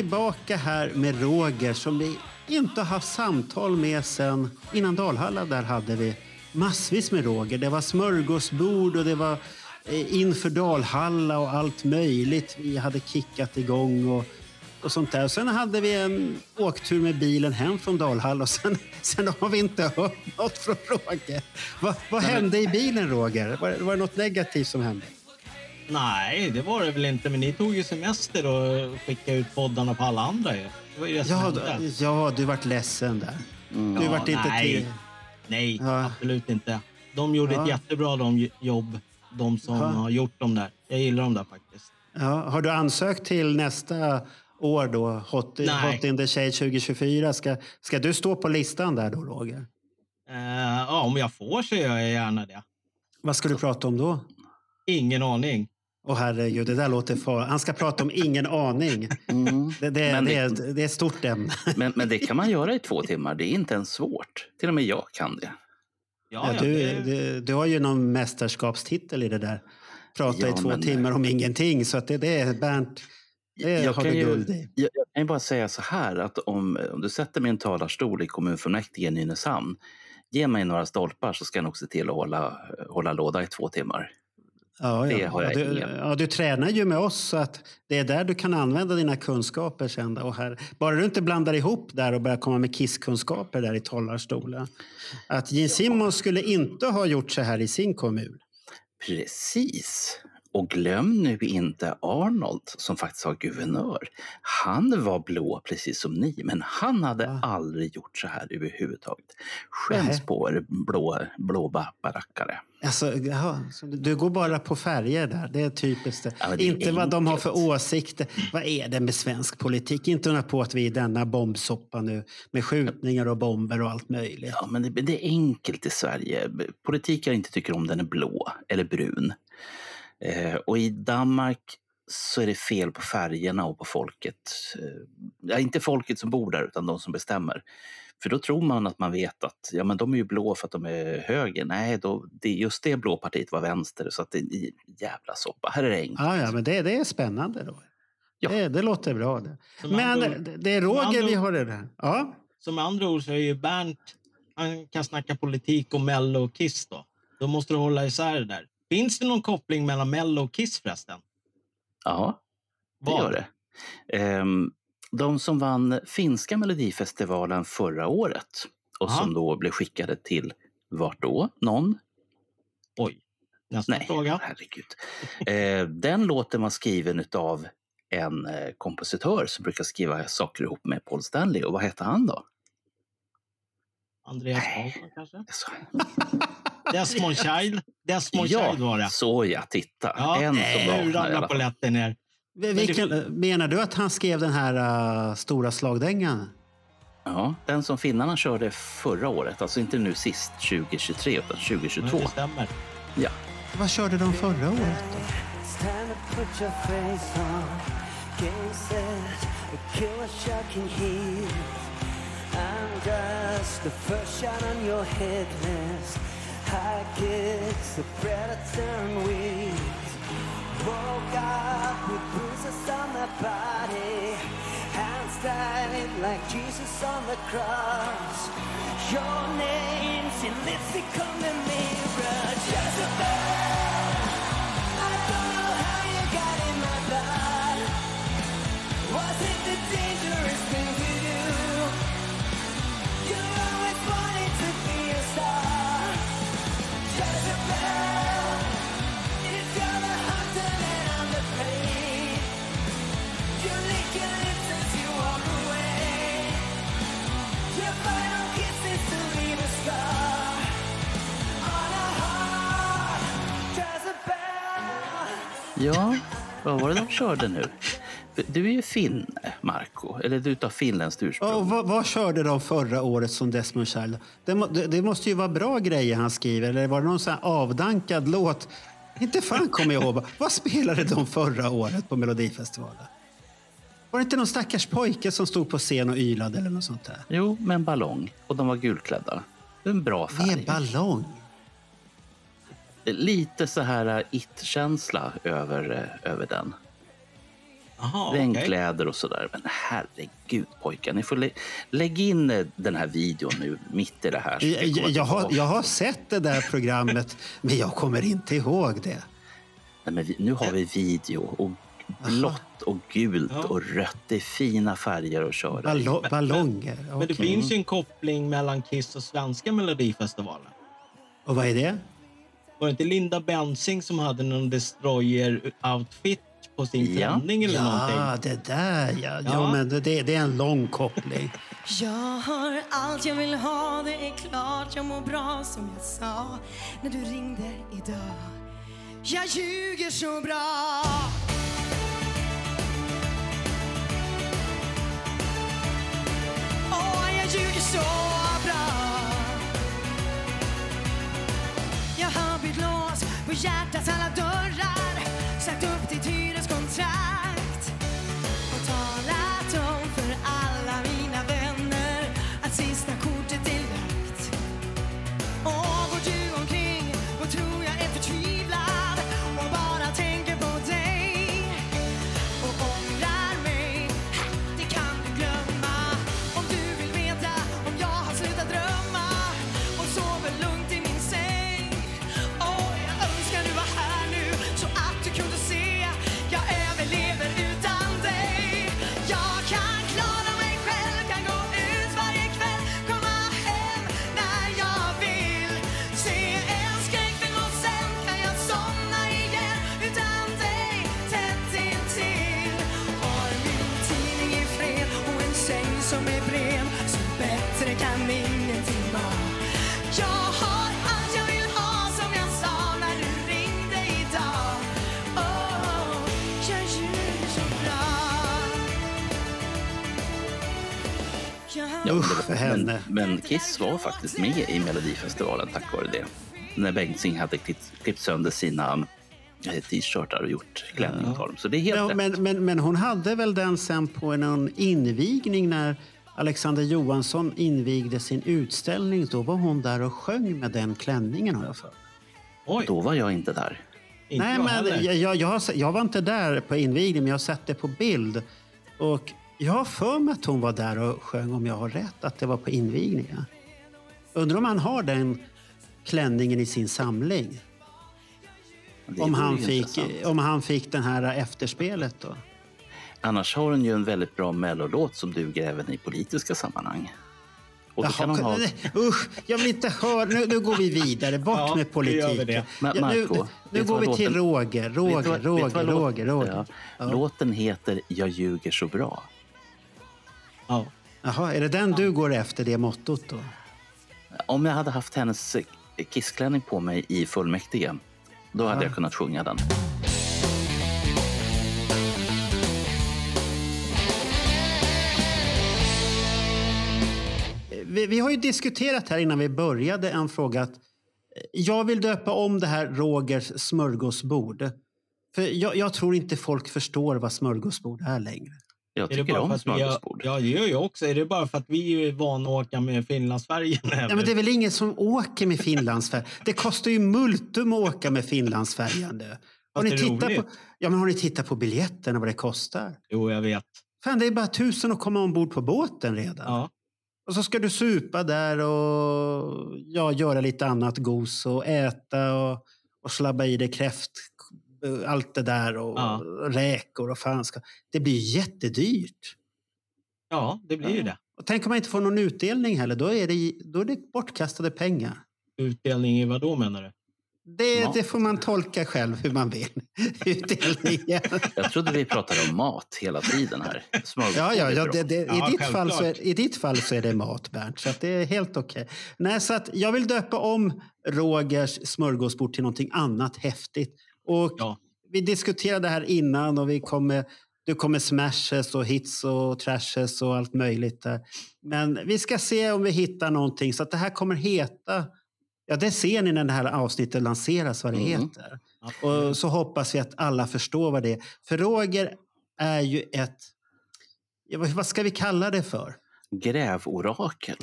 Tillbaka här med Roger som vi inte har haft samtal med sen innan Dalhalla. Där hade vi massvis med Roger. Det var smörgåsbord och det var eh, inför Dalhalla och allt möjligt. Vi hade kickat igång och, och sånt där. Sen hade vi en åktur med bilen hem från Dalhalla och sen, sen har vi inte hört något från Roger. Va, vad hände i bilen Roger? Var, var det något negativt som hände? Nej, det var det väl inte. Men ni tog ju semester och skickade ut poddarna på alla andra ju. Det var ju det som Ja, hände. ja, du vart ledsen där. Du Ja, vart inte nej. till... Nej, Ja. absolut inte. De gjorde Ja. ett jättebra de, jobb, de som Ja. har gjort dem där. Jag gillar dem där faktiskt. Ja, har du ansökt till nästa år då? Hot, Nej. Hot in the Shade 2024. Ska, ska du stå på listan där då, Roger? Eh, ja, om jag får så gör jag gärna det. Vad ska du prata om då? Ingen aning. Åh herregud, det där låter far. Han ska prata om ingen aning. Mm. Det, det, Men det, det- är, det är ett stort ämne. Men, men det kan man göra i två timmar. Det är inte ens svårt. Till och med jag kan det. Ja, Ja, du, det- du, du har ju någon mästerskapstitel i det där. Prata i Ja, två men- timmar om ingenting. Så att det, det är Bernt, det jag, har kan du ju, guld i. jag, jag kan ju bara säga så här att om, om du sätter mig i en talarstol i kommunfullmäktige i Nynäshamn, ge mig några stolpar så ska jag nog se till att hålla, hålla låda i två timmar. Ja, Det ja. har jag du, ingen. ja, du tränar ju med oss så att det är där du kan använda dina kunskaper sen. Och här, bara du inte blandar ihop där och börjar komma med kisskunskaper där i talarstolen. Att Gene Simmons skulle inte ha gjort så här i sin kommun. Precis. Och glöm nu inte Arnold som faktiskt var guvernör. Han var blå precis som ni, men han hade Va? aldrig gjort så här överhuvudtaget. Skäms på er blå, blå barackare. Alltså, jaha, du- går bara på färger där. Det är typiskt. det. Ja, det inte vad de har enkelt. för åsikter. Vad är det med svensk politik? Inte undra på att vi är i denna bombsoppa nu med skjutningar och bomber och allt möjligt. Ja, men det, det är enkelt i Sverige. Politik jag inte tycker om den är blå eller brun. Eh, och i Danmark så är det fel på färgerna och på folket. Eh, ja, inte folket som bor där utan de som bestämmer. För då tror man att man vet att ja, men de är ju blå för att de är höger. Nej, då, det, just det blå partiet var vänster så att det är en jävla soppa. Här är det enkelt. Ja, ja, men det, det är spännande då. Ja. Det, det låter bra. Det. Som Men andra det, det är som Roger vi har det där. Ja. Med andra ord så är ju Bernt, han kan snacka politik och Mello och Kiss då. Då måste du hålla isär det där. Finns det någon koppling mellan Mello och Kiss förresten? Ja, det Vad? gör det. Ehm, de som vann finska melodifestivalen förra året och Aha. som då blev skickade till vart då? Någon? Oj. Nästa Nej, fråga. herregud. Eh, den låten var skriven av en eh, kompositör som brukar skriva saker ihop med Paul Stanley. Och vad hette han då? Andreas. Karlsson kanske? Desmond Child. Desmond Child var det. så ja, titta. Ja, en som nu ramlar polletten ner. Vilken, menar du att han skrev den här uh, stora slagdängan? Ja, den som finnarna körde förra året, alltså inte nu sist 2023 utan Men 2022. det stämmer. Ja. Vad körde de förra året då? I'm just the first shot on your list. High kicks, the predator and weeds. Woke up with bruises on my body. Hands tied like Jesus on the cross. Your name's in lipstick on the mirror. Jezebel. Ja, vad var det de körde nu? Du är ju finne, Marco. Eller du utav finländskt ursprung. Och vad, vad körde de förra året som Desmond Child? Det, må- det, det måste ju vara bra grejer han skriver. Eller var det någon sån här avdankad låt? Inte fan kommer jag ihåg. Vad spelade de förra året på Melodifestivalen? Var det inte någon stackars pojke som stod på scen och ylade eller något sånt där? Jo, med en ballong. Och de var gulklädda. En bra färg. Med ballong? Lite så här uh, it-känsla över, uh, över den. Regnkläder och sådär. Men herregud pojkar, ni får lä- lägga in uh, den här videon nu mitt i det här. Jag, jag, jag, har, jag har sett det där programmet, men jag kommer inte ihåg det. Nej, men vi, nu har vi video och blått och gult Ja. och rött. Det är fina färger att köra i. Ballo, ballonger? Men det okej. finns ju en koppling mellan Kiss och svenska Melodifestivalen. Och vad är det? Var det inte Linda Bensing som hade någon Destroyer-outfit på sin Ja. klänning eller Ja, någonting? det där ja. Jo, Ja. men det, det är en lång koppling. Jag har allt jag vill ha, det är klart jag mår bra som jag sa när du ringde idag. Jag ljuger så bra. Åh, jag ljuger så på hjärtats alla dörrar. För henne. Men, men Kiss var faktiskt med i Melodifestivalen tack vare det. När Bengtzing hade klippt, klippt sönder sina eh, t-shirtar och gjort klänning av dem. Så det är helt Ja, rätt. men, men, men hon hade väl den sen på någon invigning när Alexander Johansson invigde sin utställning. Då var hon där och sjöng med den klänningen har jag för mig. Oj, Då var jag inte där. inte Nej, jag men jag, jag, jag, jag var inte där på invigningen, men jag har sett det på bild. Och jag har för mig att hon var där och sjöng, om jag har rätt, att det var på invigningen. Undrar om han har den klänningen i sin samling? Om han, fick, om han fick den här efterspelet då? Annars har hon ju en väldigt bra mellolåt som duger även i politiska sammanhang. Och då kan hon ha... nej, Usch, jag vill inte höra. Nu, nu går vi vidare. Bort Ja, med politiken. Ja, nu Marco, nu, går vi till låten- Roger. Vet du Roger, Roger, låt- Roger, Roger. Ja. Ja. Låten heter Jag ljuger så bra. Ja. Jaha, är det den du går efter, det mottot då? Om jag hade haft hennes kissklänning på mig i fullmäktige, då hade Ja. jag kunnat sjunga den. Vi, vi har ju diskuterat här innan vi började en fråga att eh, jag vill döpa om det här Rogers smörgåsbord. För jag, jag tror inte folk förstår vad smörgåsbord är längre. Jag Är det tycker bara för om smörgåsbord. Ja, det gör jag också. Är det bara för att vi är vana att åka med Finlandsfärjan? Ja, men det är väl ingen som åker med Finlandsfärjan? Det kostar ju multum att åka med Finlandsfärjan. Har ni, tittat på, ja, men har ni tittat på biljetterna, vad det kostar? Jo, jag vet. Fan, det är bara tusen att komma ombord på båten redan. Ja. Och så ska du supa där och ja, göra lite annat gos och äta och, och slabba i dig kräft, allt det där och Ja. räkor och fan ska. Det blir jättedyrt. ja, det blir ju det. Och tänk om man inte får någon utdelning heller, då är det, då är det bortkastade pengar. Utdelning i vad då menar du? Det, Ja. det får man tolka själv hur man vill. Utdelningen. Jag trodde vi pratade om mat hela tiden här. Smörgåsbord Ja, ja, ja, det, det, i, Ja, ditt fall så är. I ditt fall så är det mat, Bernt. Så att det är helt okej. Nej, så att jag vill döpa om Rogers smörgåsbord till någonting annat häftigt. Och Ja. vi diskuterade det här innan och vi kommer, du kommer smashes och hits och trashes och allt möjligt. Där. Men vi ska se om vi hittar någonting. Så att det här kommer heta... Ja, det ser ni när det här avsnittet lanseras vad det Mm. heter. Och så hoppas vi att alla förstår vad det är. För Roger är ju ett... Vad ska vi kalla det för? Grävorakel.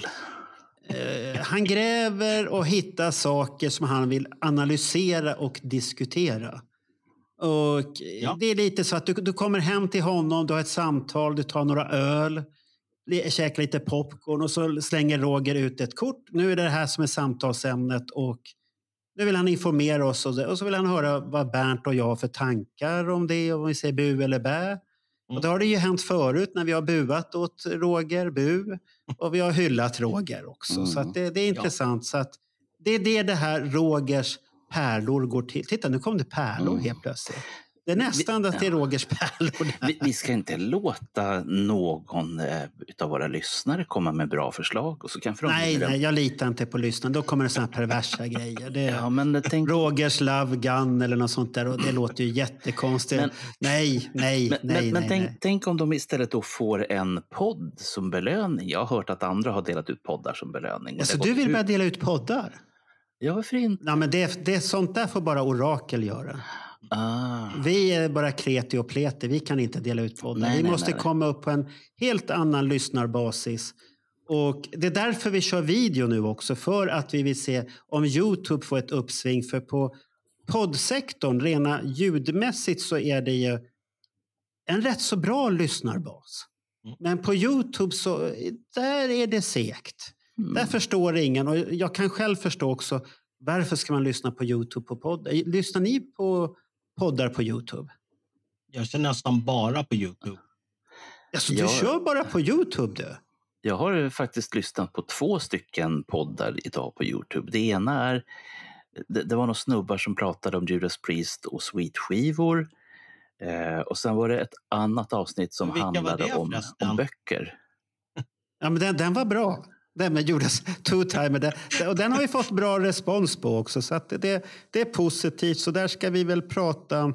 Eh, han gräver och hittar saker som han vill analysera och diskutera. Och Ja. Det är lite så att du, du kommer hem till honom, du har ett samtal, du tar några öl, käkar lite popcorn och så slänger Roger ut ett kort. Nu är det det här som är samtalsämnet och nu vill han informera oss och, och så vill han höra vad Bernt och jag har för tankar om det, om vi säger bu eller bä. Och det har det ju hänt förut när vi har buat åt Roger, bu. Och vi har hyllat Roger också. Mm. Så det, det är intressant. Så att det är det det här Rogers pärlor går till. Titta, nu kom det pärlor Mm. helt plötsligt. Det är nästan att det är Rogers pärlor. Vi, vi ska inte låta någon eh, av våra lyssnare komma med bra förslag och så kan Nej, nej, jag litar inte på lyssnarna. Då kommer det såna här perversa grejer. Det är Ja, men tänk, Rogers Love Gun eller något sånt där. Och det låter ju jättekonstigt. Men- nej, nej, men, nej, men, men nej, tänk, nej. tänk om de istället då får en podd som belöning. Jag har hört att andra har delat ut poddar som belöning. Alltså, du vill ut. börja dela ut poddar? Ja, varför inte? Nej, men det, det, sånt där får bara Orakel göra. Ah. Vi är bara kreti och pleti. Vi kan inte dela ut poddar. Vi nej, måste nej, nej. komma upp på en helt annan lyssnarbasis. Och det är därför vi kör video nu också. För att vi vill se om Youtube får ett uppsving. För på poddsektorn, rena ljudmässigt, så är det ju en rätt så bra lyssnarbas. Mm. Men på Youtube så där är det segt. Mm. Där förstår ingen. Och jag kan själv förstå också varför ska man lyssna på Youtube på podd? Lyssnar ni på poddar på Youtube? Jag kör nästan bara på Youtube. Alltså, du Jag- kör bara på Youtube du? Jag har faktiskt lyssnat på två stycken poddar idag på Youtube. Det ena är, det, det var några snubbar som pratade om Judas Priest och Sweet-skivor. Eh, och sen var det ett annat avsnitt som handlade om, om böcker. Ja, men den, den var bra. Den med Judas Two-Timer. Och den har vi fått bra respons på också. Så det, det är positivt. Så där ska vi väl prata,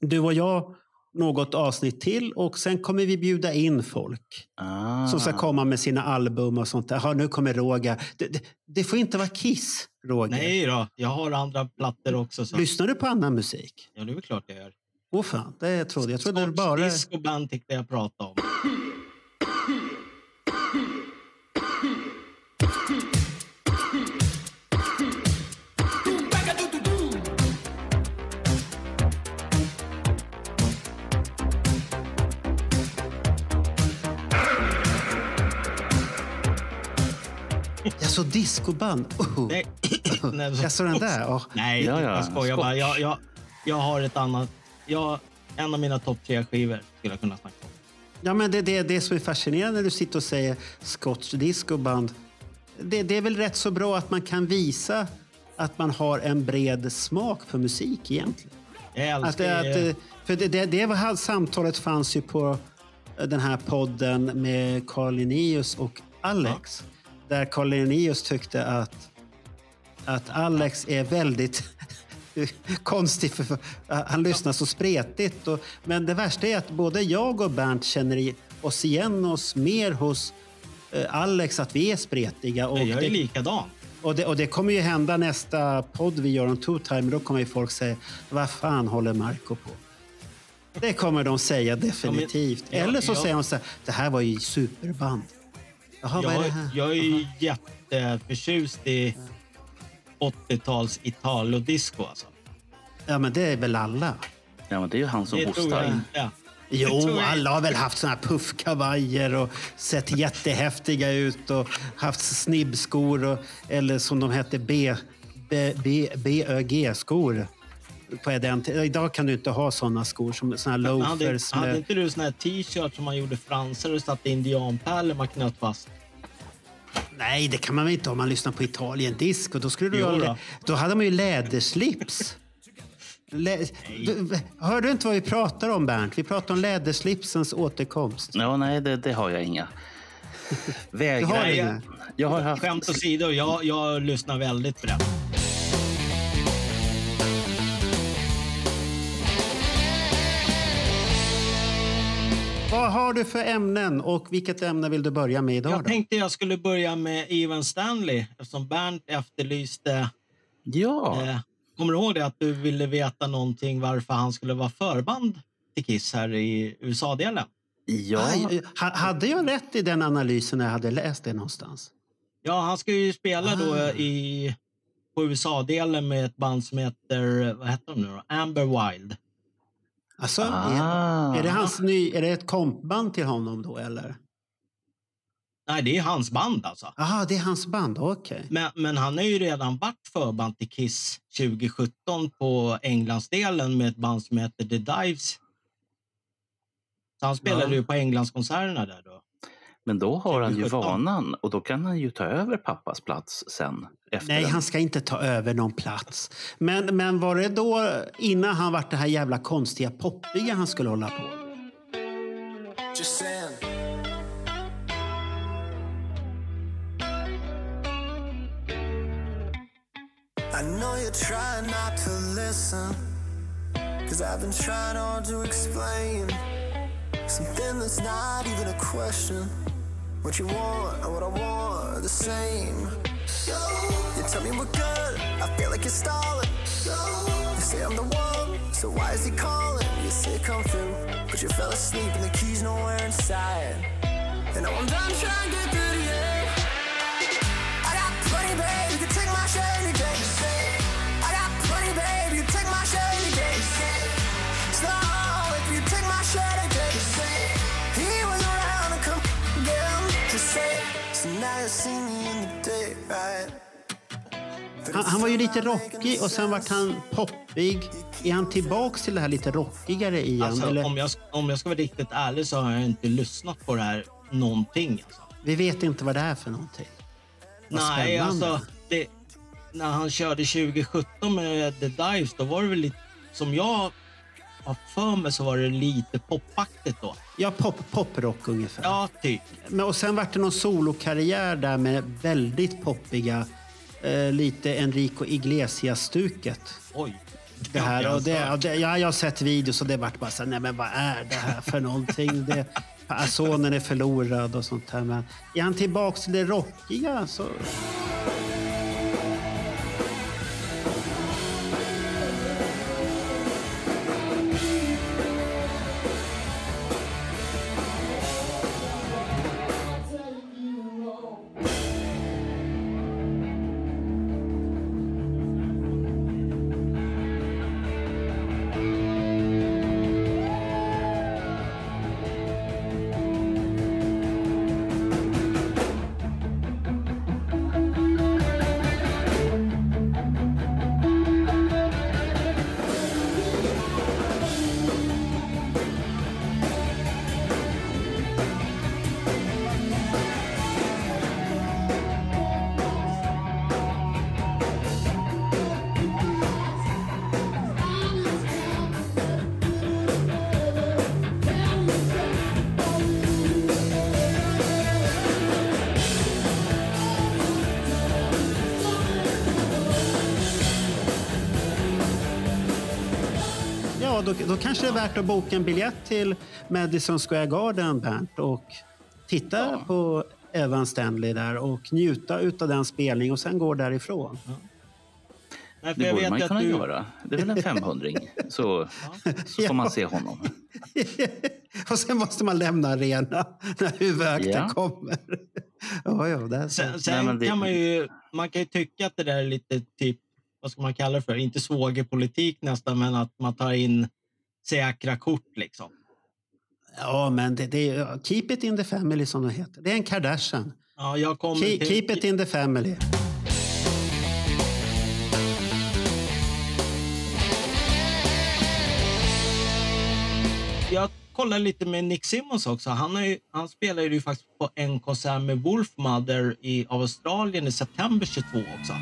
du och jag, något avsnitt till. Och sen kommer vi bjuda in folk Ah. som ska komma med sina album och sånt. Ja, nu kommer Roger. Det, det, det får inte vara Kiss, Roger. Nej då, jag har andra plattor också. Så. Lyssnar du på annan musik? Ja, det är väl klart jag gör. Åh fan, det trodde jag. trodde det Scotch bara... disco band tyckte jag pratade om. Jag så discoband. Oh. Nej, nej, så- Jag såg den där. Åh. Nej, Ja, ja, jag skojar bara. Jag, jag, jag har ett annat... Jag, en av mina topp tre skivor skulle jag kunna snacka om. Ja, men det, det, det som är fascinerande när du sitter och säger Scotch discoband. Det, det är väl rätt så bra att man kan visa att man har en bred smak för musik egentligen. Jag Att, att, eh, för det, det, det var, samtalet fanns ju på eh, den här podden med Carl Linnaeus och Alex. Där Carl Linnaeus tyckte att, att Alex är väldigt konstig. För, för, han lyssnar så spretigt. Och, men det värsta är att både jag och Bernt känner oss igen oss mer hos eh, Alex, att vi är spretiga. Och jag är det, likadan. och det, och det kommer ju hända nästa podd vi gör om Two Time. Då kommer ju folk säga, vad fan håller Marco på? Det kommer de säga definitivt. Ja, Eller så ja. säger de så här, det här var ju superband. Jaha, vad är det Jag, här? jag är ju jätteförtjust i 80-tals Italo-disco. Alltså. Ja, men det är väl alla? Ja, men det är ju han som Det tror jag hostar. inte. Jo, alla har väl haft såna här puffkavajer och sett jättehäftiga ut och haft snibbskor och, eller som de hette B, B, B, BÖG-skor. På den tiden. Idag kan du inte ha såna skor som såna här loafers. hade Med, inte du sån här t-shirt som man gjorde fransar och satte indianpärlor man knöt fast? nej, det kan man väl inte om man lyssnar på Italien disco. Då, skulle du Jo ha, då. då hade man ju läderslips. Lä du, hör du inte vad vi pratar om Bernt? Vi pratar om läderslipsens återkomst. Ja, nej, det, det har jag inga. Vägrar. Har jag, jag har haft... Skämt åsido, jag, jag lyssnar väldigt brett. Vad har du för ämnen och vilket ämne vill du börja med idag? Då? Jag tänkte jag skulle börja med Ivan Stanley eftersom Bernt efterlyste ja. Eh, kommer du ihåg det att du ville veta någonting varför han skulle vara förband till Kiss här i USA-delen? ja. Aj, ha- hade jag rätt i den analysen när jag hade läst det någonstans? Ja, han ska ju spela då Ah. i, på USA-delen med ett band som heter, vad heter de nu då? Amber Wild. Alltså, Ah. är, är, det hans ny, är det ett kompband till honom då eller? Nej, det är hans band alltså. Jaha, det är hans band, okej. Men, men han har ju redan varit förband till Kiss 2017 på Englandsdelen med ett band som heter The Dives. Så han spelade Ja. ju på Englandskonserterna där då. Men då har han ju 2017. vanan och då kan han ju ta över pappas plats sen. Efter Nej, den. han ska inte ta över någon plats. Men, men var det då innan han vart det här jävla konstiga poppiga han skulle hålla på? You're trying not to listen. Cause I've been trying hard to explain something that's not even a question. What you want and what I want are the same. You tell me we're good, I feel like you're stalling. You say I'm the one, so why is he calling? You say come through, but you fell asleep and the key's nowhere inside. And now I'm done trying to get through to you. Han, han var ju lite rockig och sen vart han poppig. Är han tillbaks till det här lite rockigare igen? Alltså, eller? om, jag, om jag ska vara riktigt ärlig så har jag inte lyssnat på det här någonting. Alltså. Vi vet inte vad det är för någonting. Vad Nej, alltså... Det, när han körde 2017 med The Dives, då var det väl lite... Som jag har för mig så var det lite popaktigt då. Ja, pop, poprock ungefär. Ja, typ. Men, och sen vart det någon solokarriär där med väldigt poppiga, eh, lite Enrico Iglesias-stuket. Oj. Det här, och det, och det, ja, jag har sett videos och det vart bara så nej men vad är det här för någonting? Det, sonen är förlorad och sånt här. Men är han tillbaks till det rockiga så... då, kanske det är värt att boka en biljett till Madison Square Garden, Bernt, och titta på Evan Stanley där och njuta utav den spelningen och sen gå därifrån. Nej, för Det jag borde vet man ju kunna du, göra. Det är väl en 500 så, så får man se honom. och sen måste man lämna arenan när huvudakten Ja. kommer. ja, ja, det är så. Sen, sen men det- kan man ju, man kan ju tycka att det där är lite typ, vad ska man kalla det för? Inte svågerpolitik nästan, men att man tar in säkra kort liksom. Ja, men det, det är keep it in the family som det heter. Det är en Kardashian. Ja, jag kommer Keep, till- keep it in the family. Jag kollade lite med Nick Simmons också. Han, ju, han spelade ju faktiskt på en konsert med Wolfmother i Australien i september 22 också.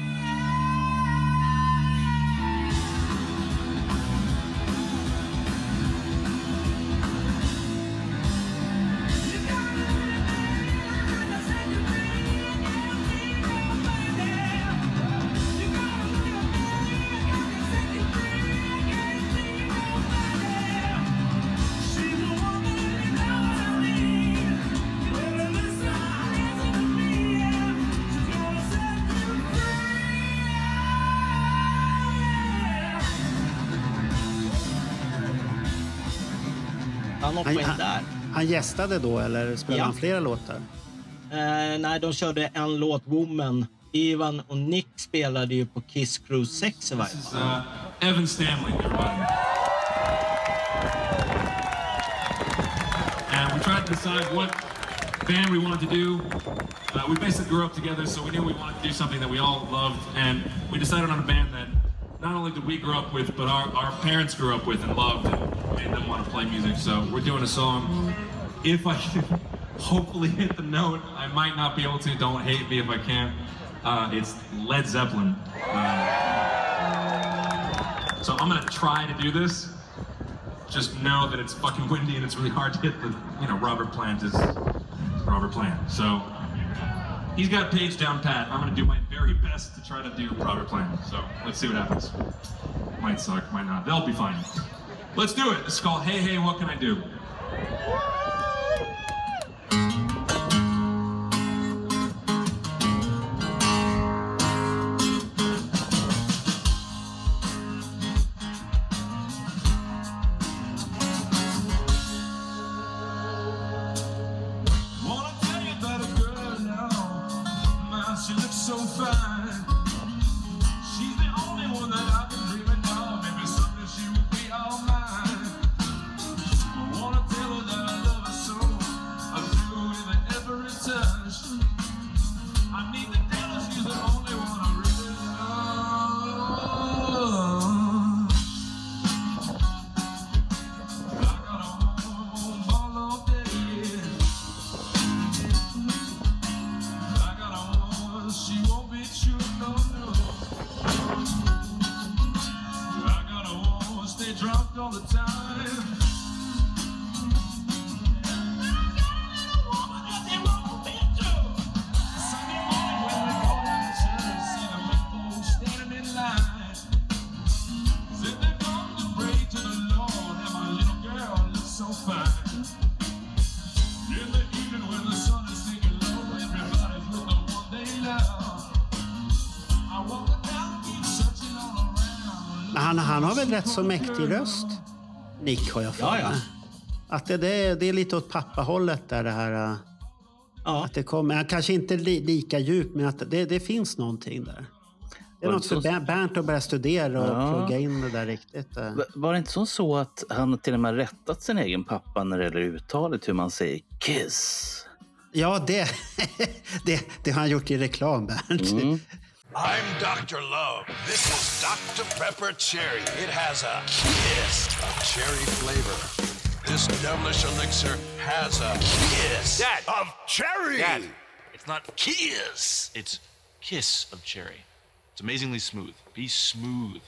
Han gästade då eller spelade Ja. han flera låtar? Eh, nej, de körde en låt, Woman. Ivan och Nick spelade ju på Kiss Cruise 6 i varje fall. uh, Evan Stanley. And we tried to decide what band we wanted to do. Uh, we basically grew up together, so we knew we wanted to do something that we all loved, and we decided on a band that not only did we grow up with, but our, our parents grew up with and loved, and made them want to play music. So we're doing a song. If I can hopefully hit the note, I might not be able to. Don't hate me if I can't. Uh, it's Led Zeppelin. Uh, so I'm gonna try to do this. Just know that it's fucking windy and it's really hard to hit the, you know, Robert Plant is Robert Plant. So he's got Page down pat. I'm gonna do my very best to try to do Robert Plant. So let's see what happens. Might suck, might not. They'll be fine. Let's do it. It's called Hey Hey, What Can I Do? Så mäktig röst? Nick har jag för Ja, mig. ja. Att det, det, det är lite åt pappahållet där det här. äh, Ja. Att det kommer, kanske inte li, lika djupt, men att det, det finns någonting där. Det är något för så- Ber- Bernt att börja studera och Ja. plugga in det där riktigt. äh. Va- Var det inte så, så att han till och med rättat sin egen pappa när det gäller uttalet hur man säger kiss? Ja, det, det, det har han gjort i reklam, Bernt. Mm. I'm Dr. Love. This is Dr. Pepper Cherry. It has a kiss of cherry flavor. This devilish elixir has a kiss Dad. of cherry. Dad, it's not kiss. It's kiss of cherry. It's amazingly smooth. Be smooth.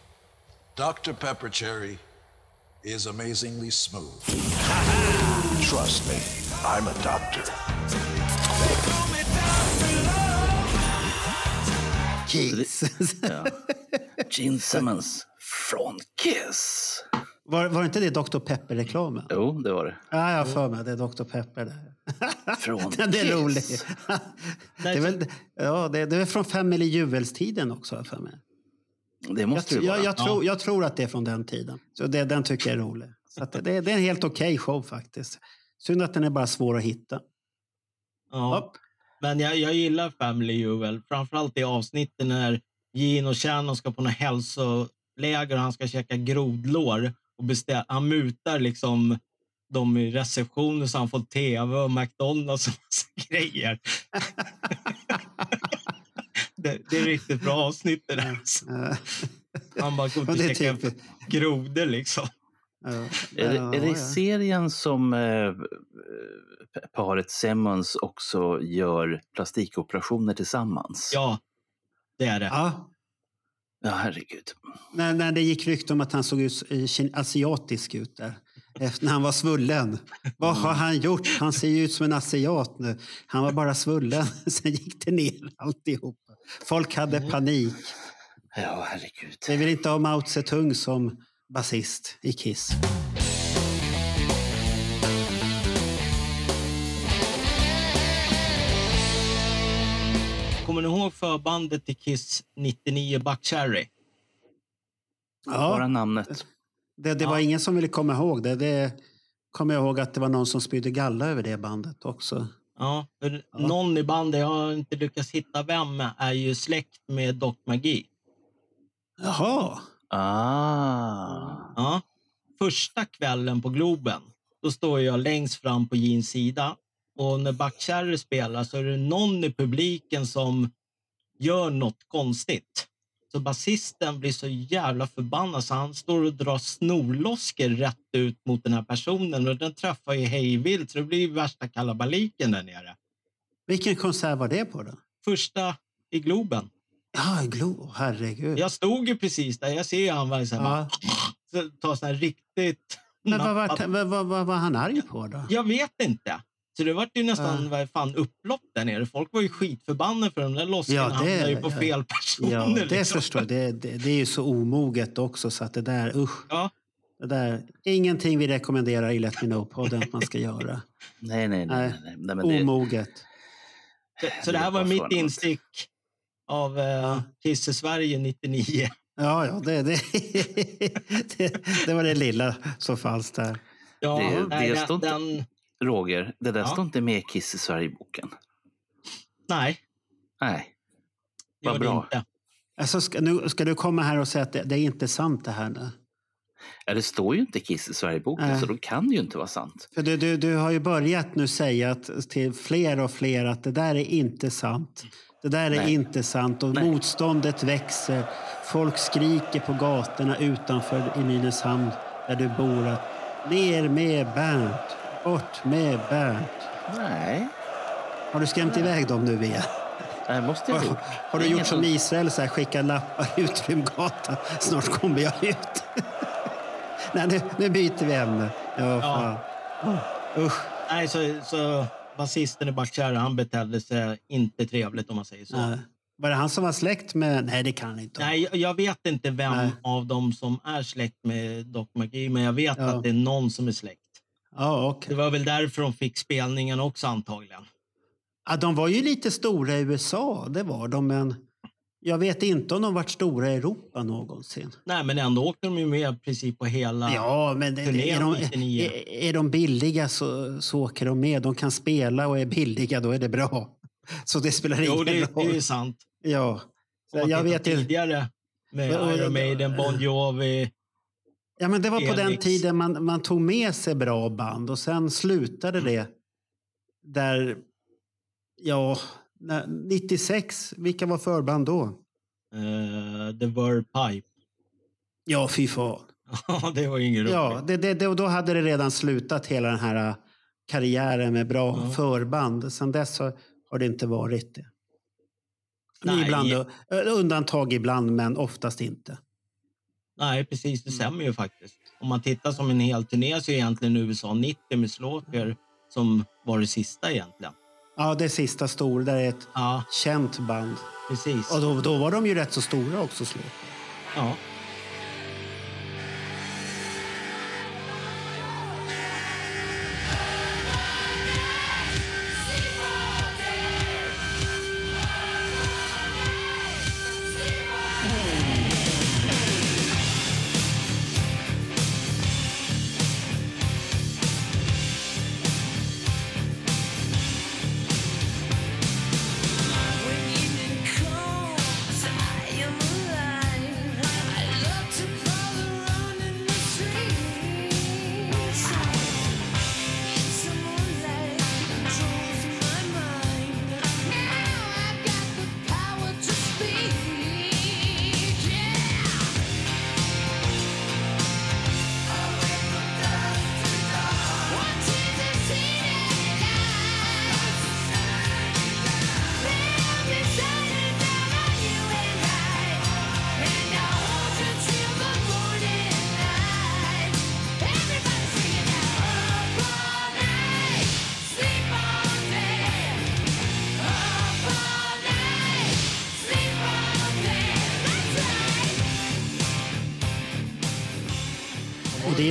Dr. Pepper Cherry is amazingly smooth. Trust me, I'm a doctor. Kiss. Ja. Gene Simmons från Kiss. Var, var inte det Dr. Pepper-reklamen? Jo, det var det. Ja, jag har för mig. Det är Dr. Pepper där. Från Den är rolig. det, är väl, ja, det, det är från Family Jewels-tiden också, har jag för mig. Det Jag, måste det jag, vara. jag, tror, jag tror att det är från den tiden. Så det, den tycker jag är rolig. Så att det, det, är- det är en helt okej show faktiskt. Synd att den är bara svår att hitta. Ja. Upp. Men jag, jag gillar Family Jewel. Framförallt i avsnitten när Gene och Shannon ska på något hälsoläger och han ska käka grodlår. Och beställ, han mutar liksom dem i receptionen så han får tv och McDonalds och massa grejer. det, det är riktigt bra avsnitt det där. Eh, Han bara går och käkar grodor liksom. ja. Är det, Ja, är det serien som eh, paret Simmons också gör plastikoperationer tillsammans? Ja, det är det. Ja, Ja, herregud. när, när det gick rykte om att han såg ut, asiatisk ut där. Efter när han var svullen. Vad har han gjort? Han ser ju ut som en asiat nu. Han var bara svullen. Sen gick det ner alltihop. Folk hade panik. Ja, herregud. Vi vill inte ha Mao Zedong som basist i Kiss. Kommer ni ihåg förbandet till Kiss 99 Buck Cherry? Bara Ja, namnet. det, det var Ja. ingen som ville komma ihåg det. det kommer jag ihåg att det var någon som spydde galla över det bandet också. Ja, för Någon i bandet, jag har inte lyckats hitta vem, är ju släkt med Doc Magi. Jaha. Ah. Ja. Första kvällen på Globen, då står jag längst fram på Jeans sida. Och när Backcherry spelar så är det någon i publiken som gör något konstigt. Så basisten blir så jävla förbannad så han står och drar snorloskor rätt ut mot den här personen och den träffar ju hejvilt så det blir värsta kalabaliken där nere. Vilken konsert var det på då? Första i Globen. Ja, Glo. Herregud. Jag stod ju precis där. Jag ser ju han var så här, Ja. tar så här riktigt... Men vad var, vad, vad, vad var han arg på då? Jag vet inte. Så det var ju nästan Ja. vad fan, upplopp där nere. Folk var ju skitförbannade för de där loskorna Ja, det- hamnade ju på ja. fel personer. Ja, det liksom. förstår jag. Det, det, det är ju så omoget också så att det där, usch. Ja. Det där, ingenting vi rekommenderar i Let Me Know-podden att man ska göra. Nej, nej, nej. Nej. nej, nej. nej men det, Omoget. Så, så det här var mitt instick av eh, Kiss i Sverige 99. Ja, ja, det, det, det, det var det lilla som fanns där. Ja, Det- nej, det den, den, Roger, det där Ja. står inte med Kiss i Sverige-boken. nej, Nej. det Vad bra. inte. Alltså, ska, nu, ska du komma här och säga att det, det är inte sant det här nu? Ja, det står ju inte Kiss i Sverige-boken, Nej. så då kan det ju inte vara sant. För du, du, du har ju börjat nu säga att, till fler och fler att det där är inte sant. Det där är Nej. inte sant och Nej. motståndet växer. Folk skriker på gatorna utanför i Nynäshamn där du bor att ner med Bernt, bort med Bernt. Nej, Har du skrämt iväg dem nu igen? det måste jag ha Har, har du gjort som Israel, så här, skicka lappar ut Rymdgatan? Snart kommer jag ut. Nej, nu, nu byter vi ämne. Ja, fan. Oh, usch. Nej, så, så basisten i Backärre, han betedde sig inte trevligt om man säger så. Nej. Var det han som var släkt med... Nej, det kan inte. Nej, jag- jag vet inte vem Nej. av dem som är släkt med Doc McGee, men jag vet Ja. att det är någon som är släkt. Ja, okej. Det var väl därför de fick spelningen också antagligen. Ja, de var ju lite stora i USA, det var de, men jag vet inte om de varit stora i Europa någonsin. Nej, men ändå åkte de ju med i princip på hela... Ja, men det, är, de, 99. är, är de billiga så, så åker de med. De kan spela och är billiga, då är det bra. Så det spelar ingen jo, det, det är roll. ju sant. Ja. Om man jag vet inte. tidigare med Iron Maiden, Bon Jovi. Ja, men det var på den tiden man, man tog med sig bra band och sen slutade det där, ja, när- 96, vilka var förband då? Uh, The Verb Pipe. Ja, fy fan. Ja, det var ingen roligt. Ja, det, det, det, och då hade det redan slutat hela den här äh, karriären med bra Ja. förband. Sen dess har, har det inte varit det. Nej. Ibland, äh, undantag ibland, men oftast inte. Nej, precis. Det Mm. stämmer ju faktiskt. Om man tittar som en hel turné så är egentligen USA 90 med Slaughter som var det sista egentligen. Ja, det sista stora, där är ett Ja, känt band. precis. Och då, då var de ju rätt så stora också, Slå. Ja.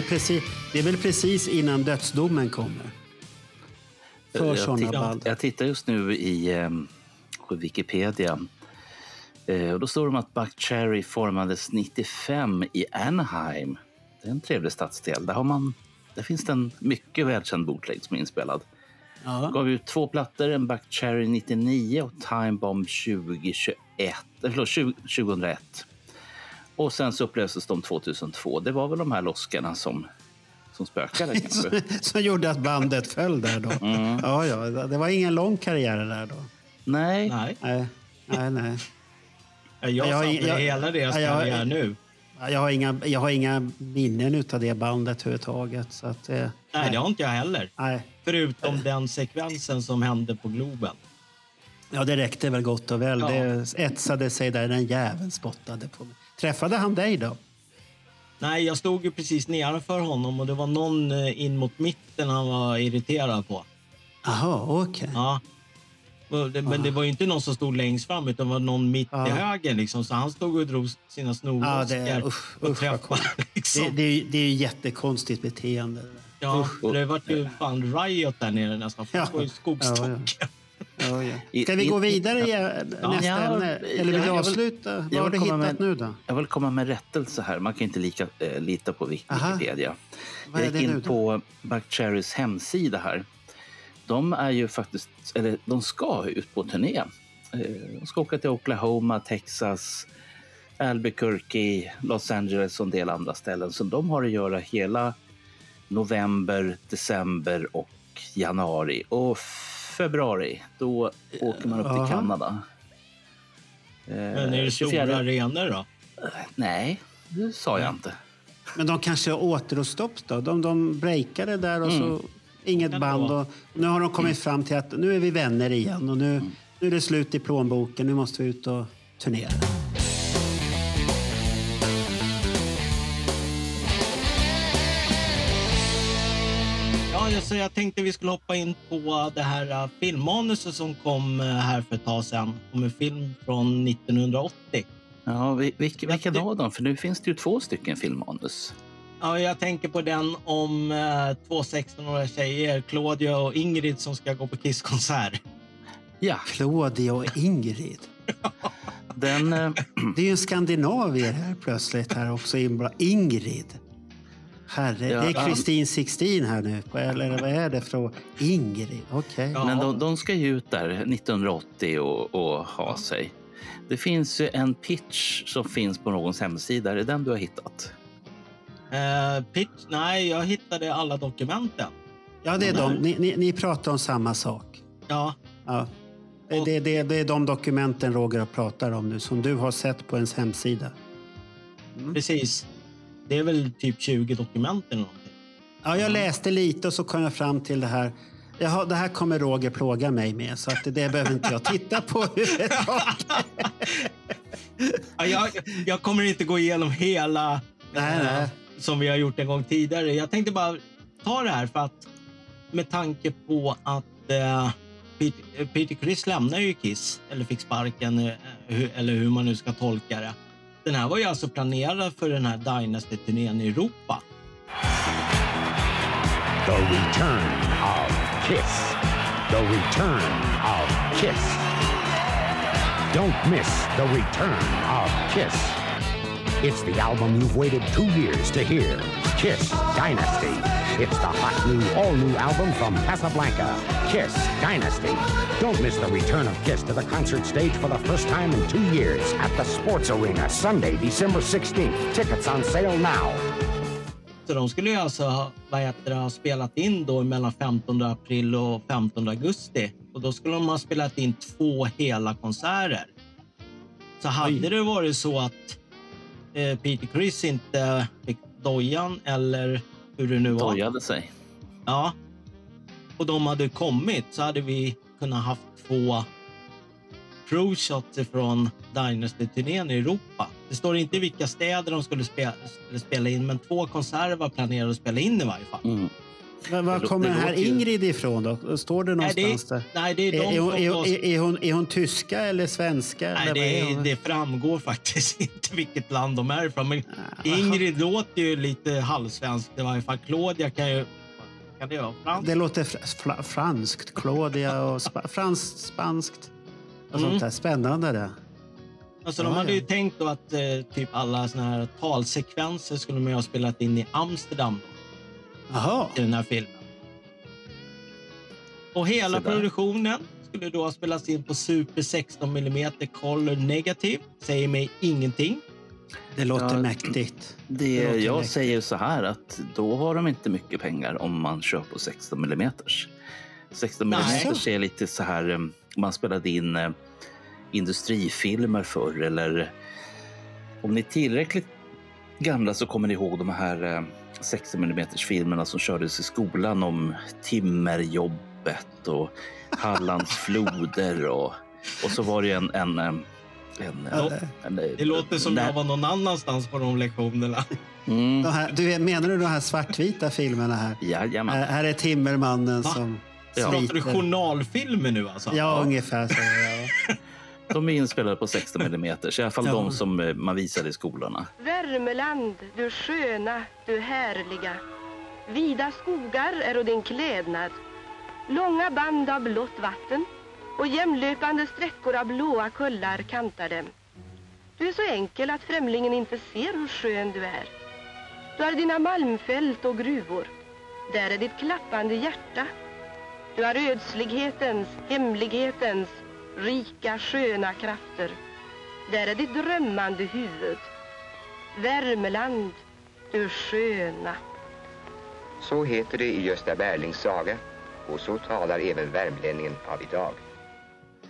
Precis, det är väl precis innan dödsdomen kommer. För jag, sådana tittar, band. jag tittar just nu i eh, på Wikipedia. Eh, och då står det om att Buckcherry formades 95 i Anaheim. Det är en trevlig stadsdel. Där har man Där finns det en mycket välkänd bootleg som är inspelad. Ja. Gav ut två plattor, en Buck Cherry 99 och Time Bomb 2021, eh, förlåt, 20, 2001. Och sen så upplöstes de 2002. Det var väl de här loskarna som, som spökade kanske. Som gjorde att bandet föll där då. Mm. Ja, ja, det var ingen lång karriär där då. Nej, Nej, Nej, nej, nej. jag har hela deras karriär nu. Jag har inga, jag har inga minnen av det bandet överhuvudtaget. Så att, eh, Nej, det har inte jag heller. nej. Förutom den sekvensen som hände på Globen. Ja, det räckte väl gott och väl. Ja. Det etsade sig där den jäveln spottade på mig. Träffade han dig då? Nej, jag stod ju precis nedanför honom och det var någon eh, in mot mitten han var irriterad på. Jaha, okej. Ja. Och det- Men det var ju inte någon som stod längst fram utan det var någon mitt Ja. i högen. Liksom. Så han stod och drog sina Ja, snorloskar det, usch, och usch, träffade. Liksom. det, det, det är ju jättekonstigt beteende. ja, det vart ju fan riot där nere nästan. Folk Ja. var ju skogstokiga. Ska vi gå vidare i nästa Ja, ämne? Eller vill du avsluta? Vad jag har du hittat med- nu då? Jag vill komma med rättelse här. Man kan inte lika, eh, lita på Aha. Wikipedia. Vad Jag gick in på Buckcherrys hemsida här. De är ju faktiskt, eller de ska ut på turné. Eh, De ska åka till Oklahoma, Texas, Albuquerque, Los Angeles och en del andra ställen. Så de har att göra hela november, december och januari. Och februari, då åker man upp Aha. till Kanada. Eh, Men är det stora arenor då? Nej, det sa jag inte. Men de kanske återuppstopp då? De, de breakade där och så inget band. Och nu har de kommit fram till att nu är vi vänner igen och nu, nu är det slut i plånboken. Nu måste vi ut och turnera. Ja, jag, så jag tänkte vi skulle hoppa in på det här uh, filmmanuset som kom uh, här för ett tag sedan. Om en film från 1980. Ja, vi- vilka, vilka av dem? För nu finns det ju två stycken filmmanus. Ja, jag tänker på den om uh, två 16-åriga tjejer, Claudia och Ingrid, som ska gå på Kisskonsert. Ja, Claudia och Ingrid. den... eh, Det är ju en skandinavier här plötsligt här också. Ingrid. Herre, Ja, det är ja. Kristin Sixtin här nu. Eller vad är det för Ingrid? Okej. Ja. Men de, de ska ju ut där 1980 och, och ha sig. Det finns ju en pitch som finns på någons hemsida. Är det den du har hittat? Uh, pitch? Nej, jag hittade alla dokumenten. Ja, det är de. Ni, ni, ni pratar om samma sak. Ja, Ja. Det, det, det, det är de dokumenten Roger pratar om nu som du har sett på ens hemsida. precis. Det är väl typ 20 dokument eller någonting. Ja, jag läste lite och så kom jag fram till det här. Jaha, det här kommer Roger plåga mig med så att det behöver inte jag titta på. Ja, jag, jag kommer inte gå igenom hela Nej, eh, nej. som vi har gjort en gång tidigare. Jag tänkte bara ta det här för att med tanke på att eh, Peter, Peter Criss lämnar ju Kiss, eller fick sparken, eh, eller hur man nu ska tolka det. Den här var ju alltså planerad för den här Dynasty-turnén i Europa. The return of Kiss. The return of Kiss. Don't miss the return of Kiss. It's the album you've waited two years to hear Kiss Dynasty. It's the hot new, all new album from Casablanca Kiss Dynasty. Don't miss the return of Kiss to the concert stage for the first time in two years at the Sports Arena, Sunday, December 16th. Tickets on sale now. Så de skulle ju alltså vad heter det, ha spelat in då mellan 15 april och 15 augusti. Och då skulle de ha spelat in två hela konserter. Så hade det varit så att Peter Criss inte fick dojan eller hur det nu var. Dojade sig. Ja. Och de hade kommit så hade vi kunnat haft två pro-shots ifrån Dynasty-turnén i Europa. Det står inte vilka städer de skulle spela, skulle spela in, men två konserter var planerade att spela in i varje fall. Mm. Men var kommer den här Ingrid ifrån då? Står det Nej, det, någonstans där? nej, det är de Är, hon, är, är, hon, är hon tyska eller svenska? Nej, eller det, det framgår faktiskt inte vilket land de är ifrån. Men Ah, Ingrid låter ju lite halvsvenskt i varje fall. Claudia kan ju... Kan det vara franskt? Det låter fr fr franskt. Claudia och spa franskt, spanskt. Och Mm. sånt där. Spännande det. Alltså, de hade ju tänkt då att eh, typ alla såna här talsekvenser skulle man ju ha spelat in i Amsterdam. Då. Jaha. i den här filmen. Och hela produktionen skulle då spelas in på Super 16 mm Color Negative. Säger mig ingenting. Det låter Ja, mäktigt. Det, låter jag mäktigt. säger så här att då har de inte mycket pengar om man kör på 16 mm. 16 mm är lite så här, eh, man spelade in eh, industrifilmer förr eller om ni är tillräckligt gamla så kommer ni ihåg de här eh, 16 mm filmerna som kördes i skolan om timmerjobbet och Hallands floder och, och så var det en, en, eh, en, Ja, en, Det låter som jag var någon annanstans på de lektionerna. Mm, De här, du, menar du de här svartvita filmerna här? jajamän. Här, här är Timmermannen Va? som Ja. Pratar du sliter. journalfilmer nu alltså? Ja, ungefär så. Ja. De är inspelade på 16 mm, så i alla fall Ja. de som eh, man visade i skolorna. Värmeland, du sköna, du härliga. Vida skogar är din klädnad. Långa band av blått vatten och jämlöpande sträckor av blåa kullar kantar dem. Du är så enkel att främlingen inte ser hur skön du är. Du har dina malmfält och gruvor. Där är ditt klappande hjärta. Du har ödslighetens, hemlighetens, rika sköna krafter. Där är ditt drömmande huvud. Värmeland, du sköna. Så heter det i Gösta Berlings saga och så talar även värmlänningen av idag.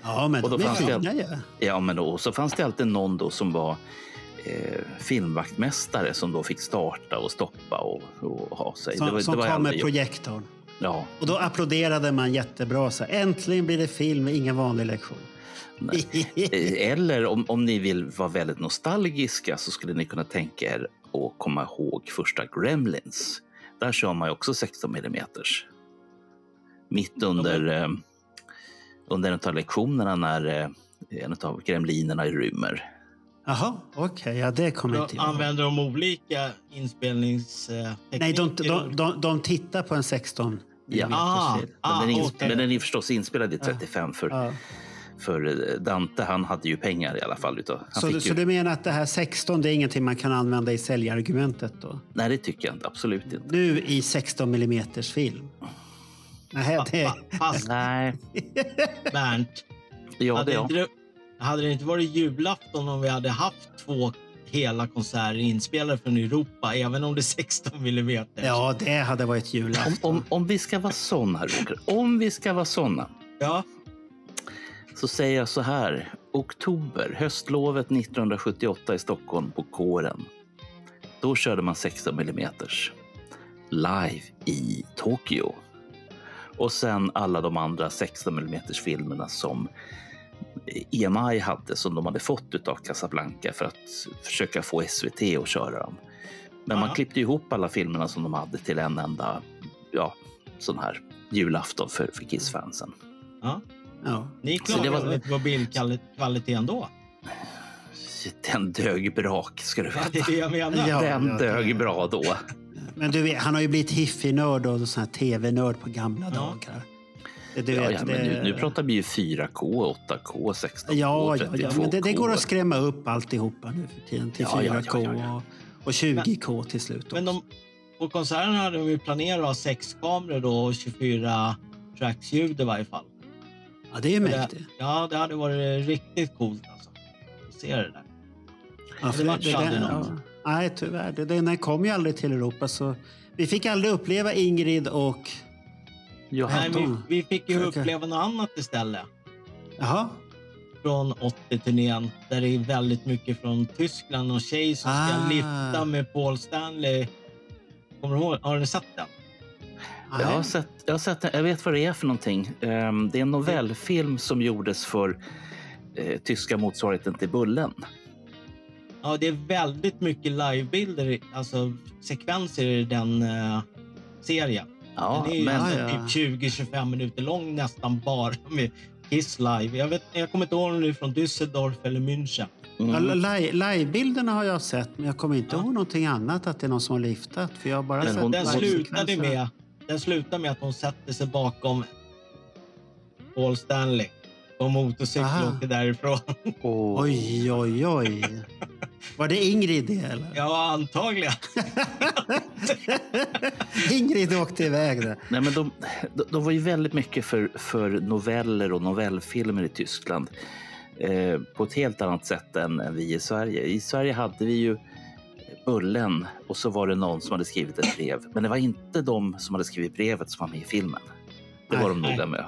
ja, men Och då de är fanns det- fina ju. Ja, men då, så fanns det alltid någon då som var eh, filmvaktmästare som då fick starta och stoppa och, och ha sig. Som, som kom med projektorn. Ja, Och då applåderade man jättebra. Så Äntligen blir det film, ingen vanlig lektion. nej. Eh, Eller om, om ni vill vara väldigt nostalgiska så skulle ni kunna tänka er att komma ihåg första Gremlins. Där kör man ju också 16 mm. Mitt under, eh, under en av lektionerna när eh, en av gremlinerna rymmer. Jaha, okej. ja, det kommer inte jag använder de olika inspelningstekniker? Nej, de, de, de, de tittar på en 16 Ja. Ah, film. ah, men, den är ins- okej. men den är förstås inspelad i 35 för, Ja. för eh, Dante han hade ju pengar i alla fall. Utav, han Så, fick du- ju, så du menar att det här 16 det är ingenting man kan använda i säljargumentet då? Nej, det tycker jag inte. Absolut inte. Nu i 16 mm film? Nej, det... Fa- Fast Nej, Bernt, ja det hade, inte det, hade det inte varit julafton om vi hade haft två hela konserter inspelade från Europa, även om det är 16 millimeter? Ja, det hade varit Om, julafton. om, om vi ska vara såna, Roger. Om vi ska vara såna. Ja, Så säger jag så här. Oktober, höstlovet 1978 i Stockholm på kåren. Då körde man 16 mm live i Tokyo. Och sen alla de andra 16 mm filmerna som EMI hade som de hade fått av Casablanca för att försöka få SVT att köra dem. Men man Ja. klippte ihop alla filmerna som de hade till en enda ja, sån här julafton för, för Kiss-fansen. ja. Ja. Ni det var- inte på bildkvaliteten då? Den dög brak, ska du Ja, det är veta. det jag menar. Ja. Den dög bra då. Men du vet, han har ju blivit hiffig-nörd och sån här tv-nörd på gamla Ja. dagar. Det, du Ja, vet, ja, men det- nu, nu pratar vi ju 4K, 8K, 16K, Ja, 32K. ja, ja, men det, det går att skrämma upp alltihopa nu för tiden till Ja, ja, 4K ja, ja, ja. Och, och 20K till slut. Men också. de, på konserten hade de ju planerat att ha sex kameror då och 24 tracks ljud i varje fall. Ja, det är ju Det, mäktigt. ja, det hade varit riktigt coolt alltså. Att se det där. Ja, för det aldrig ja. något. Nej, tyvärr. Det, den kom ju aldrig till Europa. Så vi fick aldrig uppleva Ingrid och... Nej, vi, vi fick ju Okej. uppleva något annat istället. Jaha. Från 80-turnén där det är väldigt mycket från Tyskland och tjej som ska Ah. lifta med Paul Stanley. Kommer du ihåg? Har ni sett den? jag, har sett, jag har sett. Jag vet vad det är för någonting. Ehm, Det är en novellfilm som gjordes för eh, tyska motsvarigheten till Bullen. Ja, det är väldigt mycket livebilder, alltså sekvenser i den eh, serien. Ja, den är ju men Ja, ja. typ 20-25 minuter lång nästan bara med Kiss live. Jag, vet, jag kommer inte ihåg om det är från Düsseldorf eller München. Ja, mm, li- Livebilderna har jag sett, men jag kommer inte Ja. ihåg någonting annat. Att det är någon som har liftat. För jag har bara Men sett hon- Den slutade, med, den slutade med att hon sätter sig bakom Paul Stanley på motorcykel och åker därifrån. Oj, oj, oj. Var det Ingrid det eller? Ja, antagligen. Ingrid åkte iväg där. Nej, men de, de, de var ju väldigt mycket för, för noveller och novellfilmer i Tyskland. Eh, på ett helt annat sätt än, än vi i Sverige. I Sverige hade vi ju Bullen och så var det någon som hade skrivit ett brev. Men det var inte de som hade skrivit brevet som var med i filmen. Det var Nej, de noga med.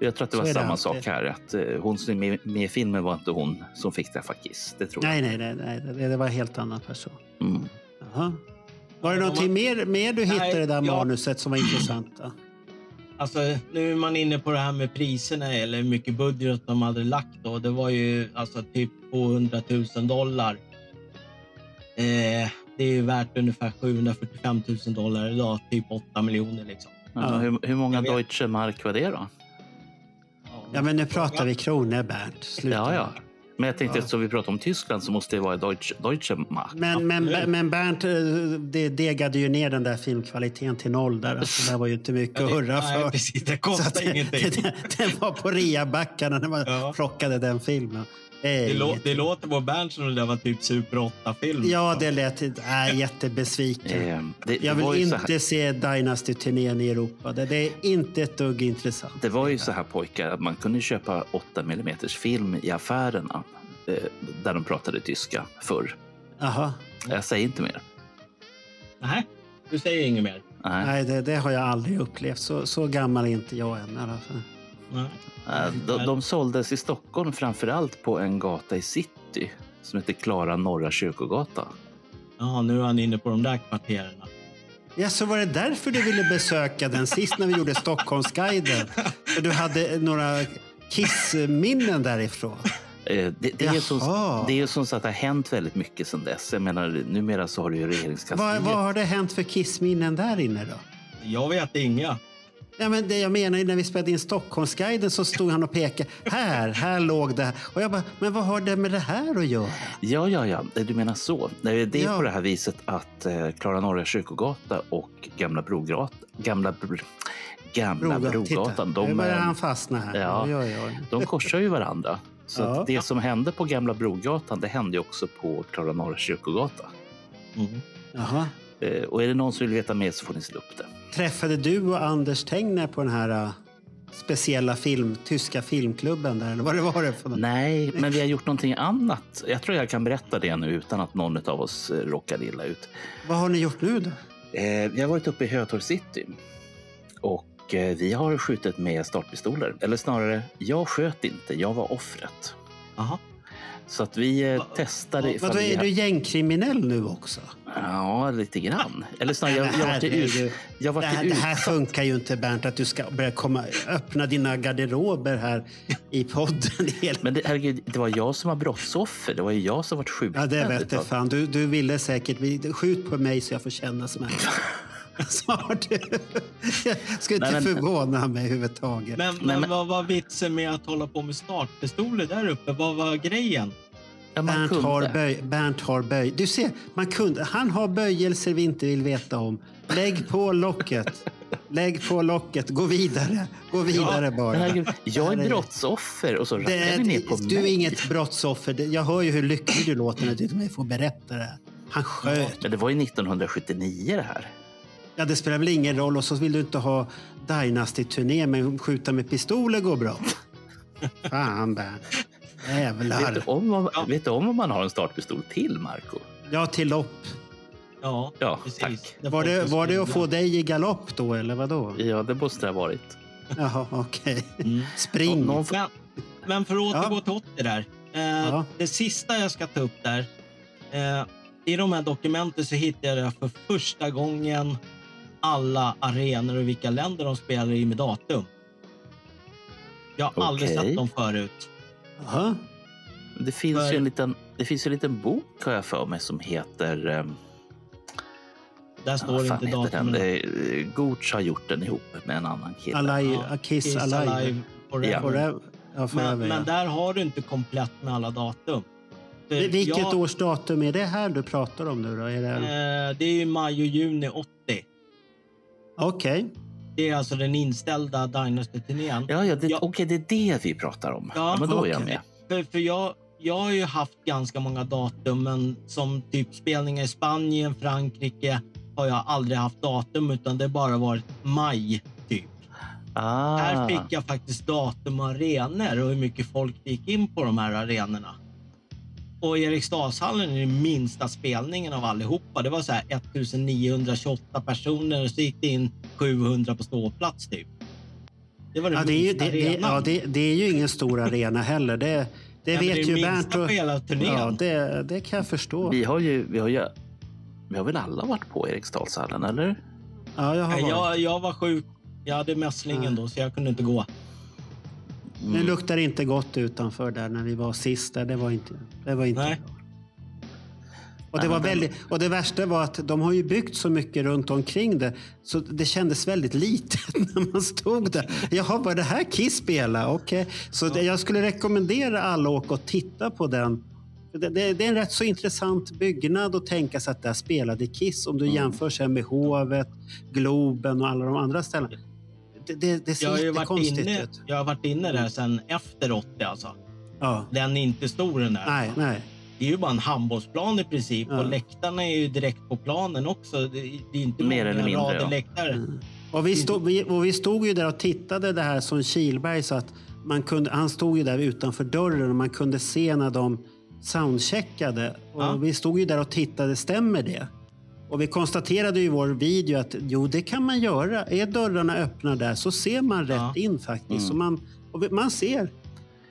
Jag tror att det Så var det samma alltid. sak här. Att eh, hon som är med, med i filmen var inte hon som fick träffa Kiss. Det tror Nej, jag. nej, nej, nej. Det, det var en helt annan person. Mm. Jaha. Var det någonting man- mer, mer du Nej, hittade i det där ja. manuset som var intressant? Då? Alltså, nu är man inne på det här med priserna eller hur mycket budget de hade lagt. Då. Det var ju alltså typ 200 000 dollar. Eh, det är ju värt ungefär 745 000 dollar idag, typ 8 miljoner. Liksom. Ja, hur, hur många. Deutsche Mark var det då? Ja, men nu pratar vi kronor, Bernt. Sluta. Ja, ja. Men jag tänkte Ja. eftersom vi pratar om Tyskland så måste det vara Deutsche, Deutsche Mark. Men, men, men Bernt, eh, det degade ju ner den där filmkvaliteten till noll. Där. Alltså, det var ju inte mycket att hurra Nej, för. precis. Det att, ingenting. Den, den var på reabackarna när man Ja. plockade den filmen. Det Det, lå, det låter på Bernt som det där var typ Super 8-film. Ja, det lät... Jag är jättebesviken. Eh, det, Jag det vill inte här, se Dynasty-turnén i Europa. Det, det är inte ett dugg intressant. det var ju så här pojkar att man kunde köpa 8 mm film i affärerna eh, där de pratade tyska förr. Jaha. Jag säger inte mer. Nej, du säger inget mer. Nej. Nej, det, det har jag aldrig upplevt. Så, så gammal är inte jag än. i Eh, De, de såldes i Stockholm framför allt på en gata i city som heter Klara Norra Kyrkogata. Ja, nu är han inne på de där kvarteren. Ja, så var det därför du ville besöka den sist när vi gjorde Stockholmsguiden? För du hade några kissminnen därifrån? Eh, Det, det, är ju som, det är som så att det har hänt väldigt mycket sedan dess. Jag menar, numera så har du ju regeringskansliet. Vad, vad har det hänt för kissminnen där inne då? Jag vet inga. Ja, men det jag menar, när vi spelade in Stockholmsguiden så stod han och pekade. Här, här låg det. här. Och jag bara, men vad har det med det här att göra? Ja, ja, ja, du menar så. Nej, Det är Ja. på det här viset att eh, Klara Norra Kyrkogata och Gamla Brogata, Gamla, Br- Gamla Broga- Brogatan, Titta, nu de, börjar eh, han fastna här. Ja. Oj, oj, oj. de korsar ju varandra. Så Ja. det som hände på Gamla Brogatan, det hände också på Klara Norra Kyrkogata. Mm. Jaha. Eh, Och är det någon som vill veta mer så får ni slå upp det. Träffade du och Anders Tengner på den här äh, speciella film, tyska filmklubben där? Eller vad det var det för något? Nej, men vi har gjort någonting annat. Jag tror jag kan berätta det nu utan att någon av oss eh, råkar illa ut. Vad har ni gjort nu då? Eh, vi har varit uppe i Hötorg city och eh, vi har skjutit med startpistoler. Eller snarare, jag sköt inte, jag var offret. Aha. Så att vi eh, testade ifall Vadå, vi... är du gängkriminell nu också? Ja, lite grann. Eller snarare, jag, jag var till ut... Jag var det, här, det här funkar ju inte Bernt, att du ska börja komma, öppna dina garderober här i podden. Men det, herregud, det var jag som var brottsoffer. Det var ju jag som var skjuten. Ja, det vet jag fan. Du, du ville säkert, skjut på mig så jag får känna smärta. Du. Jag ska inte Nej, men- förvåna mig överhuvudtaget. Men, men, vad var vitsen med att hålla på med startpistoler där uppe? Vad var grejen? Ja, Bernt kunde. har, böj, Bernt har böj. Du ser, man kunde, han har böjelser vi inte vill veta om. Lägg på locket. Lägg på locket. Gå vidare. Gå vidare bara. Men herregud, jag Det här är brottsoffer och så Det rackar ni ner på du är mig. inget brottsoffer. Det- Jag hör ju hur lycklig du låter när du till mig får berätta det här. Han sköt. Men det var ju 1979 det här. Ja, det spelar väl ingen roll. Och så vill du inte ha Dynasty-turné, men skjuta med pistoler går bra. Fan, Bernt. Vet du, Jävlar. om, vet du om om man har en startpistol till, Marco? Ja, till lopp. Ja, Ja, precis. tack. Var det, var det att få dig i galopp då, eller vad då? Ja, det måste det ha varit. Jaha, okej. Mm. Spring. Men, men för att återgå Ja. till 80 där. Eh, Ja. Det sista jag ska ta upp där. Eh, I de här dokumenten så hittade jag för första gången alla arenor och vilka länder de spelar i med datum. Jag har aldrig Okej. sett dem förut. Jaha. Det finns, För- ju en liten, det finns ju en liten bok, har jag för mig, som heter... ehm, Där vad står fan inte heter den? datumen. Det är- Gooch har gjort den ihop med en annan kille. Alive, Ja, Kiss, Kiss Alive. Alive Forever. Forever. Ja, forever, Men, men ja. där har du inte komplett med alla datum. Vilket jag- års datum är det här du pratar om nu då? Är det... Eh, det är ju maj och juni 80. Okej. Det är alltså den inställda Dynasty-turnén. Ja, ja, det, Ja. okej, det är det vi pratar om. Ja, men då är jag med. För, för jag, jag har ju haft ganska många datum, men som typ spelningar i Spanien, Frankrike har jag aldrig haft datum, utan det har bara varit maj typ. Ah. Här fick jag faktiskt datum och arenor och hur mycket folk gick in på de här arenorna. Och Eriksdalshallen är den minsta spelningen av allihopa. Det var så här 1928 personer och så gick det in 700 på ståplats typ. Det var den Ja, det, är ju, minsta det, det, ja, det, det är ju ingen stor arena heller. Det, det Ja, vet det är ju minsta Bernt. Och, ja, det, det kan jag förstå. Vi har ju, vi har ju, vi har väl alla varit på Eriksdalshallen, eller? Ja, jag har varit. jag, jag var sjuk. Jag hade mässlingen då, så jag kunde inte gå. Det luktar inte gott utanför där när vi var sist. Där. Det var inte, det var inte Nej. Och det, var väldigt, och det värsta var att de har ju byggt så mycket runt omkring det så det kändes väldigt litet när man stod där. Jaha, var det här Kiss spela? Okej. Så det, jag skulle rekommendera alla att åka och titta på den. Det, det, det är en rätt så intressant byggnad att tänka sig att där spelade Kiss. Om du jämför sen med Hovet, Globen och alla de andra ställena. Det, det, det ser Jag har ju varit inne, ut. jag har varit inne där sen efter 80 alltså. Ja. Den är inte stor den där. Nej, nej. Det är ju bara en handbollsplan i princip Ja. och läktarna är ju direkt på planen också. Det, det är inte Mer många eller mindre, rader ja. läktare. Och vi, stod, vi, och vi stod ju där och tittade det här som Kilberg så att man kunde, han stod ju där utanför dörren och man kunde se när de soundcheckade. Och Ja. Vi stod ju där och tittade, stämmer det? Och vi konstaterade i vår video att jo, det kan man göra. Är dörrarna öppna där så ser man rätt Ja. in faktiskt. Mm. Så man, man ser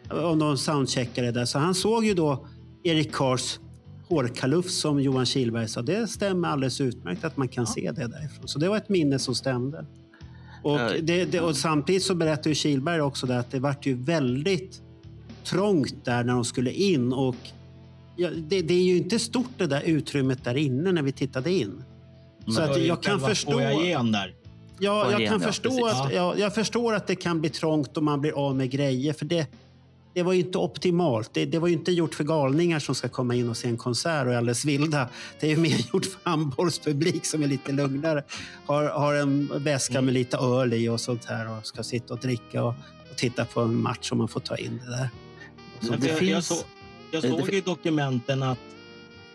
om de soundcheckade där. Så han såg ju då Erik Kars hårkaluff som Johan Kilberg sa. Det stämmer alldeles utmärkt att man kan se det därifrån. Så det var ett minne som stämde. Och, Ja. det, det, och samtidigt så berättade Kilberg också att det vart ju väldigt trångt där när de skulle in. Och ja, det, det är ju inte stort det där utrymmet där inne när vi tittade in. Så Det var att jag kan förstå... foajén där. Ja, jag kan ja, förstå att, ja, jag förstår att det kan bli trångt om man blir av med grejer. För det, det var ju inte optimalt. Det, det var ju inte gjort för galningar som ska komma in och se en konsert och är alldeles vilda. Det är ju mer gjort för handbollspublik som är lite lugnare. Har, har en väska med lite öl i och sånt här och ska sitta och dricka och, och titta på en match som man får ta in det där. Så det jag, jag, så, jag Eh, såg det- i dokumenten att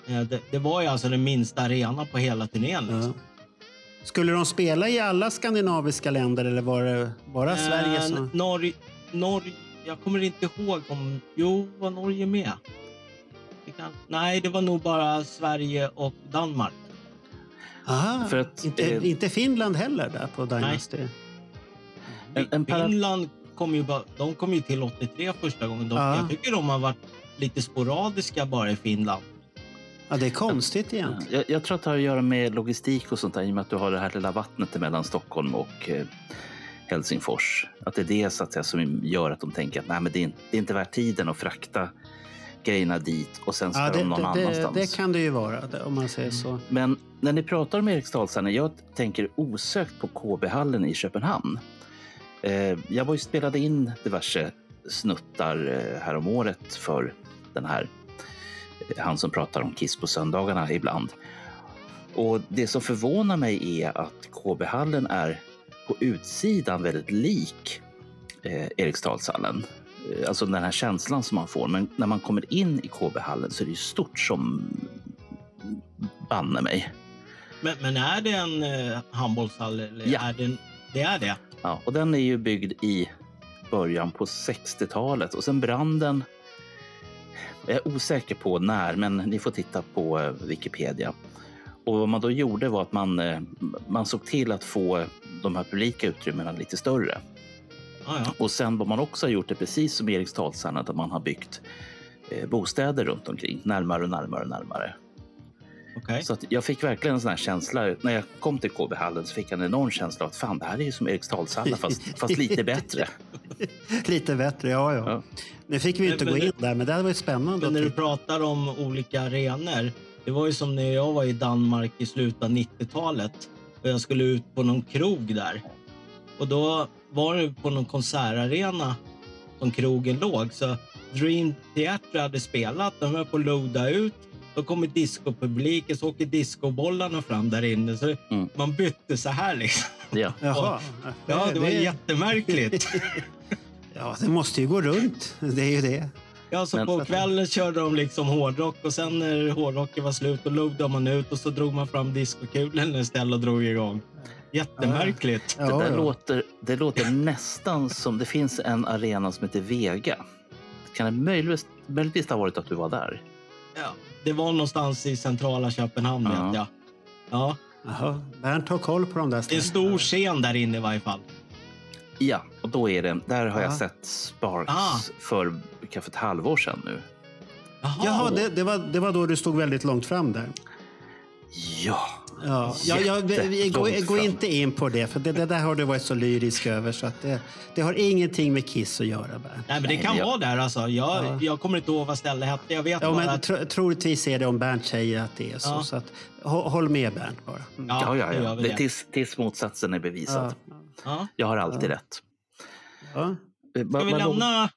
eh, det, det var ju alltså den minsta arenan på hela turnén. Ja. Liksom. Skulle de spela i alla skandinaviska länder eller var det bara Sverige? Eh, Som... Norge, Norge, jag kommer inte ihåg om... Jo, var Norge med? Det kan, nej, det var nog bara Sverige och Danmark. Aha, För att, inte, eh, inte Finland heller där på Dynasty? En, en para... Finland kom ju, bara, de kom ju till 83 första gången. De, Ja. Jag tycker de har varit lite sporadiska bara i Finland. Ja, det är konstigt egentligen. jag, jag tror att det har att göra med logistik och sånt där i och med att du har det här lilla vattnet mellan Stockholm och eh, Helsingfors. Att det är det så att säga, som gör att de tänker att Nej, men det, är, inte- det är inte värt tiden att frakta grejerna dit och sen ska Ja, det, de någon det, annanstans. det kan det ju vara om man säger så. Men när ni pratar om Eriksdalshallen, jag tänker osökt på KB-hallen i Köpenhamn. Eh, jag var ju spelade in diverse snuttar eh, här om året för den här, eh, han som pratar om Kiss på söndagarna ibland. Och det som förvånar mig är att KB-hallen är på utsidan väldigt lik eh, Eriksdalshallen. Eh, Alltså den här känslan som man får. Men när man kommer in i KB-hallen så är det ju stort som banne mig. Men, men är det en eh, handbollshall? Eller Ja. är det, en, det är det? Ja, och den är ju byggd i början på 60-talet och sen brann den. Jag är osäker på när, men ni får titta på eh, Wikipedia. Och vad man då gjorde var att man, eh, man såg till att få de här publika utrymmena lite större. Ja, ja. Och sen vad man också har gjort är precis som Eriksdalshallen, att man har byggt eh, bostäder runt omkring, närmare och närmare och närmare. Okej. Så att jag fick verkligen en sån här känsla. När jag kom till KB-hallen så fick jag en enorm känsla att fan, det här är ju som Eriksdalshallen fast, fast lite bättre. Lite bättre, ja, ja. Ja. Nu fick vi ju inte Men- gå in där, men det hade varit spännande. När du pratar om olika arenor. Det var ju som när jag var i Danmark i slutet av 90-talet och jag skulle ut på någon krog där. Och då var det på någon konsertarena som krogen låg. Så Dream Theater hade spelat. De höll på att loada ut. Då kommer discopubliken, så åker discobollarna fram där inne. Så Mm. man bytte så här liksom. Ja. Jaha. Ja, det var jättemärkligt. Ja, det måste ju gå runt. Det är ju det. Ja, så på kvällen körde de liksom hårdrock och sen när hårdrocken var slut då luggade man ut och så drog man fram diskokulan istället och drog igång. Jättemärkligt. Det, där Låter, det låter nästan som... Det finns en arena som heter Vega. Kan det möjligtvis, möjligtvis ha varit att du var där? Ja, det var någonstans i centrala Köpenhamn Ja. vet jag. Ja, Jaha, Bernt har koll på de där det är en stor scen där inne i varje fall. Ja, och då är det... Där har jag Ja. sett Sparks Ah. för kanske ett halvår sedan nu. Jaha, det, det, var, det var då du stod väldigt långt fram där. Ja. Ja, ja, ja, vi, vi, gå, inte in på det, för det, det där har du varit så lyrisk över. Så att det, det har ingenting med Kiss att göra. Nej, men det kan jag- vara där alltså. Jag, Ja. jag kommer inte ihåg vad stället hette. Jag vet Ja, bara men att... tro, troligtvis är det om Bernt säger att det är så. Ja. så att, hå- håll med Bernt bara. Mm. Ja, ja, det ja. Det, tills, tills motsatsen är bevisad. Ja. Jag har alltid Ja. rätt. Ja. Eh, Ska vi lämna...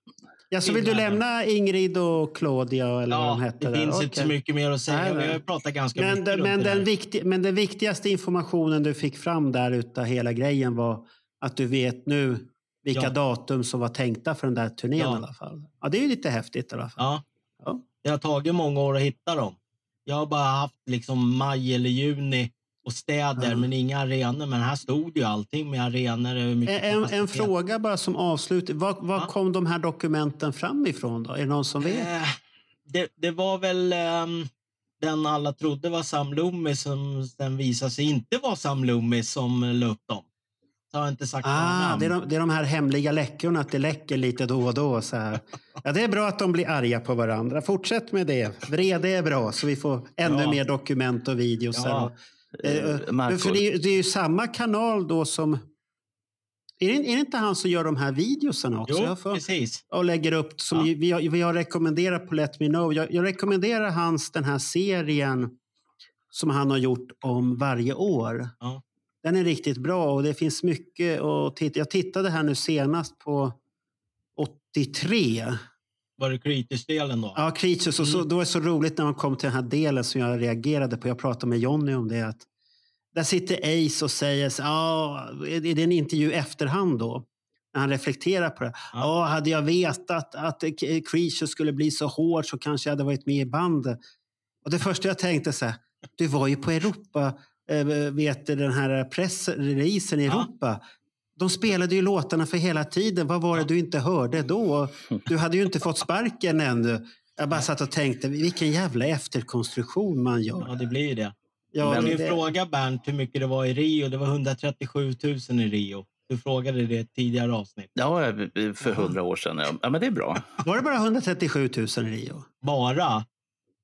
Ja, så vill du lämna Ingrid och Claudia eller vad de Ja, hette? det finns där? inte så Okej. mycket mer att säga. Nej, Vi har pratat ganska Men, mycket men, den vikti, men den viktigaste informationen du fick fram där utav hela grejen var att du vet nu vilka Ja. datum som var tänkta för den där turnén Ja. i alla fall. Ja, det är ju lite häftigt i alla fall. Ja. Ja. Det har tagit många år att hitta dem. Jag har bara haft liksom maj eller juni och städer, Ja. men inga arenor. Men här stod ju allting med arenor. En, en fråga bara som avslut. Var, var kom de här dokumenten fram ifrån? Då? Är det någon som vet? Eh, det, det var väl ehm, den alla trodde var Sam Loomis som sen visade sig inte vara Sam Loomis som la upp dem. Så har inte sagt Ah, det, är de, det är de här hemliga läckorna, att det läcker lite då och då. Så här. Ja, det är bra att de blir arga på varandra. Fortsätt med det. Vrede är bra, så vi får ännu Ja. mer dokument och videos. Ja. Eh, Eh, Marco. för det, är, det är ju samma kanal då som... Är det, är det inte han som gör de här videosarna också? Jo, Jag får- precis. och lägger upp som Ja. vi har rekommenderat på Let Me Know. Jag, jag rekommenderar hans den här serien som han har gjort om varje år. Ja. Den är riktigt bra och det finns mycket att titta. Jag tittade här nu senast på 83. Var det Creatures-delen då? Ja, Creatures. Och så, då är det så roligt när man kom till den här delen som jag reagerade på. Jag pratade med Jonny om det. Att där sitter Ace och säger, ja, är är det en intervju efterhand då? När han reflekterar på det. Ja, hade jag vetat att Creature skulle bli så hård så kanske jag hade varit med i bandet. Och det första jag tänkte så här, du var ju på Europa, eh, vet du, den här pressreleasen i Europa. De spelade ju låtarna för hela tiden. Vad var det du inte hörde då? Du hade ju inte fått sparken ännu. Jag bara satt och tänkte, vilken jävla efterkonstruktion man gör. Ja, det blir ju det. Ja, men min det- fråga Bernt hur mycket det var i Rio. Det var 137 000 i Rio. Du frågade det i ett tidigare avsnitt. Ja, för hundra år sedan. Ja. men det är bra. Var det bara 137 000 i Rio? Bara?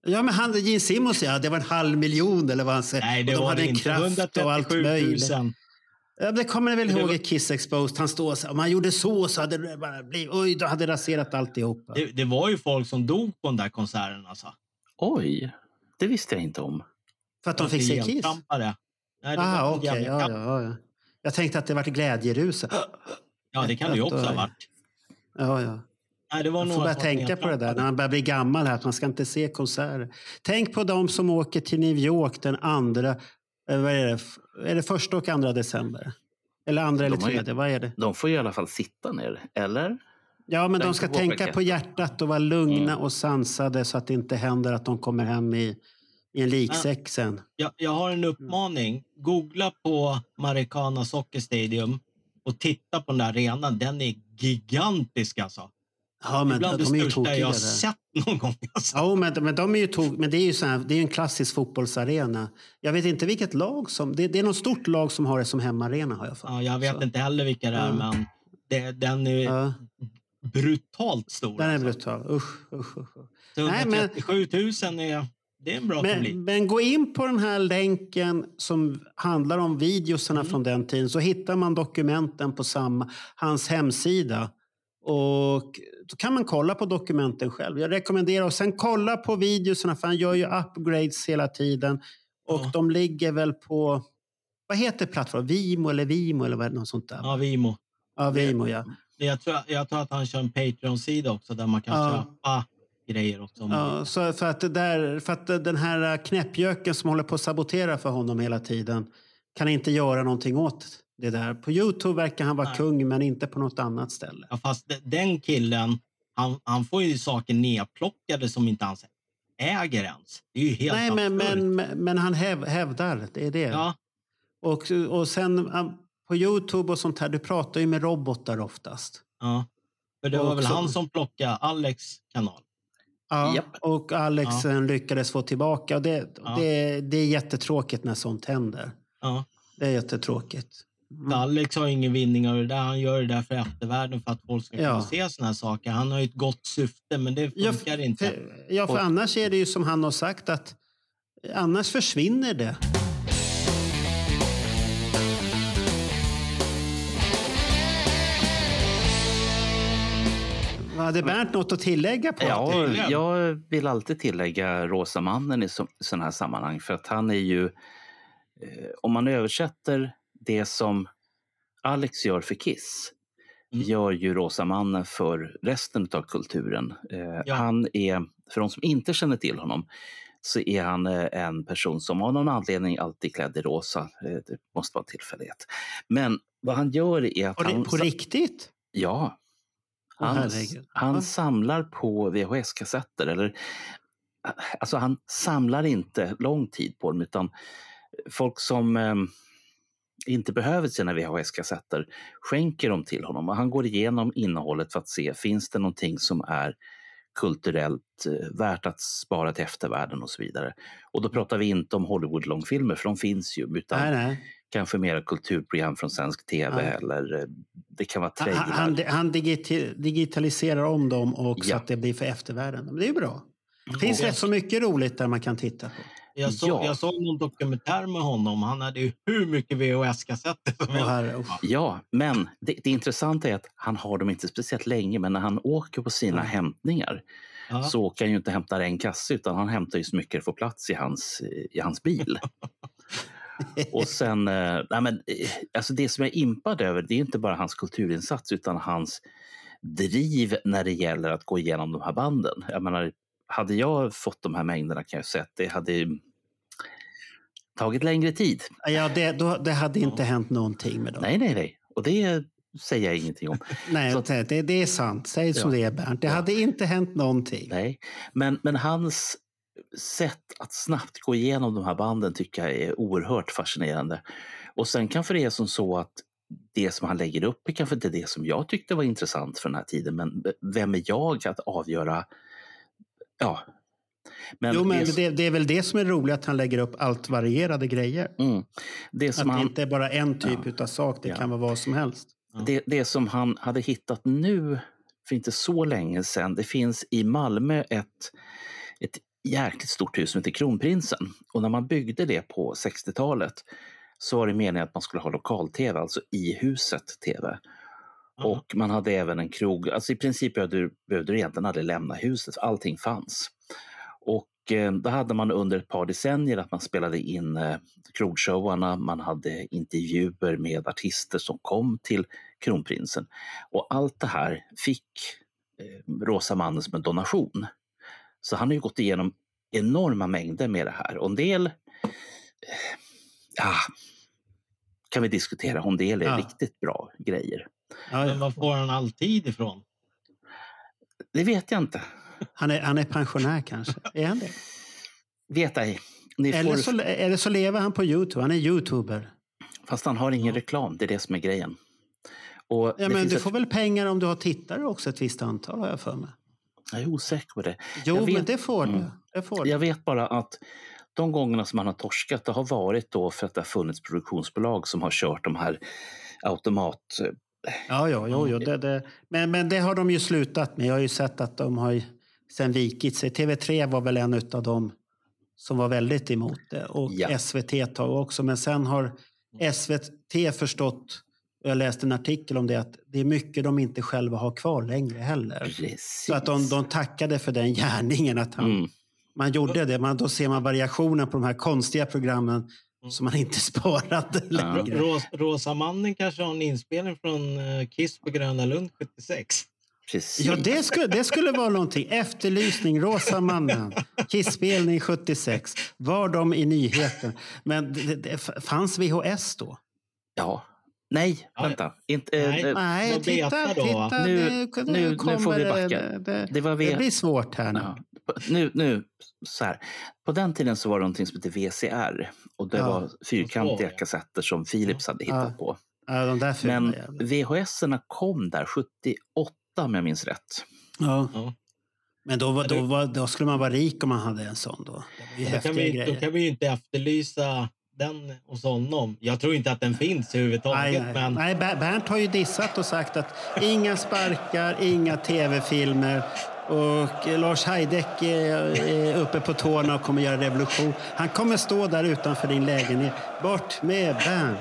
Ja, men han, Gene Simmons ja, det var en halv miljon eller vad han säger. Nej, det och de var hade det en inte. kraft och allt 137 000. Ja, det kommer ni väl ihåg i Kiss Exposed. Han står så om han gjorde så så hade det bara blivit, oj, då hade det raserat alltihopa. Det, det var ju folk som dog på den där konserten alltså. Oj, det visste jag inte om. För att de fick se Kiss? Nej, det Ah, var jävla ja, ja, ja. Jag tänkte att det var glädjerus. Ja, det kan det ju också ha varit. Ja, ja. Nej, det var Man får börja tänka på det där när man börjar bli gammal här, att man ska inte se konserter. Tänk på de som åker till New York den andra, eh, vad är det, är det första och andra december? Eller andra eller De har ju- tredje, vad är det? De får i alla fall sitta ner, eller? Ja, men de ska på tänka på hjärtat och vara lugna och sansade så att det inte händer att de kommer hem i, i en liksäck sen. Jag, jag har en uppmaning. Googla på Maracana Soccer Stadium och titta på den där arenan. Den är gigantisk alltså. Ja, men Bland de, det är ju tokiga jag har sett någon gång. Alltså. Ja, men, men de är ju tog, men det är ju så här, det är en klassisk fotbollsarena. Jag vet inte vilket lag som... Det, det är något stort lag som har det som hemmaarena har jag för Ja, jag vet Så. inte heller vilka det är, Ja. men det, den är Ja. brutalt stor. Den är alltså. brutal. Usch, usch, usch. Nej, men- 137 000 är, det är en bra publik. Men, men gå in på den här länken som handlar om videosarna Mm. från den tiden så hittar man dokumenten på samma, hans hemsida. Och då kan man kolla på dokumenten själv. Jag rekommenderar och sen kolla på videosarna för han gör ju upgrades hela tiden. Och de ligger väl på, vad heter plattformen? Vimo eller Vimo eller vad, något sånt där? Ja, Vimo. Ja, Vimo ja. Jag tror, jag tror att han kör en Patreon-sida också där man kan Ja. köpa grejer också. Ja, så för, att där, för att den här knäppjöken som håller på att sabotera för honom hela tiden kan inte göra någonting åt det där. På Youtube verkar han vara kung men inte på något annat ställe. Ja, fast de- den killen, han, han får ju saker nedplockade som inte han äger ens. Det är ju helt Nej, men, men, men han häv, hävdar. Det är det. Ja. Och, och sen på Youtube och sånt här, du pratar ju med robotar oftast. Ja. För det var väl Också- han som plockade Alex kanal. Ja, och Alex Ja. sen lyckades få tillbaka. Och det, Ja. det, det är jättetråkigt när sånt händer. Ja. Det är jättetråkigt. För Alex har ingen vinning av det där. Han gör det där för eftervärlden för att folk ska kunna Ja. se såna här saker. Han har ju ett gott syfte, men det Ja, funkar inte. För, ja, för annars är det ju som han har sagt att annars försvinner det. Hade Bernt något att tillägga på Ja, jag vill alltid tillägga Rosa mannen i så- sådana här sammanhang för att han är ju, eh, om man översätter det som Alex gör för Kiss, Mm. gör ju Rosa mannen för resten av kulturen. Eh, Ja. Han är, för de som inte känner till honom, så är han eh, en person som av någon anledning alltid är klädd i rosa. Eh, Det måste vara en tillfällighet. Men vad han gör är att På, han... ri- på riktigt? Ja. Han, han samlar på VHS-kassetter. Eller, alltså han samlar inte lång tid på dem utan folk som inte behöver sina VHS-kassetter skänker dem till honom. Och han går igenom innehållet för att se, finns det någonting som är kulturellt eh, värt att spara till eftervärlden och så vidare. Och då pratar vi inte om Hollywood-långfilmer, för de finns ju, utan Nej, nej. kanske mera kulturprogram från svensk tv Ja. eller eh, det kan vara Han, trailrar. han, han digiti- digitaliserar om dem och så Ja. att det blir för eftervärlden. Men det är ju bra. Det finns Och- rätt så mycket roligt där man kan titta på. Jag såg, Ja. jag såg någon dokumentär med honom. Han hade ju hur mycket VHS-kassetter som helst. Ja, men det, det intressanta är att han har dem inte speciellt länge, men när han åker på sina Mm. hämtningar Ja. så åker han ju inte och hämtar en kasse utan han hämtar ju så mycket det får plats i hans, i hans bil. och sen, eh, nej men, eh, alltså det som jag är impad över det är inte bara hans kulturinsats utan hans driv när det gäller att gå igenom de här banden. Jag menar, hade jag fått de här mängderna kan jag säga att det hade tagit längre tid. Ja, det, då, det hade inte hänt någonting med dem. Nej, nej, nej. Och det säger jag ingenting om. Nej, Så att- det, det är sant. Säg som Ja. det är, Bernt. Det hade inte hänt någonting. Nej, men, men hans sätt att snabbt gå igenom de här banden tycker jag är oerhört fascinerande. Och sen kanske det är som så att det som han lägger upp är kanske inte det som jag tyckte var intressant för den här tiden, men vem är jag att avgöra? Ja. Men jo, men det, det, det är väl det som är roligt, att han lägger upp allt varierade grejer. mm, det Att som det han, inte är bara en typ Ja. utav sak, det Ja. kan vara vad som helst. det, det som han hade hittat nu för inte så länge sedan, det finns i Malmö ett, ett jäkligt stort hus som heter Kronprinsen. Och när man byggde det på 60-talet så var det meningen att man skulle ha lokal-tv, alltså i huset tv. Och man hade även en krog, alltså i princip behövde behövde du egentligen aldrig lämna huset, allting fanns. Och eh, då hade man under ett par decennier att man spelade in eh, krogshowarna, man hade intervjuer med artister som kom till Kronprinsen. Och allt det här fick eh, Rosa mannen som en donation. Så han har ju gått igenom enorma mängder med det här. Och en del eh, ja, kan vi diskutera om det är Ja. riktigt bra grejer. Ja, Men ja. var får han all tid ifrån? Det vet jag inte. Han, är, han är pensionär kanske. Är han det? Vet ej. Ni Eller får, så, eller så lever han på Youtube. Han är youtuber. Fast han har ingen reklam, det är det som är grejen. Och Ja, men du ett- får väl pengar om du har tittare också, ett visst antal har jag för mig. Jag är osäker på det. Jo, Jag vet- men det får du. Mm. Det får du. Jag vet bara att de gångerna som han har torskat, det har varit då för att det har funnits produktionsbolag som har kört de här automat... Ja, ja, jo, jo, det, det. Men, men det har de ju slutat med. Jag har ju sett att de har sen vikit sig. TV3 var väl en av dem som var väldigt emot det. Och Ja. SVT ett tag också. Men sen har SVT förstått, och jag läste en artikel om det, att det är mycket de inte själva har kvar längre heller. Precis. Så att de, de tackade för den gärningen. Att han, Mm. Man gjorde det. Man, då ser man variationen på de här konstiga programmen som man inte sparade längre. Ros, Rosa mannen kanske har en inspelning från eh, Kiss på Gröna Lund 76. Precis. Ja, det skulle, det skulle vara någonting. Efterlysning, Rosa mannen, Kisspelning 76. Var de i nyheten? Men det, det, fanns VHS då? Ja, Nej, Ja, vänta. Inte, eh, Nej. eh, Nej, titta, titta. Nu- nu- nu kommer får vi det- backa. Det, det, Det var det blir svårt här nu. Ja. Nu, nu, så här. På den tiden så var det någonting som hette VCR och det Ja. var fyrkantiga Så, ja. kassetter som Philips hade hittat Ja. på. Ja, de där fula Men. VHS-erna kom där 78 om jag minns rätt. Ja. Ja. Men då, var, då, var, då skulle man vara rik om man hade en sån. Då. Då kan, vi, då kan vi ju inte efterlysa den hos honom. Jag tror inte att den finns överhuvudtaget. Nej, nej. Men nej, Ber- Bernt har ju dissat och sagt att inga sparkar, inga tv-filmer. Och Lars Heideck är, uppe på tårna och kommer göra revolution. Han kommer stå där utanför din lägenhet. Bort med Bernt!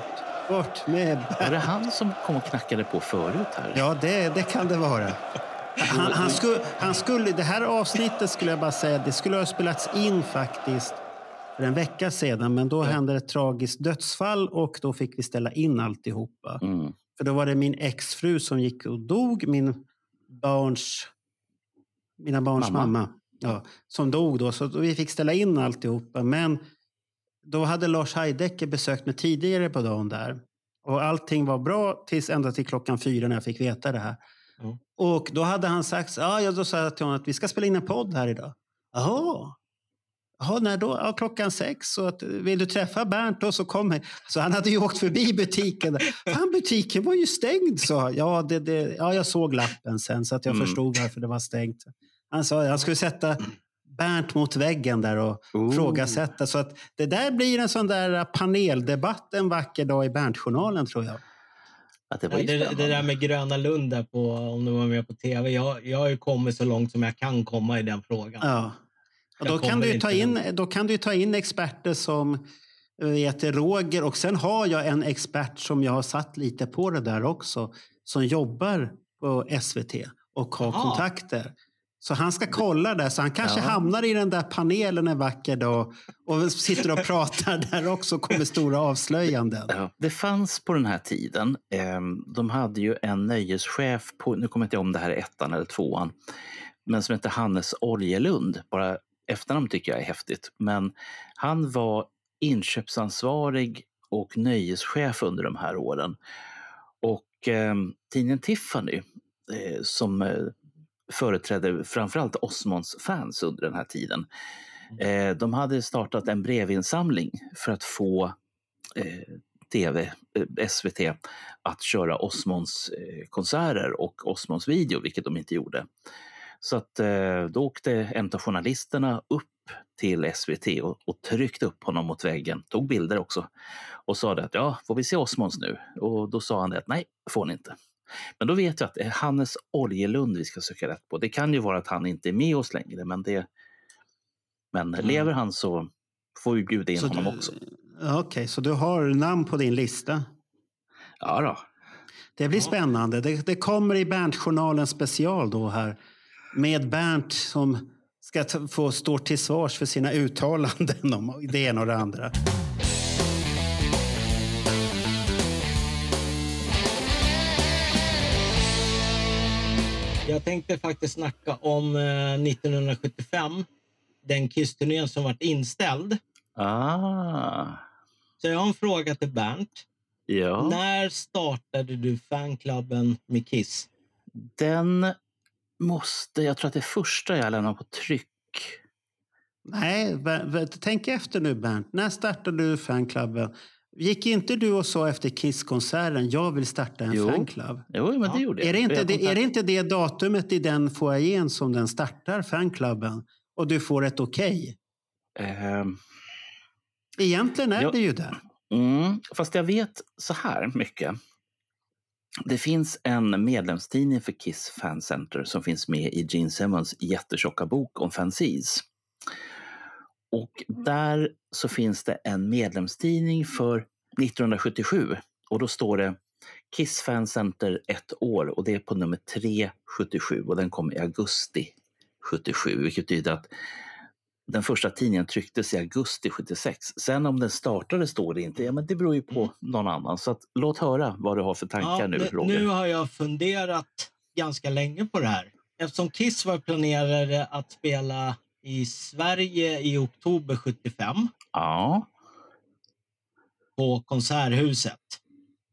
Bort med Var Bernt! det han som kom och knackade på förut här? Ja, det, det kan det vara. Han, han, skulle, han skulle, det här avsnittet skulle jag bara säga, det skulle ha spelats in faktiskt för en vecka sedan. Men då hände ett tragiskt dödsfall och då fick vi ställa in alltihopa. Mm. För då var det min exfru som gick och dog, min barns, mina barns Mamma. mamma, ja, som dog då. Så vi fick ställa in alltihopa. Men då hade Lars Heidecker besökt mig tidigare på dagen där. Och allting var bra tills ända till klockan fyra när jag fick veta det här. Ja. Och då hade han sagt, ja, ja, då sa jag till honom att vi ska spela in en podd här idag. Jaha. Jaha, när då? Ja, klockan sex. Så att, vill du träffa Bernt då så kom jag. Så han hade ju åkt förbi butiken. Fan, butiken var ju stängd, sa ja, det, det, ja, jag såg lappen sen så att jag Mm. förstod varför det var stängt. Han sa han skulle sätta Bernt mot väggen där och Oh. frågasätta. Så att det där blir en sån där paneldebatt en vacker dag i Bernt-journalen tror jag. Att det det, det där med Gröna Lund där på, om du var med på tv. Jag, jag har ju kommit så långt som jag kan komma i den frågan. Ja. Då, kan du ta in, då kan du ta in experter som eh, heter Roger och sen har jag en expert som jag har satt lite på det där också som jobbar på SVT och har Jaha. kontakter. Så han ska kolla där, så han kanske Ja. hamnar i den där panelen en vacker dag och sitter och pratar där också och kommer stora avslöjanden. Ja, det fanns på den här tiden, eh, de hade ju en nöjeschef på, nu kommer jag inte om det här är ettan eller tvåan, men som hette Hannes Oljelund. Bara efternamn tycker jag är häftigt. Men han var inköpsansvarig och nöjeschef under de här åren. Och eh, tidningen Tiffany, eh, som eh, företrädde framförallt Osmonds fans under den här tiden, eh, de hade startat en brevinsamling för att få eh, TV, eh, SVT, att köra Osmonds eh, konserter och Osmonds video, vilket de inte gjorde. Så att eh, då åkte en av journalisterna upp till SVT och, och tryckte upp honom mot väggen, tog bilder också och sa att ja, får vi se Osmonds nu? Och då sa han det att nej, får ni inte. Men då vet jag att det är Hannes Oljelund vi ska söka rätt på. Det kan ju vara att han inte är med oss längre, men det men lever han så får vi bjuda in Så honom du- också. Okej, så du har namn på din lista? Ja då. Det blir Ja. spännande. Det, det kommer i Bernt-journalen special då här. Med Bernt som ska få stå till svars för sina uttalanden om det ena och det andra. Jag tänkte faktiskt snacka om eh, 1975. Den Kiss-turnén som varit inställd. Ah, Så jag har en fråga till Bernt. ja. När startade du fanklubben med Kiss? Den måste, jag tror att det första jag lämnar på tryck. Nej, tänk efter nu Bernt. När startade du fanklubben? Gick inte du och sa efter Kiss-konserten jag vill starta en Jo. fanclub? Jo, men det Ja. gjorde jag. Är det, inte Jag det, är det inte det datumet i den foajén som den startar, fanklubben? Och du får ett okej? Ehm, Egentligen är Ja. det ju det. mm, fast jag vet så här mycket. Det finns en medlemstidning för Kiss Fan Center som finns med i Gene Simmons jättetjocka bok om fanzines. Och där så finns det en medlemstidning för 1977 och då står det Kiss Fan Center ett år och det är på nummer 377 och den kom i augusti 77 vilket betyder att den första tidningen trycktes i augusti 76. Sen om den startade står det inte, ja, men det beror ju på någon annan. Så att, låt höra vad du har för tankar Ja, nu nu, Roger. nu har jag funderat ganska länge på det här. Eftersom Kiss var planerade att spela i Sverige i oktober 75 Ja, på Konserthuset.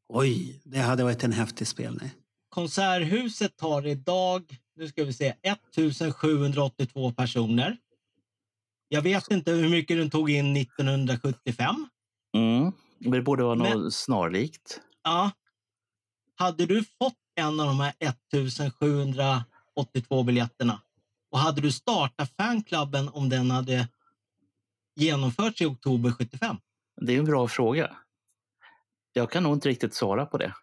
Oj, det hade varit en häftig spelning. Konserthuset har idag, nu ska vi se, 1782 personer. Jag vet inte hur mycket den tog in 1975. Mm. Men det borde vara Men- något snarlikt. Ja. Hade du fått en av de här 1782 biljetterna och hade du startat fanklubben om den hade genomförts i oktober 75? Det är en bra fråga. Jag kan nog inte riktigt svara på det.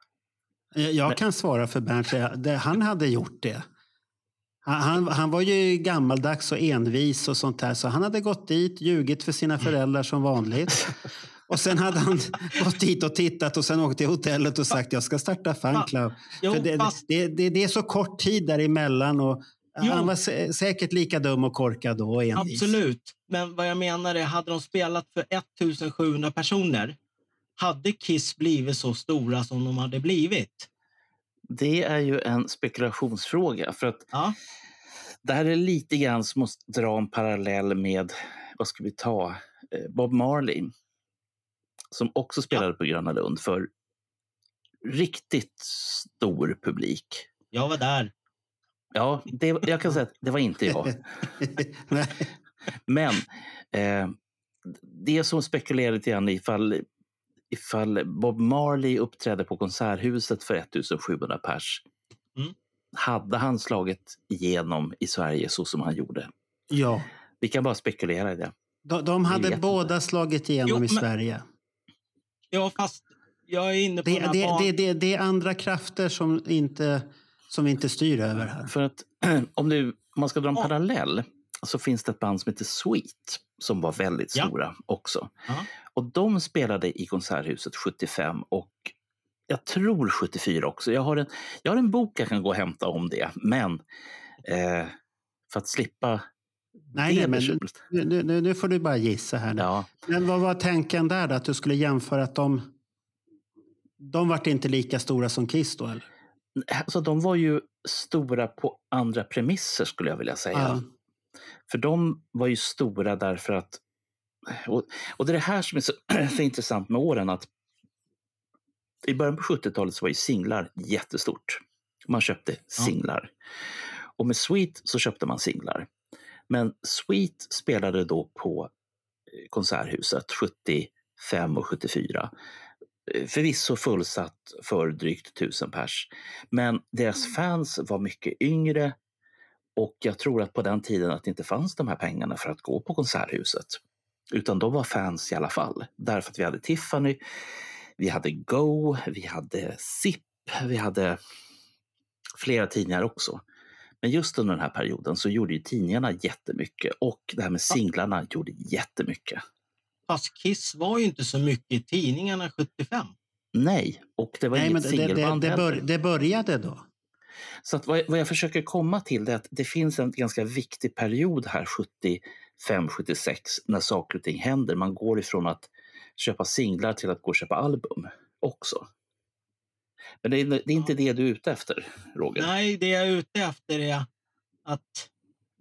Jag- Jag kan svara för Bernt. Han hade gjort det. Han, han, var ju gammaldags och envis och sånt där. Så han hade gått dit, ljugit för sina föräldrar som vanligt. Och sen hade han gått dit och tittat och sen åkt till hotellet och sagt jag ska starta fanclub. Jo, För det, det, det, det är så kort tid däremellan och Jo. han var sä- säkert lika dum och korkad då och envis. Absolut. Men vad jag menar är, hade de spelat för 1700 personer hade Kiss blivit så stora som de hade blivit? Det är ju en spekulationsfråga. För att Ja. Det här är lite grann som att dra en parallell med, vad ska vi ta, Eh, Bob Marley. Som också spelade på Gröna Lund för riktigt stor publik. Jag var där. Ja, det, jag kan säga att det var inte jag. Men eh, det som spekulerar lite grann ifall, ifall Bob Marley uppträdde på Konserthuset för 1700 pers. Mm. Hade han slagit igenom i Sverige så som han gjorde? Ja. Vi kan bara spekulera i det. De, de hade vet båda slagit igenom Jo, i men- Sverige. Ja, fast jag är inne på Det, det, det, det, det är andra krafter som inte som vi inte styr över här. För att om, du, om man ska dra en parallell så finns det ett band som heter Sweet som var väldigt Ja. stora också. Ja. Och de spelade i Konserthuset 75 och jag tror 74 också. Jag har en, jag har en bok jag kan gå och hämta om det, men eh, för att slippa Nej, det nej, men nu, nu, nu får du bara gissa här. nu. Ja, Men vad var tanken där då? Att du skulle jämföra att de... De vart inte lika stora som Kiss då? Eller? alltså, de var ju stora på andra premisser skulle jag vilja säga. Ja. För de var ju stora därför att... Och, och det är det här som är så, så intressant med åren. att I början på 70-talet så var ju singlar jättestort. Man köpte singlar. Och med Sweet så köpte man singlar. Men Sweet spelade då på eh, Konserthuset 75 och 74. Eh, Förvisso fullsatt för drygt tusen pers. Men deras fans var mycket yngre och jag tror att på den tiden att det inte fanns de här pengarna för att gå på Konserthuset. Utan de var fans i alla fall. Därför att vi hade Tiffany, vi hade Go, vi hade Zip, vi hade flera tidningar också. Men just under den här perioden så gjorde ju tidningarna jättemycket och det här med singlarna gjorde jättemycket. Fast Kiss var ju inte så mycket i tidningarna 75. Nej, och det var Nej, inget det, det, singelband det, heller. bör, det började då. Så att vad, vad jag försöker komma till är att det finns en ganska viktig period här 75-76 när saker och ting händer. Man går ifrån att köpa singlar till att gå och köpa album också. Men det är, det är inte det du är ute efter, Roger. Nej, det jag är ute efter är att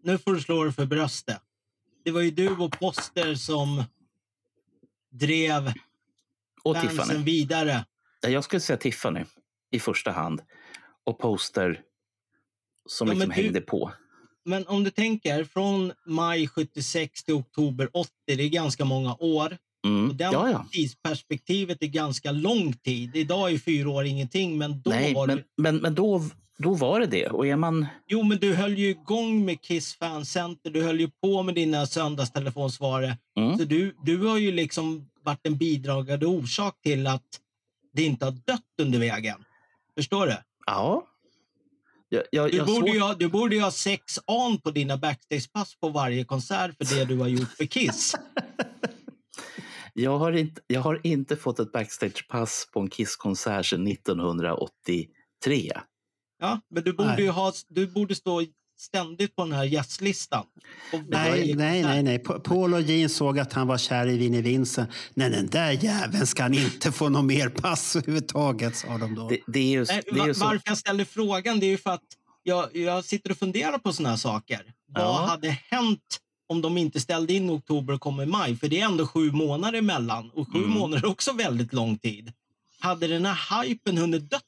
nu får du slå dig för bröstet. Det var ju du och Poster som drev Och fansen Tiffany. vidare. Ja, Jag skulle säga Tiffany i första hand. Och Poster som Ja, liksom du- hängde på. Men om du tänker från maj 76 till oktober 80, det är ganska många år. Mm. Och den Ja, ja. tidsperspektivet är ganska lång tid. Idag är fyra år ingenting, men då Nej, var men, det... men, men då, då var det det. Och är man... Jo, men du höll ju igång med Kiss Fancenter. Du höll ju på med dina söndagstelefonsvarare. Mm. Så du, du har ju liksom varit en bidragande orsak till att det inte har dött under vägen. Förstår du? Ja. Jag, jag, Du jag borde, ha, du borde ju ha sex on på dina backstagepass på varje konsert för det du har gjort för Kiss. Jag har, inte, jag har inte fått ett backstagepass på en Kiss-konsert sedan 1983. Ja, men du borde Nej. ju ha, du borde stå ständigt på den här gästlistan. Nej, nej, nej, nej. Pa- Paul och Jean såg att han var kär i Vinnie Vincent. Nej, den där jäveln ska han inte få något mer pass överhuvudtaget, sa de då. Det, det är ju, Nej, det är va- ju så. varför jag ställer frågan det är ju för att jag, jag sitter och funderar på såna här saker. Vad Ja. hade hänt om de inte ställde in oktober och kom i maj? För det är ändå sju månader emellan och sju Mm. månader är också väldigt lång tid. hade den här hypen hunnit dött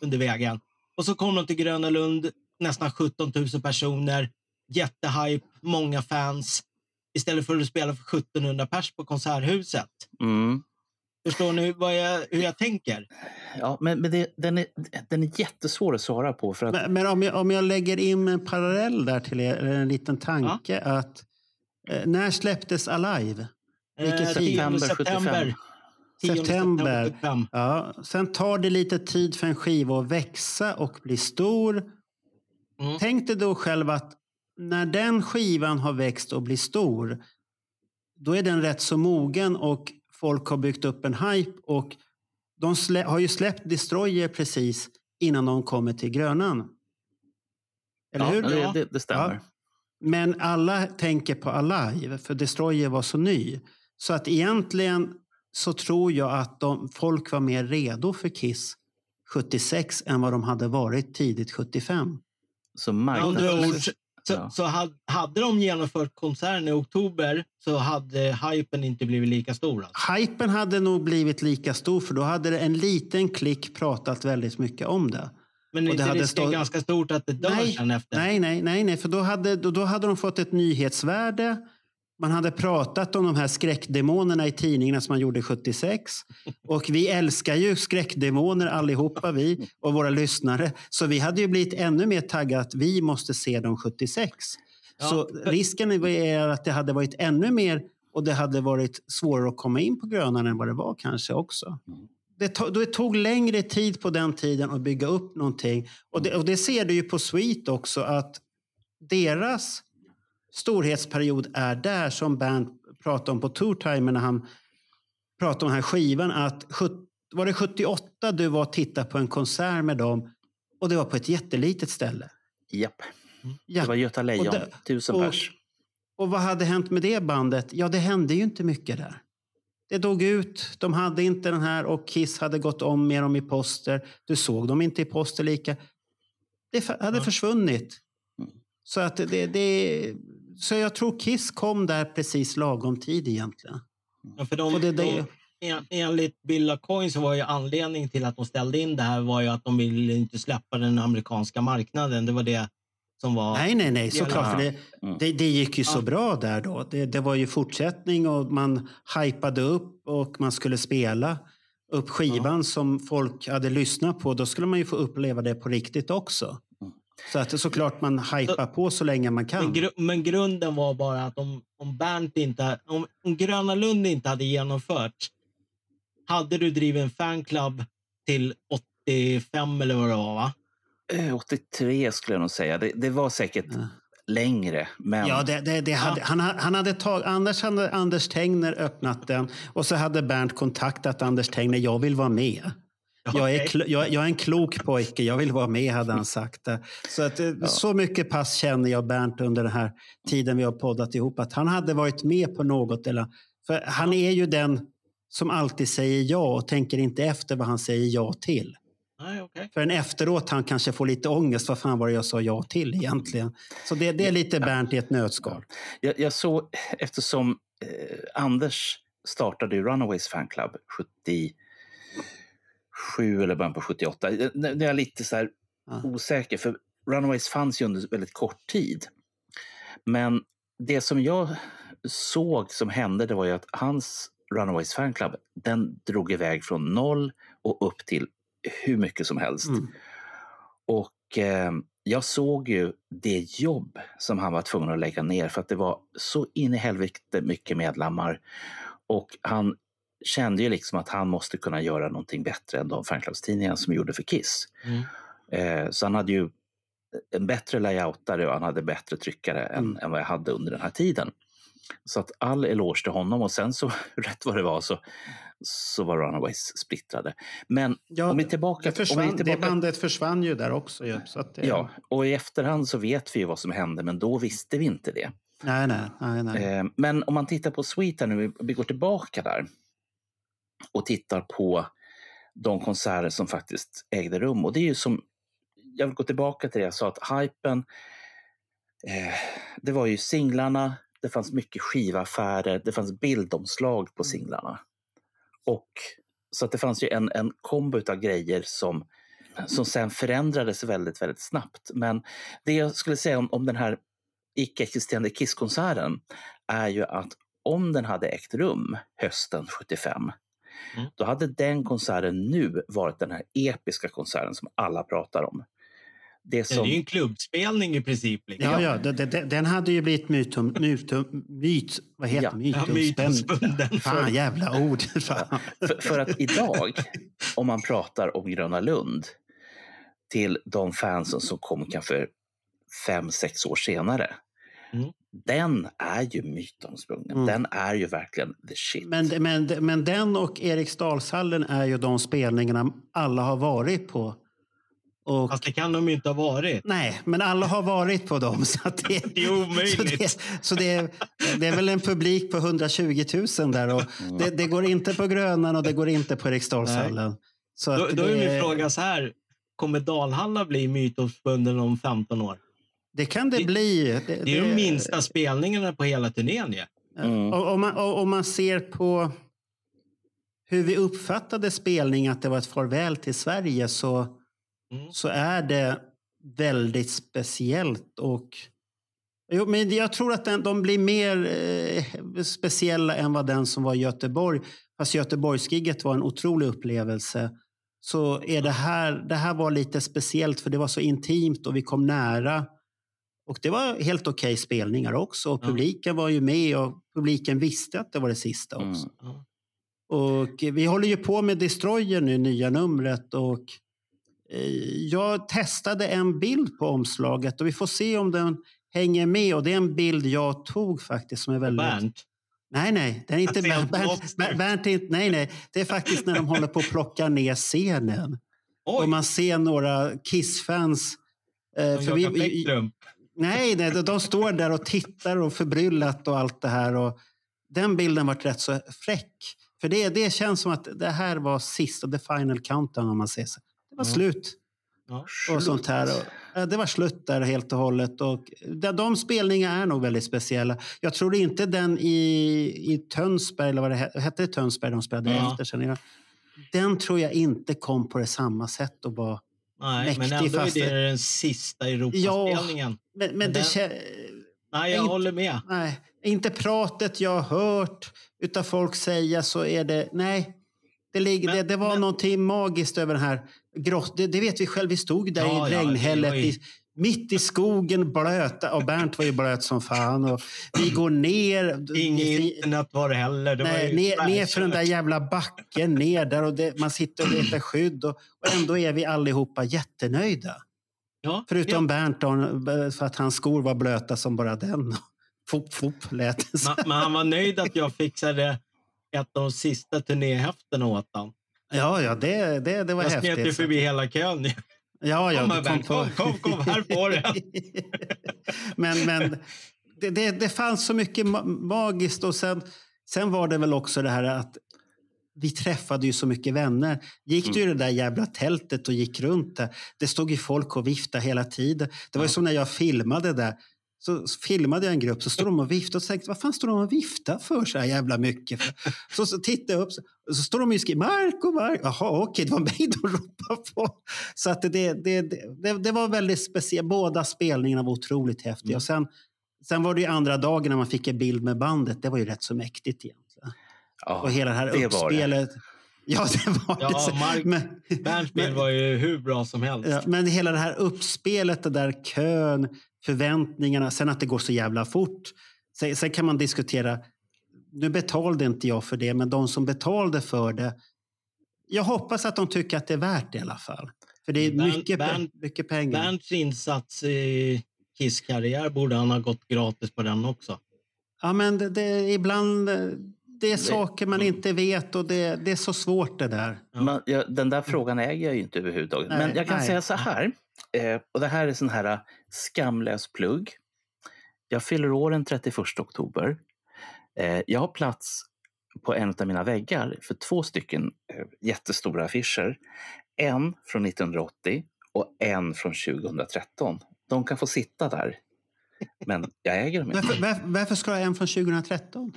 under vägen? Och så kom de till Gröna Lund, nästan 17 000 personer, jättehype, många fans. Istället för att spela för 1700 pers på Konserthuset. Mm. Förstår ni vad jag, hur jag tänker? Ja, men, men det, den, är, den är jättesvår att svara på. För att, Men, men om, jag, om jag lägger in en parallell där till er, eller en liten tanke att eh, när släpptes Alive? Vilket Eh, tid? 10 September september. 10 September. 75. Ja, sen tar det lite tid för en skiva att växa och bli stor. Mm. Tänk dig då själv att när den skivan har växt och blir stor, då är den rätt så mogen och folk har byggt upp en hype och de har ju släppt Destroyer precis innan de kommer till Grönan. Eller ja, hur? det, det, det stämmer. Ja. Men alla tänker på Alive, för Destroyer var så ny. Så att egentligen så tror jag att de, folk var mer redo för Kiss 76 än vad de hade varit tidigt 75. Så marknads... ord, så, Ja. så hade, hade de genomfört konserten i oktober så hade hypen inte blivit lika stor. Alltså. Hypen hade nog blivit lika stor för då hade en liten klick pratat väldigt mycket om det. Men Och inte det hade stått- ganska stort att det dör Nej, sen efter? Nej, nej, nej, nej, för då hade, då, då hade de fått ett nyhetsvärde. Man hade pratat om de här skräckdemonerna i tidningarna som man gjorde 76. Och vi älskar ju skräckdemoner allihopa vi och våra lyssnare. Så vi hade ju blivit ännu mer taggade att vi måste se dem 76. Ja, Så risken är att det hade varit ännu mer och det hade varit svårare att komma in på Grönan än vad det var kanske också. Det, to- det tog längre tid på den tiden att bygga upp någonting. Och det, och det ser du ju på Sweet också att deras storhetsperiod är där som Bernt pratade om på Tour Timer när han pratade om den här skivan. Att var det 78 du var och tittade på en konsert med dem och det var på ett jättelitet ställe? Japp. Ja. Det var Göta Lejon, det- tusen och- pers. Och vad hade hänt med det bandet? Ja, det hände ju inte mycket där. Det dog ut. De hade inte den här och Kiss hade gått om med dem i poster. Du såg dem inte i poster lika. Det hade Ja. försvunnit. Mm. Så, att det, det, så jag tror Kiss kom där precis lagom tid egentligen. Ja, för de, Och det- det- de, en, enligt Bill Coin så var ju anledningen till att de ställde in det här var ju att de ville inte släppa den amerikanska marknaden. Det var det som var... Nej, nej, nej, såklart. För det, det, det gick ju så Ja. bra där då. Det, det var ju fortsättning och man hypade upp och man skulle spela upp skivan som folk hade lyssnat på. Då skulle man ju få uppleva det på riktigt också. Så att det är såklart man hypar på så länge man kan. Men, gru, men grunden var bara att om, om Bernt inte... Om, om Gröna Lund inte hade genomfört hade du drivit en fanclub till 85 eller vad det var, va? Eh, 83 skulle jag nog säga. Det, det var säkert Ja. längre. Men Ja, det, det, det hade, han, ha- han hade tag, Anders hade Anders Tegner öppnat den och så hade Bernt kontaktat Anders Tegner. Jag vill vara med. Jag är, kl- jag, jag är en klok pojke, jag vill vara med, hade han sagt. det. Så, att, eh, så mycket pass känner jag Bernt under den här tiden vi har poddat ihop. Att han hade varit med på något. Eller, för han är ju den som alltid säger ja och tänker inte efter vad han säger ja till. Nej, okej. För en efteråt han kanske får lite ångest. Vad fan var det jag sa ja till egentligen? Så det, det är lite Bernt i ett nötskal. jag, jag såg, eftersom eh, Anders startade Runaways fanclub 77 eller början på 78. Eh, Nu är jag lite så Ja. osäker, för Runaways fanns ju under väldigt kort tid. Men det som jag såg som hände, det var ju att hans Runaways fanclub, den drog iväg från noll och upp till hur mycket som helst. Mm. Och eh, jag såg ju det jobb som han var tvungen att lägga ner för att det var så in i helvete mycket medlemmar. Och han kände ju liksom att han måste kunna göra någonting bättre än de fanclubstidningar som gjorde för Kiss. Mm. Eh, så han hade ju en bättre layoutare och han hade bättre tryckare än, Mm. än vad jag hade under den här tiden. Så att all eloge till honom och sen så rätt vad det var så, så var Runaways splittrade. Men Ja, om vi tillbaka... det, om vi försvann, tillbaka det bandet försvann ju där också. Ju, så det, Ja, och i efterhand så vet vi ju vad som hände, men då visste vi inte det. Nej, nej, nej. nej. Eh, Men om man tittar på Sweet här nu, vi går tillbaka där och tittar på de konserter som faktiskt ägde rum. Och det är ju som, jag vill gå tillbaka till det jag sa, att hypen, eh, det var ju singlarna, det fanns mycket skivaffärer, det fanns bildomslag på singlarna. Och Så att det fanns ju en, en kombo av grejer som, som sen förändrades väldigt, väldigt snabbt. Men det jag skulle säga om, om den här icke-existerande Kiss-konserten är ju att om den hade ägt rum hösten 75 Mm. då hade den konserten nu varit den här episka konserten som alla pratar om. Det Det är som, ju en klubbspelning i princip. Liksom. Ja, ja, det- det- det- den hade ju blivit mytum, mytum, myt, vad heter Ja. Ja, mytomspunnen. mytomspunnen. Fan, jävla ord. Fan. för, för att idag, om man pratar om Gröna Lund till de fansen som kom kanske fem, sex år senare. Mm. Den är ju mytomspunnen. Mm. Den är ju verkligen the shit. Men, men, men den och Eriksdalshallen är ju de spelningarna alla har varit på. Och, Fast det kan de ju inte ha varit. nej, men alla har varit på dem. Så att det, Det är omöjligt. Så, det, så det, är, det är väl en publik på 120 000 där. Och det, det går inte på Grönan och det går inte på Eriksdalshallen. Så Då, då är det, min fråga så här. Kommer Dalhalla bli mytomspunnen om 15 år? Det kan det, det- bli. Det är ju de minsta spelningarna på hela turnén ju. Mm. Om, man, om man ser på hur vi uppfattade spelning, att det var ett farväl till Sverige, så, Mm. så är det väldigt speciellt. Och, jo, men jag tror att den, de blir mer eh, speciella än vad den som var i Göteborg. Fast Göteborgsgigget var en otrolig upplevelse. Så är det här, det här var lite speciellt för det var så intimt och vi kom nära. Och det var helt okej spelningar också. Och Ja. publiken var ju med och publiken visste att det var det sista Mm. också. Ja. Och vi håller ju på med Destroyer nu, nya numret. Och eh, jag testade en bild på omslaget och vi får se om den hänger med. Och det är en bild jag tog faktiskt som är väldigt... Bernt. Nej, nej, den är inte Bernt. Bernt. Bernt, Bernt är inte, nej, nej. Det är faktiskt när de håller på att plocka ner scenen. Oj, Och man ser några Kiss-fans. Eh, för vi-. Nej, nej, de- de står där och tittar och förbryllat och allt det här. Och den bilden var rätt så fräck. För det, det känns som att det här var sista, the final countdown om man säger så. Det var Ja. slut Ja. och sånt här. Det var slut där helt och hållet. Och de, spelningarna är nog väldigt speciella. Jag tror inte den i, i Tönsberg, eller vad det he- hette, Tönsberg de spelade Ja. efter sen. Den tror jag inte kom på det samma sätt och var Nej, men ändå är fast det det- den sista Europaspelningen. Men, men Men det den- Nej, jag inte- håller med. Nej, inte pratet jag har hört utav folk säga så är det... Nej, det, ligger, Men- det, det var men- någonting magiskt över den här grott. Det, det vet vi själv. Vi stod där Ja, i ja, regnhället i, mitt i skogen blöta. Och Bernt var ju blöt som fan. Och vi går ner. Inget internet var det heller. Det var Nej, ju ner, ner för den där jävla backen ner där och det, man sitter och letar skydd och, och ändå är vi allihopa jättenöjda. Ja, Förutom ja. Bernt då, för att hans skor var blöta som bara den. Fop, fop lät det så. Men, men han var nöjd att jag fixade ett av de sista turnéhäftena åt honom. Ja, ja, det, det, det var Jag smet ju häftigt. förbi hela kön. Ja, ja, Kom du här, Bernt, kom, kom, kom, här får du en. men men det, det, det fanns så mycket ma- magiskt och sen, sen var det väl också det här att vi träffade ju så mycket vänner. Gick du i det där jävla tältet och gick runt där. Det stod ju folk och viftade hela tiden. Det var Ja. som när jag filmade där. Så filmade jag en grupp så stod de och viftade och så tänkte vad fan står de och viftar för så här jävla mycket? För? Så, så tittade jag upp så, så står de och skriver Marco, Marco. Jaha, okej, det var mig de ropade på. Så att det, det, det, det var väldigt speciellt. Båda spelningarna var otroligt häftiga. Mm. Och sen, sen var det ju andra dagen när man fick en bild med bandet. Det var ju rätt så mäktigt egentligen. Ja, Och hela det här det uppspelet. Ja, det var Ja, det. Mark- Men, bild var ju hur bra som helst. ja, men hela det här uppspelet, det där kön, förväntningarna, sen att det går så jävla fort. Sen, sen kan man diskutera, nu betalade inte jag för det, men de som betalade för det, jag hoppas att de tycker att det är värt det i alla fall. För det är Bernt- mycket, Bernt- mycket pengar. Bernts insats i Kiss karriär borde han ha gått gratis på den också. Ja, men det, det, ibland, det är saker man inte vet och det, det är så svårt det där. Man, ja, den där frågan äger jag ju inte överhuvudtaget. Nej, Men jag kan nej. säga så här. Eh, och det här är sån här eh, skamlös plugg. Jag fyller år den 31 oktober. Eh, jag har plats på en av mina väggar för två stycken eh, jättestora affischer. En från 1980 och en från 2013. De kan få sitta där. Men jag äger dem inte. Varför, varför, varför ska jag ha en från 2013?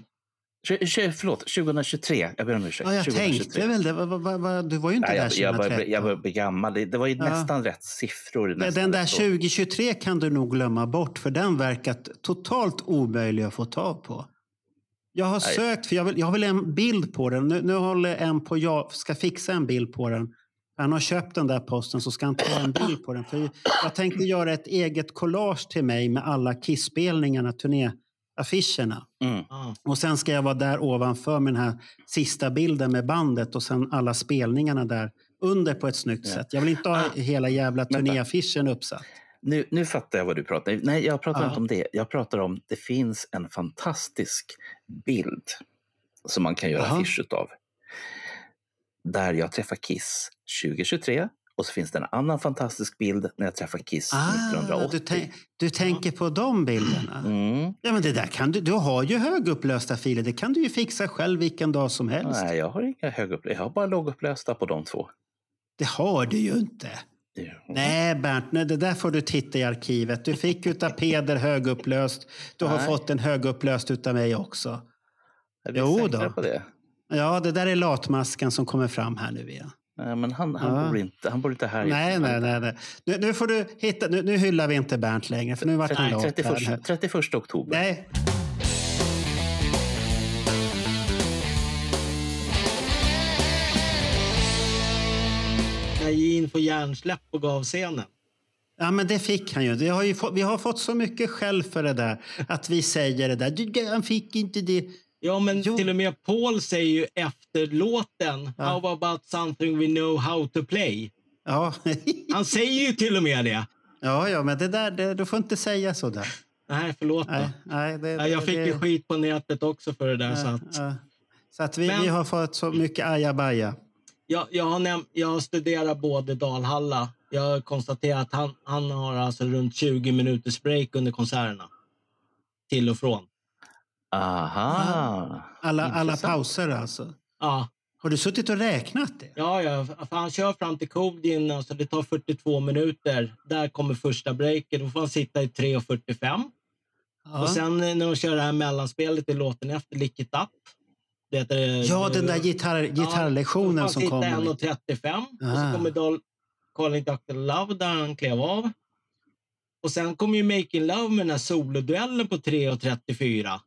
Tju- tju- Förlåt, 2023. Jag ber om ursäkt. Ja, jag 2023. tänkte väl det. Va, va, va, du var ju inte Nej, där jag, jag, börjar, 2013. bli- jag börjar bli gammal. Det det var ju Ja. nästan rätt siffror. Nästan Den där rätt år. 2023 kan du nog glömma bort för den verkar totalt omöjlig att få tag på. Jag har Nej. sökt, för jag vill, jag vill en bild på den. Nu, nu håller en på, jag ska fixa en bild på den. Han har köpt den där posten så ska han ta en bild på den. För jag tänkte göra ett eget collage till mig med alla Kiss-spelningarna, turnéaffischerna. Mm. Och sen ska jag vara där ovanför med den här sista bilden med bandet och sen alla spelningarna där under på ett snyggt Ja. sätt. Jag vill inte ha Ah. hela jävla turnéaffischen uppsatt. Nu, nu fattar jag vad du pratar om. Nej, jag pratar Ja. inte om det. Jag pratar om det finns en fantastisk bild som man kan göra Jaha. affisch utav. Där jag träffar Kiss 2023 och så finns det en annan fantastisk bild när jag träffar Kiss Ah, 1980. du, du tänker på de bilderna? Mm. Ja, men det där kan du, du har ju högupplösta filer. Det kan du ju fixa själv vilken dag som helst. Nej, jag har inga högupplösta. Jag har bara lågupplösta på de två. Det har du ju inte. Jo. Nej, Bernt, nej, det där får du titta i arkivet. Du fick utav Peder högupplöst. Du har Nej. fått en högupplöst utav mig också. Är vi Jo då. på det? Ja, det där är latmasken som kommer fram här nu igen. Nej, men han, han, Ja. bor inte, han bor inte här. Nej, nu. nej, nej. nej. Nu, nu får du hitta... Nu, nu hyllar vi inte Bernt längre, för nu vart han lat. 31, här. 31 oktober. Nej, Gene får hjärnsläpp och gav scenen. Ja, men det fick han ju. Det har ju fått, vi har fått så mycket skäll för det där. Att vi säger det där. Han fick inte det. Ja, men Jo. till och med Paul säger ju efter låten Ja. How about something we know how to play? Ja, Han säger ju till och med det. ja, ja men det där, det, du får inte säga så där. Nej, förlåt. Nej, nej, det, Nej, jag fick det, ju skit på nätet också för det där. så Ja, att, ja. Så att vi, Men- vi har fått så mycket ajabaja. jag, jag, har näm- jag har studerat både Dalhalla. Jag har konstaterat att han, han har alltså runt 20 minuters break under konserterna. Till och från. Aha. Alla, alla Intressant. pauser alltså. Ja, Har du suttit och räknat det? ja, ja för han kör fram till Codin. Alltså det tar 42 minuter. Där kommer första breaken. Då får han sitta i 3.45. Ja, Och sen eh, när de kör det här mellanspelet i låten efter Lick It Up. Det heter, ja den där gitarr, gitarrlektionen ja, som då får kommer. han sitta 1.35 och så kommer Dol Calling Dr. Love där han klev av. Och sen kommer ju Making Love med den här soloduellen på 3.34.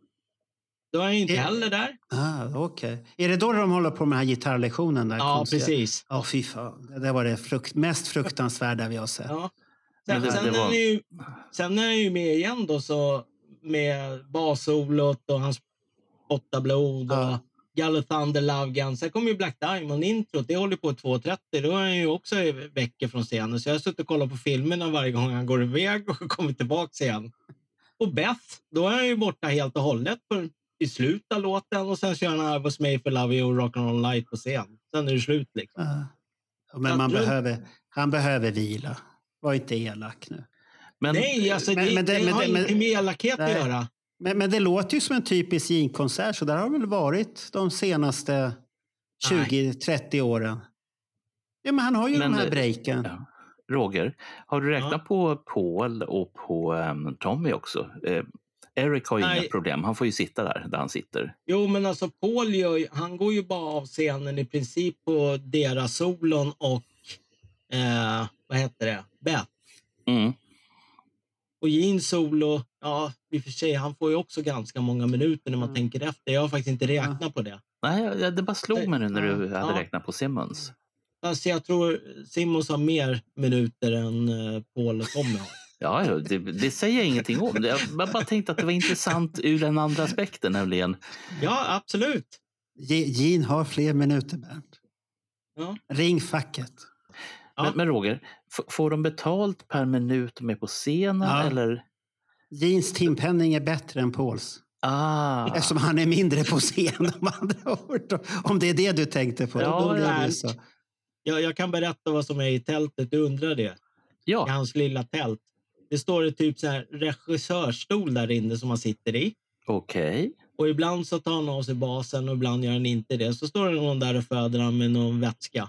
Då är han ju inte Eh, heller där. Ah, Okej. Är det då de håller på med den här gitarrlektionen? Där Ja, konstiga- precis. Ja, fy fan. Det där var det frukt, mest fruktansvärda vi har sett. Ja. Sen, sen, är var- han ju, sen är han ju med igen då så med bassolot och hans spotta blod och Ja. Gallo Thunder Love Gun. Sen kommer ju Black Diamond introt. Det håller på 2.30. Då är han ju också veckor från scenen. Så jag har suttit och kollat på filmerna varje gång han går iväg och kommer tillbaka igen. Och Beth, då är han ju borta helt och hållet på, i slutet av låten och sen kör han I was made for love you och Rock'n'roll light på scen. Sen är det slut liksom. Ja, Men man behöver, han behöver vila. Var inte elak nu. Men, Nej, alltså men- det, men det- det, har ingenting med elakhet att Nej. göra. Men, men det låter ju som en typisk Gene-konsert, så där har det väl varit de senaste 20-30 åren. Ja, men han har ju Men, de här eh, breaken. ja. Roger, har du räknat Ja. på Paul och på ehm, Tommy också? Eh, Eric har ju inga Nej. problem. Han får ju sitta där, där han sitter. Jo, men alltså Paul gör, ju- han går ju bara av scenen i princip på deras solon och eh, vad heter det? Beth. Mm. Och Gene solo, ja i och för sig, han får ju också ganska många minuter när man Mm. tänker efter. Jag har faktiskt inte räknat på det. Nej, det bara slog mig nu när du Ja. hade räknat på Simmons. Alltså jag tror Simons har mer minuter än eh, Paul och Tommy har. Ja, ja, det, det säger jag ingenting om. Jag bara tänkte att det var intressant ur den andra aspekten, nämligen Ja, absolut. Gene har fler minuter, Bernt. Ja. Ring facket. Ja. Men, men Roger, får de betalt per minut de är på scenen? Ja. Eller? Jeans timpenning är bättre än Pauls. Ah, Eftersom han är mindre på scen de andra ord. Om det är det du tänkte på. Ja, så. Jag, jag kan berätta vad som är i tältet. Du undrar det? I ja. hans lilla tält. Det står det typ så här regissörstol där inne som han sitter i. okej. Och ibland så tar han av sig basen och ibland gör han inte det. Så står det någon där och föder han med någon vätska.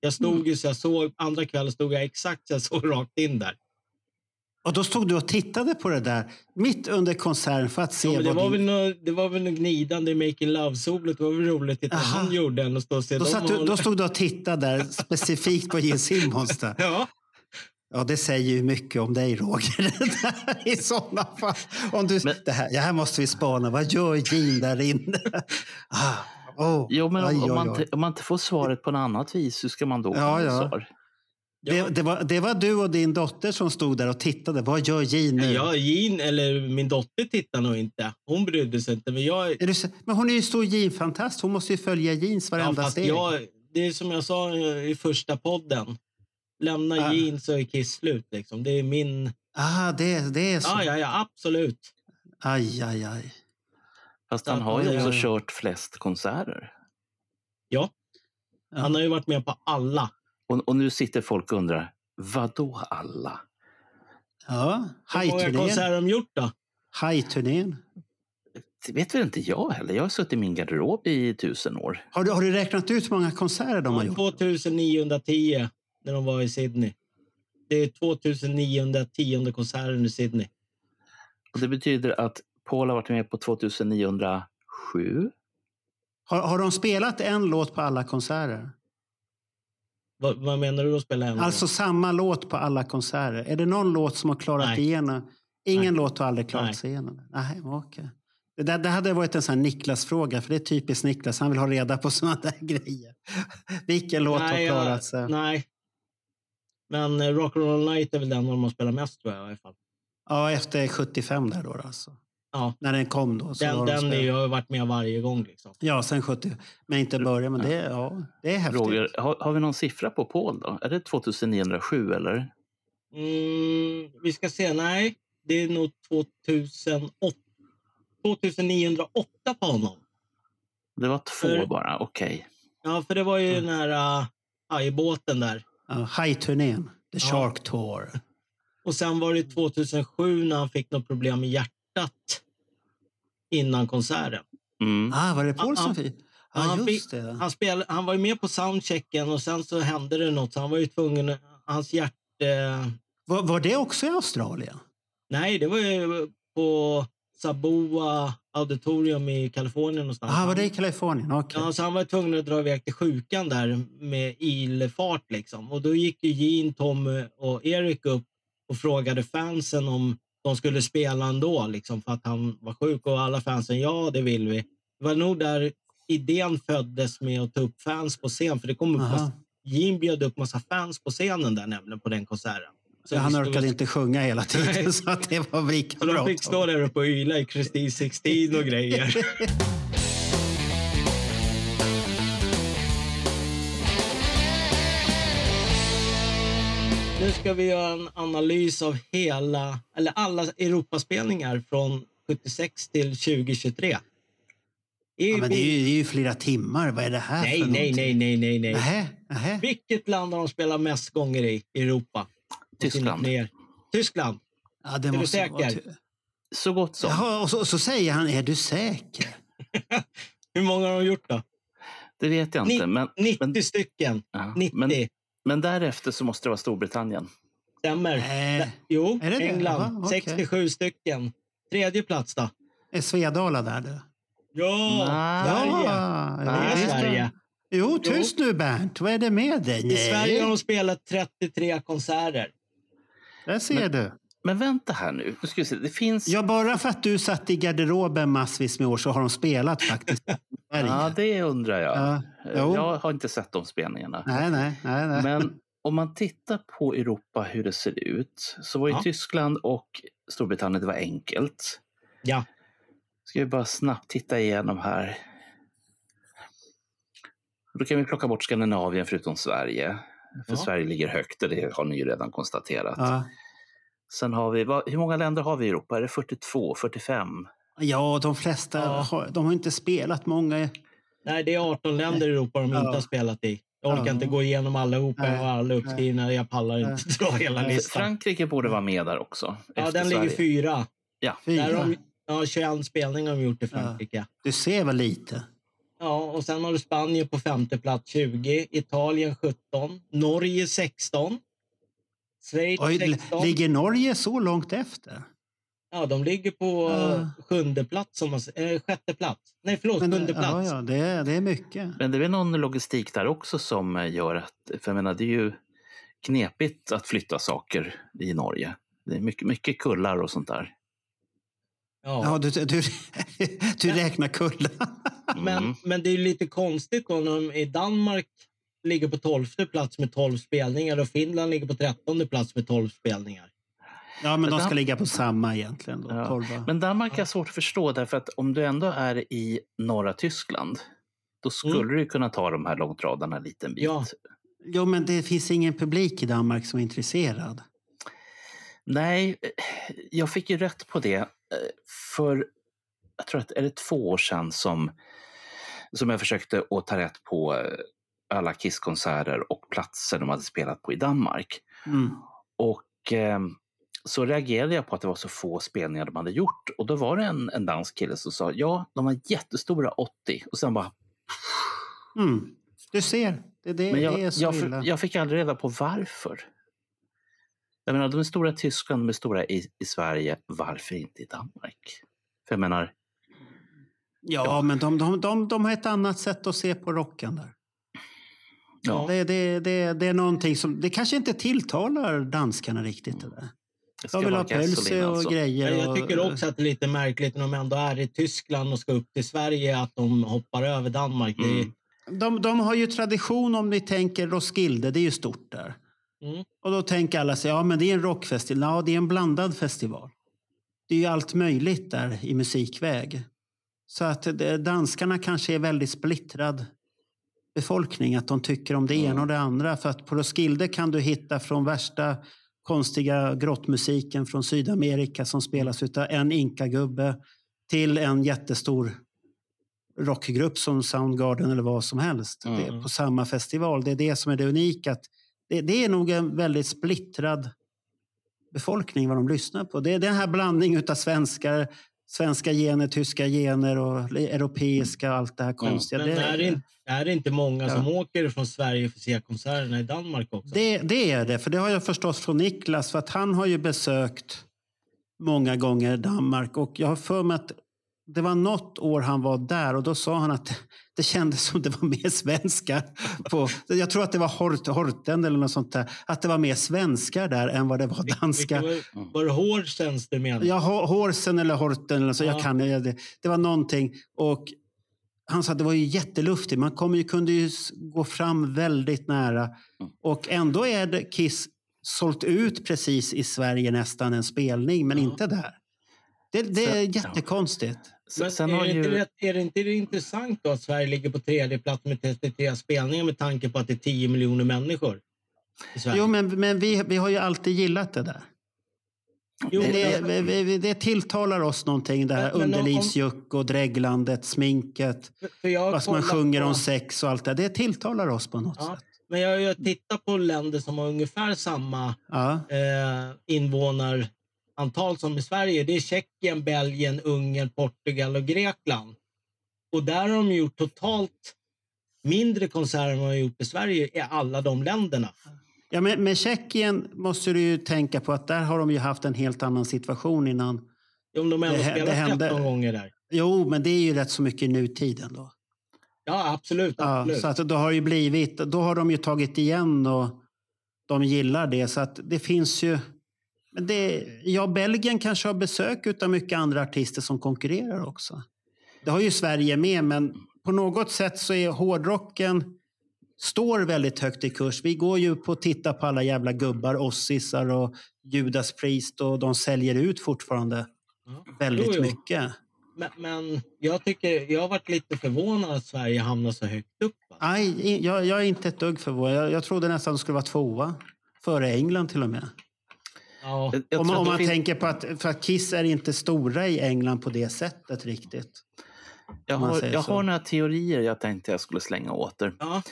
Jag stod ju så jag såg, andra kvällen stod jag exakt så jag såg rakt in där. Och då stod du och tittade på det där mitt under konserten för att se Ja, men det, vad var din... väl nå- det var väl något glidande i Making Love-solet. Det var väl roligt att han gjorde än och stå och se Då, satt du, då stod du och tittade där specifikt på Gene Simmons. Där. Ja. Ja, det säger ju mycket om dig, Roger. I sådana fall. Om du, det, här, det här måste vi spana. Vad gör Gene där inne? Ah, oh, Jo, men oj, om, man, inte- om man inte får svaret på något annat vis, hur ska man då Ja, få ja. svar? Det, det, var, det var du och din dotter som stod där och tittade. Vad gör Gene nu? Ja, Jean, eller min dotter tittar nog inte. Hon brydde sig inte. Men jag, Är du, men hon är ju stor Gene-fantast. Hon måste ju följa Jeans ja, varenda fast steg. jag, det är som jag sa i första podden. Lämna Ah. Jean så är Kiss slut. Liksom. Det är min... Ah, det, det är så. Ja, ja, ja, absolut. Aj, aj, aj. Fast han har ju också ja. kört flest konserter. Ja. Han har ju varit med på alla. Och, och nu sitter folk och undrar, vad då alla? Ja, Hur många konserter har hajturnén. de gjort då? Hajturnén. Det vet väl inte jag heller. Jag har suttit i min garderob i tusen år. Har du, har du räknat ut hur många konserter de har gjort? 2910 när de var i Sydney. Det är 2910 konserten i Sydney. Och det betyder att Paul har varit med på 2907. Har, har de spelat en låt på alla konserter? Vad, vad menar du att spela en Alltså samma låt på alla konserter. Är det någon låt som har klarat Nej. igenom? Ingen Nej. låt har aldrig klarat Nej. sig igenom? Nej, okej. Det, det hade varit en sån här Niklas-fråga, för det är typiskt Niklas. Han vill ha reda på såna där grejer. Vilken låt har Nej, jag- klarat sig? Nej. Men eh, Rock'n'Roll Night är väl den de har spelat mest tror jag i alla fall. Ja, efter 75 där då. Alltså. Ja. När den kom då. Så Den, har de den är, spelat. ju- har varit med varje gång. Liksom. Ja, sen 70. Men inte början. Men det, är- ja, det är häftigt. Roger, har, har vi någon siffra på Paul då? Är det 2907 eller? Mm, vi ska se. Nej, det är nog 2008. 2908 på honom. Det var två För- bara, okej. Ja, för det var ju den här uh, hajbåten där. Ja, Hajturnén. The Ja. Shark Tour. Och sen var det 2007 när han fick något problem med hjärtat innan konserten. Mm. Ah, var det Paul Ja, som ja. fick? Ja, Ja, han, just fick, det. han, spel, han var ju med på soundchecken och sen så hände det något. Så han var ju tvungen... Hans hjärt... Eh, Var, var det också i Australien? nej, det var ju på Saboa Auditorium i Kalifornien någonstans. Ah, var det i Kalifornien? Okej. Ja, så han var tvungen att dra iväg till sjukan där med ilfart. Liksom. Och då gick ju Gene, Tom och Erik upp och frågade fansen om de skulle spela ändå liksom, för att han var sjuk. Och alla fansen, ja det vill vi. Det var nog där idén föddes med att ta upp fans på scen. För det kom upp massa, Gene bjöd upp massa fans på scenen där nämligen på den konserten. Så han orkade inte sjunga hela tiden Nej. så att det var lika Så de bra. fick stå där uppe och yla i Christine 16 och grejer. Nu ska vi göra en analys av hela, eller alla Europaspelningar från 76 till 2023. Ja, men det, är ju, det är ju flera timmar. Vad är det här nej, för nej, någonting? nej, nej, nej, nej. Nähä, nähä. Vilket land har de spelat mest gånger i Europa? Tyskland. Tyskland. Ja, det Är du säker? Så gott som. Jaha, och så, och så säger han, är du säker? Hur många har de gjort då? Det vet jag inte. Men, 90 stycken. ja, 90. men, men därefter så måste det vara Storbritannien. Stämmer. Nej. Jo, Är det det? England. Jaha, okej. 67 stycken. Tredje plats då? Är Svedala där du? Ja. Sverige. Ja, Det är. Sverige. Jo, tyst nu Bernt. Vad är det med dig? I Sverige har de spelat 33 konserter. Där ser du. Men vänta här nu. nu ska vi se. Det finns... Ja, bara för att du satt i garderoben massvis med år så har de spelat faktiskt. Ja, det undrar jag. Ja. Jag har inte sett de spelningarna. Nej, nej, nej. nej. Men om man tittar på Europa hur det ser ut så var ju Ja. Tyskland och Storbritannien, det var enkelt. Ja. Ska vi bara snabbt titta igenom här. Då kan vi plocka bort Skandinavien förutom Sverige. För Ja. Sverige ligger högt det har ni ju redan konstaterat. Ja. Sen har vi, vad, hur många länder har vi i Europa? Är det 42, 45? ja, de flesta Ja. har, de har inte spelat många. Nej, det är 18 länder i Europa de Ja. inte har spelat i. Jag orkar Ja. inte gå igenom allihopa. Jag har alla uppskrivna. Jag pallar inte dra hela listan. Frankrike borde vara med där också. Ja, den ligger Sverige. fyra. Ja. Där har Fyra. de, ja, 21 spelningar har de gjort i Frankrike. Du ser väl lite? Ja, och sen har du Spanien på femte plats 20, Italien 17, Norge 16, Schweiz Oj, 16. ligger Norge så långt efter? Ja, de ligger på Ja. uh. sjunde plats, om man, eh, sjätte plats. Nej, förlåt, Men, sjunde ja, plats. ja, det, är- det är mycket. Men det är väl någon logistik där också som eh, gör att, för jag menar det är ju knepigt att flytta saker i Norge. Det är mycket, mycket kullar och sånt där. Ja, du, du, du räknar kullar. Men, men det är ju lite konstigt då när de i Danmark ligger på tolfte plats med 12 spelningar och Finland ligger på trettonde plats med 12 spelningar. Ja, men de ska ligga på samma egentligen. Då, Ja. Men Danmark är svårt att förstå därför att om du ändå är i norra Tyskland då skulle Mm. du kunna ta de här långtradarna en liten bit. Ja. Jo, men det finns ingen publik i Danmark som är intresserad. Nej, jag fick ju rätt på det för, jag tror att är det två år sedan som, som jag försökte att ta rätt på eh, alla Kiss-konserter och platser de hade spelat på i Danmark. Mm. Och eh, så reagerade jag på att det var så få spelningar de hade gjort och då var det en, en dansk kille som sa ja, de var jättestora 80 och sen bara Mm. Du ser, det, det jag, är så jag, illa. jag fick aldrig reda på varför. Jag menar, de är stora i Tyskland, de är stora i, i Sverige. Varför inte i Danmark? För jag menar, Ja, men de, de, de, de har ett annat sätt att se på rocken där. ja, Det, det, det, det är någonting som... Det kanske inte tilltalar danskarna riktigt. Det där. det De vill ha pölse och alltså. grejer. Men jag och- tycker också att det är lite märkligt när de ändå är i Tyskland och ska upp till Sverige att de hoppar över Danmark. Mm. De, de har ju tradition om ni tänker Roskilde, det är ju stort där. Mm. Och då tänker alla sig, ja men det är en rockfestival. Ja, det är en blandad festival. Det är ju allt möjligt där i musikväg. Så att danskarna kanske är väldigt splittrad befolkning, att de tycker om det ena och det andra. För att på Roskilde kan du hitta från värsta konstiga grottmusiken från Sydamerika som spelas utav en inkagubbe till en jättestor rockgrupp som Soundgarden eller vad som helst. Mm. Det är på samma festival. Det är det som är det unika. Att det, det är nog en väldigt splittrad befolkning vad de lyssnar på. Det är den här blandningen av svenskar, svenska gener, tyska gener och europeiska och allt det här konstiga. men det, är, det, inte- är det inte många som Ja. åker från Sverige för att se konserterna i Danmark också? Det, det är det, för det har jag förstått från Niklas. För att han har ju besökt många gånger Danmark. Och jag har för mig att det var något år han var där och då sa han att det kändes som det var mer svenskar. På, jag tror att det var Hort, Horten eller något sånt där. Att det var mer svenskar där än vad det var danska. Var, det Hårdstens du menar? Ja, Ho- Horsen eller Horten eller så. Ja. Jag kan det. Det var någonting. Och han sa att det var ju jätteluftigt. Man kommer ju, kunde ju gå fram väldigt nära. Och ändå är det Kiss sålt ut precis i Sverige nästan en spelning, men inte där. Det, det är jättekonstigt. Men Sen är, har det ju- inte rätt, är det inte intressant då att Sverige ligger på tredje plats med 33 spelningar med tanke på att det är 10 miljoner människor? Jo, men, men vi, vi har ju alltid gillat det där. Jo, det, det, men- vi- vi- det tilltalar oss någonting, det här underlivsjuck och dreglandet, sminket, har vad man sjunger på- om sex och allt det. Det tilltalar oss på något Ja, sätt. men jag, jag tittar på länder som har ungefär samma Ja. eh, invånarantal som i Sverige. Det är Tjeckien, Belgien, Ungern, Portugal och Grekland. Och där har de gjort totalt mindre konserter än vad de har gjort i Sverige i alla de länderna. Ja, men med Tjeckien måste du ju tänka på att där har de ju haft en helt annan situation innan. Om de ändå Det spelat det hände- 13 gånger där. Jo, men det är ju rätt så mycket i nutiden då. Ja, absolut. Ja, absolut. så att då har ju blivit, då har de ju tagit igen och de gillar det. Så att det finns ju... Men det, ja, Belgien kanske har besök av mycket andra artister som konkurrerar också. Det har ju Sverige med, men på något sätt så är hårdrocken står väldigt högt i kurs. Vi går ju på att titta på alla jävla gubbar, Ossisar och Judas Priest och de säljer ut fortfarande väldigt Jo, jo. mycket. Men, men jag, tycker, jag har varit lite förvånad att Sverige hamnar så högt upp. Va? Nej, jag, jag är inte ett dugg förvånad. Jag, jag trodde nästan de skulle vara tvåa. Före England till och med. Ja. Jag- jag Om, om man finns- tänker på att för att Kiss är inte stora i England på det sättet riktigt. Jag har, jag har några teorier jag tänkte jag skulle slänga åter. Ja.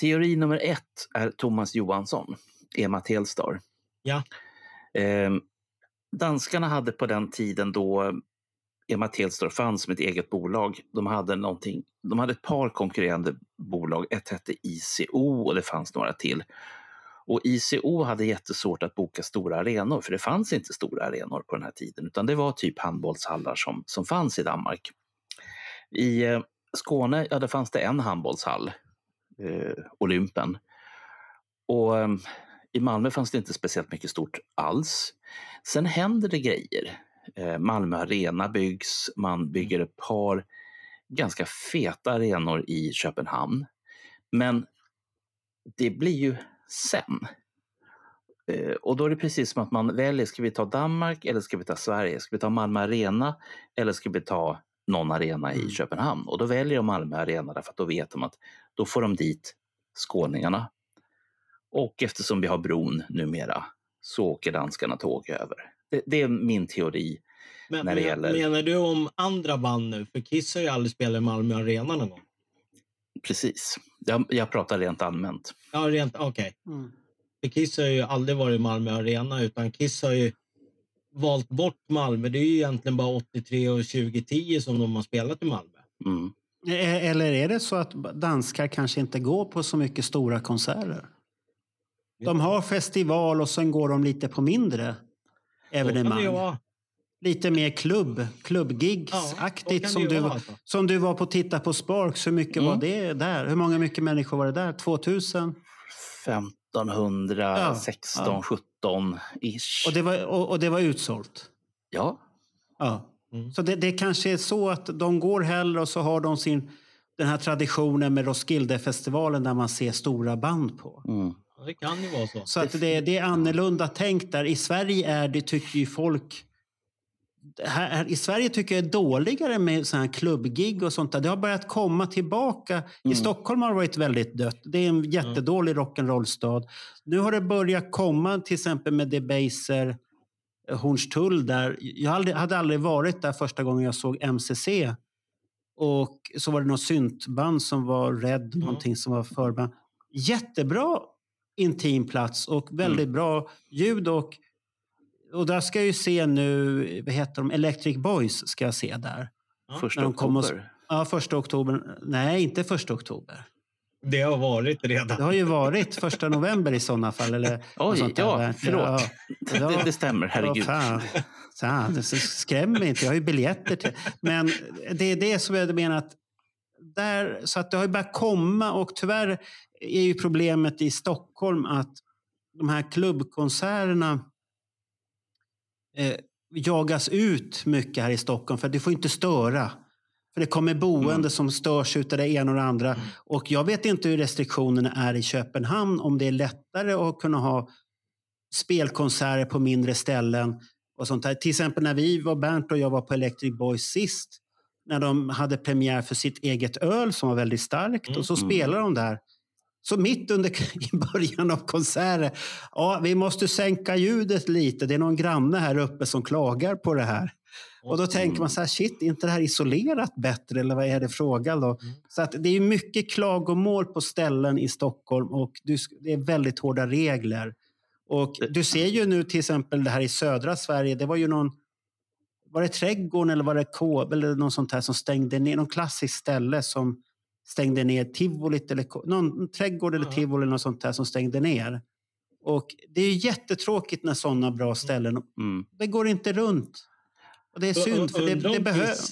Teori nummer ett är Thomas Johansson, Ema Telstar. Ja. Ehm, danskarna hade på den tiden då Ema Telstar fanns som ett eget bolag. De hade, någonting, de hade ett par konkurrerande bolag. Ett hette ICO och det fanns några till. Och ICO hade jättesvårt att boka stora arenor, för det fanns inte stora arenor på den här tiden, utan det var typ handbollshallar som, som fanns i Danmark. I eh, Skåne, ja, där fanns det en handbollshall, eh, Olympen. Och eh, i Malmö fanns det inte speciellt mycket stort alls. Sen händer det grejer. Eh, Malmö Arena byggs, man bygger ett par ganska feta arenor i Köpenhamn. Men det blir ju sen. Eh, Och då är det precis som att man väljer, ska vi ta Danmark eller ska vi ta Sverige? Ska vi ta Malmö Arena eller ska vi ta någon arena i Köpenhamn? Och då väljer de Malmö Arena därför att då vet de att då får de dit skåningarna. Och eftersom vi har bron numera så åker danskarna tåg över. Det, det är min teori Men, när det men, gäller... Menar du om andra band nu? För Kiss har ju aldrig spelat i Malmö Arena någon gång. Precis. Jag, jag pratar rent allmänt. Ja, rent okej. Mm. För Kiss har ju aldrig varit i Malmö Arena utan Kiss har ju valt bort Malmö. Det är ju egentligen bara 83 och 2010 som de har spelat i Malmö. Mm. E- Eller är det så att danskar kanske inte går på så mycket stora konserter? De har festival och sen går de lite på mindre Så kan det ju evenemang. vara. Lite mer klubb, Ja, klubbgigs-aktigt så som, du, alltså. som du var på att titta på Sparks. Hur mycket Mm. var det där? Hur många mycket människor var det där? 2000? 1500, Ja, 16, ja. 17 ish. Och det var, och, och det var utsålt? Ja. Ja. Mm. Så det, det kanske är så att de går hellre och så har de sin, den här traditionen med Roskildefestivalen där man ser stora band på. Mm. Ja, det kan ju vara så. Så att det, det är annorlunda tänkt där. I Sverige är det, tycker ju folk... Här, I Sverige tycker jag är dåligare med såna här klubbgig och sånt där. Det har börjat komma tillbaka. I Stockholm har det varit väldigt dött. Det är en jättedålig rock'n'roll-stad. Nu har det börjat komma till exempel med Debaser, eh, Hornstull där. Jag aldrig, hade aldrig varit där första gången jag såg MCC. Och så var det något syntband som var Red, någonting som var förband. Jättebra intim plats och väldigt bra ljud. Och, och där ska jag ju se nu, vad heter de, Electric Boys ska jag se där. Första När de kommer och- oktober. Ja, första oktober. Nej, inte första oktober. Det har varit redan. Det har ju varit första november i sådana fall. Eller Oj, sånt där. ja, förlåt. Ja. Det, det stämmer, herregud. Vad fan. Fan, det skräm mig inte, jag har ju biljetter till... Men det är det som jag menar att... Där, så att det har ju börjat komma och tyvärr är ju problemet i Stockholm att de här klubbkonserterna eh, jagas ut mycket här i Stockholm för det får inte störa. För det kommer boende som störs utav det ena och det andra. Och jag vet inte hur restriktionerna är i Köpenhamn, om det är lättare att kunna ha spelkonserter på mindre ställen. och sånt där. Till exempel när vi var, Bernt och jag var på Electric Boys sist, när de hade premiär för sitt eget öl som var väldigt starkt och så Mm. spelade de där. Så mitt under i början av konserten, ja vi måste sänka ljudet lite, det är någon granne här uppe som klagar på det här. Och då tänker man så här, shit, är inte det här isolerat bättre eller vad är det frågan då? Så att det är mycket klagomål på ställen i Stockholm och det är väldigt hårda regler. Och du ser ju nu till exempel det här i södra Sverige, det var ju någon, var det Trädgården eller var det K eller något sånt här som stängde ner, någon klassiskt ställe som stängde ner tivolit eller någon trädgård eller tivoli eller något sånt där som stängde ner. Och det är ju jättetråkigt när sådana bra ställen, Mm. det går inte runt. Och det är synd för det, det behövs.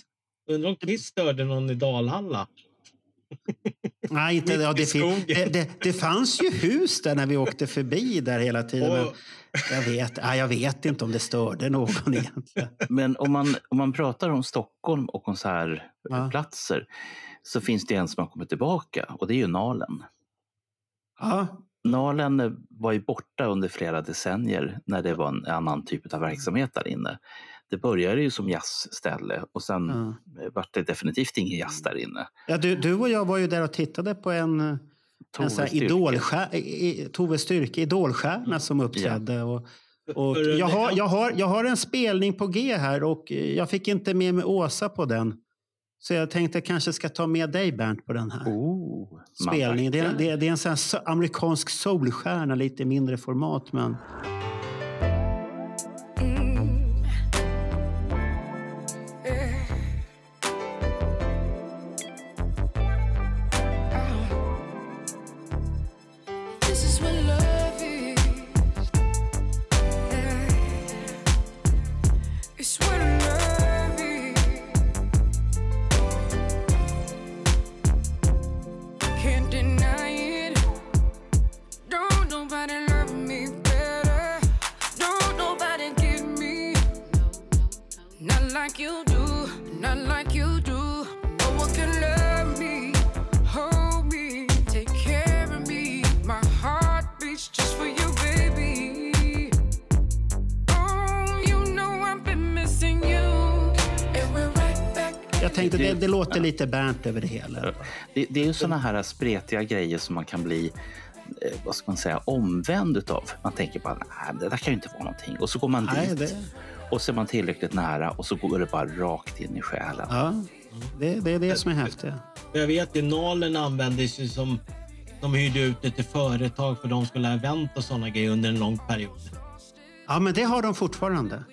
Undrar om Kiss störde någon i Dalhalla? Nej, inte, ja, det, det, det, det fanns ju hus där när vi åkte förbi där hela tiden. Men Och- jag, vet, nej, jag vet inte om det störde någon egentligen. Men om man, om man pratar om Stockholm och konsertplatser så finns det en som har kommit tillbaka och det är ju Nalen. Ja, Nalen var ju borta under flera decennier när det var en annan typ av verksamhet där inne. Det började ju som jazzställe och sen Ja. vart det definitivt ingen jazz där inne. ja, du, du och jag var ju där och tittade på en, en Tove sån här Styrke. idolstjär, Tove Styrke, idolstjärna som uppträdde. Och, och För- jag, har, jag, har, jag har en spelning på G här och jag fick inte med mig Åsa på den. Så jag tänkte jag kanske ska ta med dig Bernt på den här. Oh, man spelning. Det det, det är en sån amerikansk soulstjärna, lite mindre format. Men lite Bernt över det hela. Det, det är ju såna här spretiga grejer som man kan bli eh, vad ska man säga, omvänd utav. Man tänker bara, nej, det där kan ju inte vara någonting. Och så går man Nej, dit det- och så är man tillräckligt nära och så går det bara rakt in i själen. Ja, det, det är det som är häftigt. Jag vet ju Nalen användes ju som... De hyrde ut det till företag för de skulle ha event och såna grejer under en lång period. Ja, men det har de fortfarande.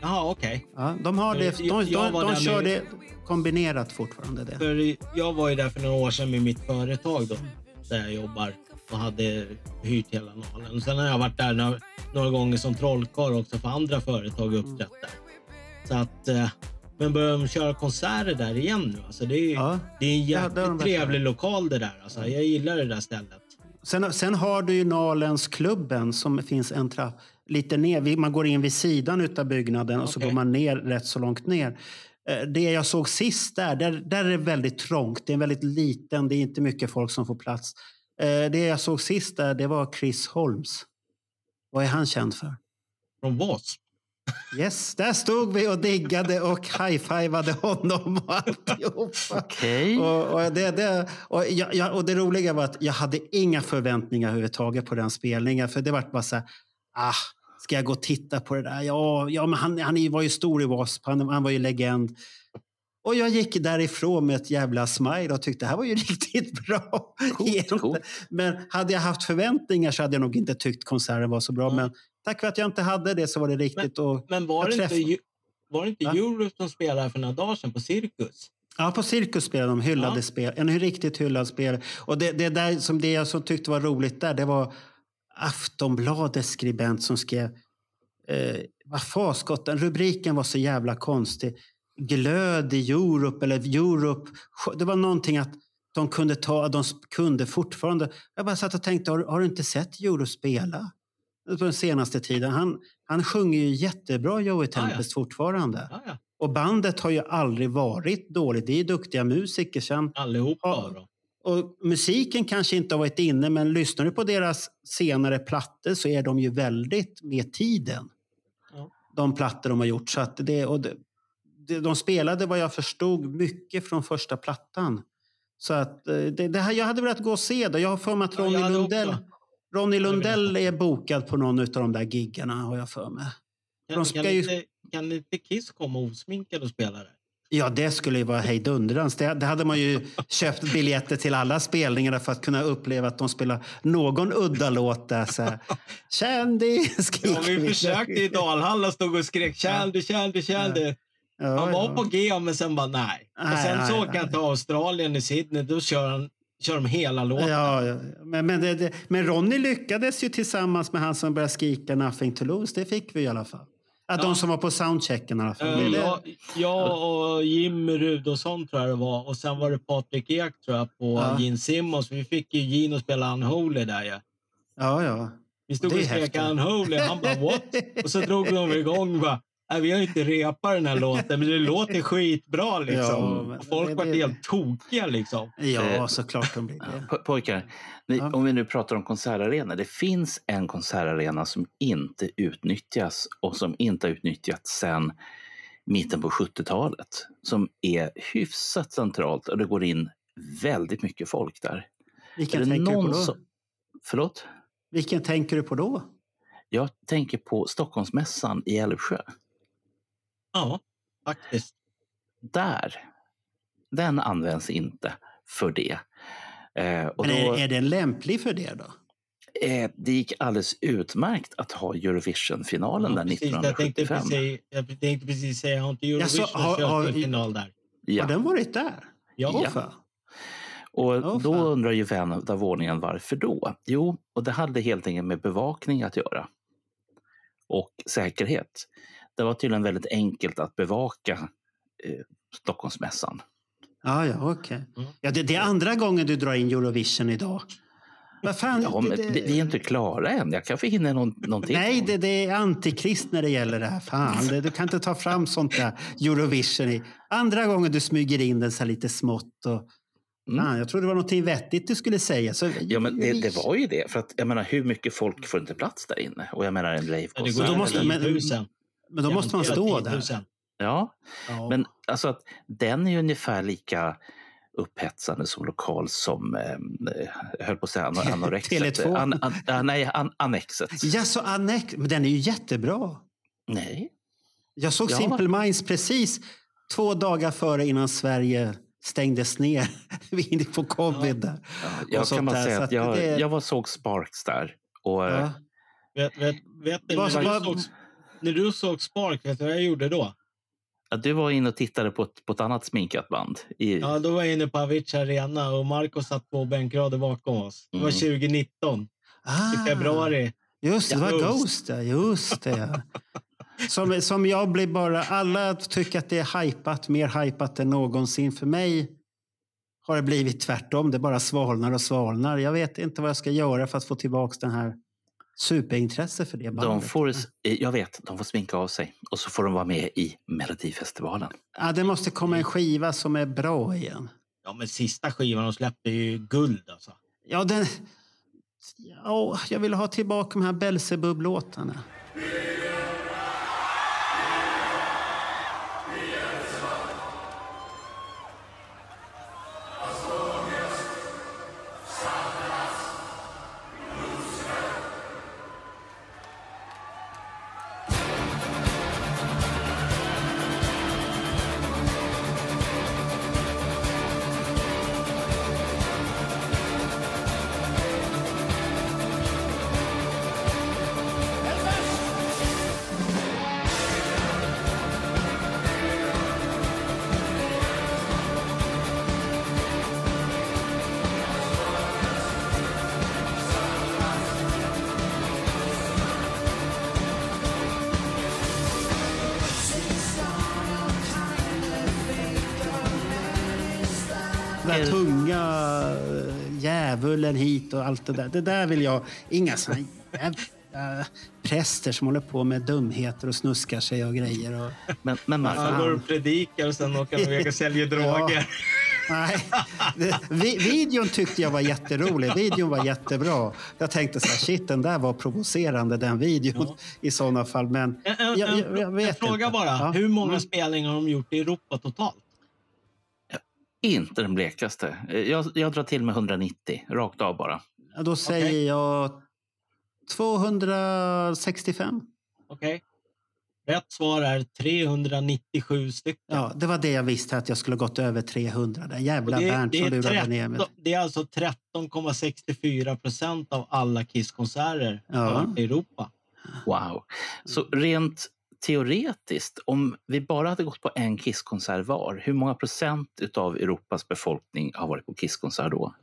Jaha, okej. Ja, de har det. De, de, de där kör det kombinerat fortfarande. Det. För jag var ju där för några år sedan med mitt företag då, där jag jobbar och hade hyrt hela Nalen. Sen har jag varit där några, några gånger som trollkarl också för andra företag uppträtt där. Så att, eh, men börjar de köra konserter där igen nu? Alltså det är, Ja. det är en Ja, jävligt de trevlig lokal det där. Alltså, jag gillar det där stället. Sen, sen har du ju Nalensklubben som finns en trapp lite ner. Man går in vid sidan av byggnaden och så går man ner rätt så långt ner. Eh, Det jag såg sist där, där, där är det väldigt trångt. Det är väldigt liten, det är inte mycket folk som får plats. Eh, Det jag såg sist där, det var Chris Holmes. Vad är han känd för? Från Wasp? Yes, där stod vi och diggade och high-fivade honom och alltihopa. Okej. Och, och, det, det, och, jag, och det roliga var att jag hade inga förväntningar överhuvudtaget på den spelningen. För det var bara så här, ah, ska jag gå och titta på det där? Ja, ja men han, han var ju stor i W.A.S.P. Han, han var ju legend. Och jag gick därifrån med ett jävla smile och tyckte det här var ju riktigt bra. Egentligen. Men hade jag haft förväntningar så hade jag nog inte tyckt konserten var så bra. Men tack för att jag inte hade det så var det riktigt. och Men var det inte, träff- Ju- var det inte Va? Europe som spelade för några dagar sedan på Cirkus? Ja, på Cirkus spelade de hyllade Ja. spel. En riktigt hyllad spel. Och det, det, där som det jag som tyckte var roligt där, det var Aftonbladets skribent som skrev eh, vad faskotten, rubriken var så jävla konstig. Glöd i Europe eller Europe. Det var någonting att de kunde ta, de kunde fortfarande. Jag bara satt och tänkte, har, har du inte sett Euro spela? På den senaste tiden. Han, han sjunger ju jättebra Joey Tempest fortfarande. Ja, ja. Och bandet har ju aldrig varit dåligt. Det är duktiga musiker. Sen, Allihopa då. Och musiken kanske inte har varit inne, men lyssnar du på deras senare plattor så är de ju väldigt med tiden. Ja. De plattor de har gjort. Så att det, och det, de spelade vad jag förstod mycket från första plattan. Så att eh, det, det här, jag hade velat gå och se det. Jag har för mig att Ja, Ronny hade Lundell, också. Ronny Lundell är bokad på någon av de där giggarna har jag för mig. Kan, De kan, ska ju- inte, kan inte Kiss komma osminkade och spela det? Ja, det skulle ju vara hejdundrans. Det, det hade man ju köpt biljetter till alla spelningar för att kunna uppleva att de spelar någon udda låt där. Så här, Kändis! Ja, vi försökte i Dalhalla stod och skrek Käldy, Käldy, Käldy. Ja, Han var ja. på G men sen bara nej. och Nej, sen så nej, åker han till Australien i Sydney. Då kör, han, kör de hela låten. Ja, ja. men, men, det, det, men Ronny lyckades ju tillsammans med han som började skrika Nothing to lose. Det fick vi i alla fall. Att De som var på soundchecken i alla fall. Eh, Det- det- jag, jag och Jimmy Rudolfsson tror jag det var. Och sen var det Patrik Ek tror jag på Ja. Gene Simmons. Vi fick ju Gene att spela Unholy där ju. Ja, ja. Vi stod och skrek. Unholy. Han bara what? Och så drog de igång bara Nej, vi har inte repat den här låten, men det låter skitbra liksom. Ja, folk var helt tokiga liksom. Ja, såklart de blir det. Po- Pojkar, ni, om vi nu pratar om konsertarenor. Det finns en konsertarena som inte utnyttjas och som inte har utnyttjats sedan mitten på 70-talet. Som är hyfsat centralt och det går in väldigt mycket folk där. Vilken tänker du på då? som- Förlåt? Vilken tänker du på då? Jag tänker på Stockholmsmässan i Älvsjö. Ja, faktiskt. Där. Den används inte för det. Eh, och Men då, är, är den lämplig för det då? eh, det gick alldeles utmärkt att ha Eurovision-finalen där Precis, jag, tänkte 1975. precis, jag tänkte precis säga, har inte Eurovision har- kört har- en final där? Ja. Har den varit där? Ja. Ja. Och då undrar ju vän av ordningen varför då? Jo, och det hade helt enkelt med bevakning att göra. Och säkerhet. Det var tydligen väldigt enkelt att bevaka eh, Stockholmsmässan. Ja, ja, okej. Mm. Ja, det, det är andra gången du drar in Eurovision idag. Vad fan, Ja, men det- det, vi är inte klara än. Jag kanske hinner någon, någonting. Nej, det, det är antikrist när det gäller det här. Fan, det, du kan inte ta fram sånt där Eurovision i. Andra gången du smyger in den så här lite smått. Och, fan, jag trodde det var något vettigt du skulle säga. Så, Mm. Ja, men det, det var ju det. För att, jag menar, hur mycket folk får inte plats där inne? Och jag menar en ravekonsert. Ja, det går Då måste- men- 10 000. Men då måste man stå där. 10 000. Ja, Ja. men alltså att den är ju ungefär lika upphetsande som lokal som, eh, jag höll på att säga an- anorexet. Tele2. An, an, an, nej, an, annexet. Ja, så Annex, men den är ju jättebra. Nej. Jag såg Ja. Simple Minds precis två dagar före innan Sverige stängdes ner vid- på covid. där. Jag Och sånt kan bara där, säga att jag, det- jag var såg Sparks där. Och, eh, Ja. Vet, vet, vet ni, vad- såg, när du såg Spark, vet du vad jag gjorde då? ja, du var inne och tittade på ett, på ett annat sminkat band. I, Ja, då var jag inne på Avicii Arena och Marco satt två bänkrader bakom oss. Det var Mm. 2019 Ah, i februari. Just det, det var Ghost. Ghost. ja, Just det. Som, som jag blir bara... Alla tycker att det är hypat, mer hypat än någonsin. För mig har det blivit tvärtom. Det bara svalnar och svalnar. Jag vet inte vad jag ska göra för att få tillbaka den här superintresset för det de bandet. får, jag vet, de får sminka av sig och så får de vara med i Melodifestivalen. Ja, det måste komma en skiva som är bra igen. Ja, men sista skivan de släppte är ju guld alltså. Ja, den... Ja, jag vill ha tillbaka de här Belsebub-låtarna. Hit och allt det där. Det där vill jag... Inga såna jävla präster som håller på med dumheter och snuskar sig och grejer. Och, Men, men Marco, Han går och predikar och sen åker han iväg och säljer droger. nej, det, vi, videon tyckte jag var jätterolig. Videon var jättebra. Jag tänkte så här, shit, den där var provocerande, den videon i sådana fall. Men En, en, jag, jag, jag vet en fråga inte. bara. Ja. Hur många Mm. spelningar har de gjort i Europa totalt? Inte den blekaste. Jag, jag drar till med 190, rakt av bara. Ja, då säger jag 265. Okej. Rätt svar är 397 stycken. Ja, det var det jag visste, att jag skulle gått över 300. Den jävla Bernt som lurade ner mig. 13, det är alltså 13,64 procent av alla Kiss-konserter Ja. i Europa. Wow. Så rent teoretiskt, om vi bara hade gått på en Kisskonsert var, hur många procent av Europas befolkning har varit på Kisskonsert då?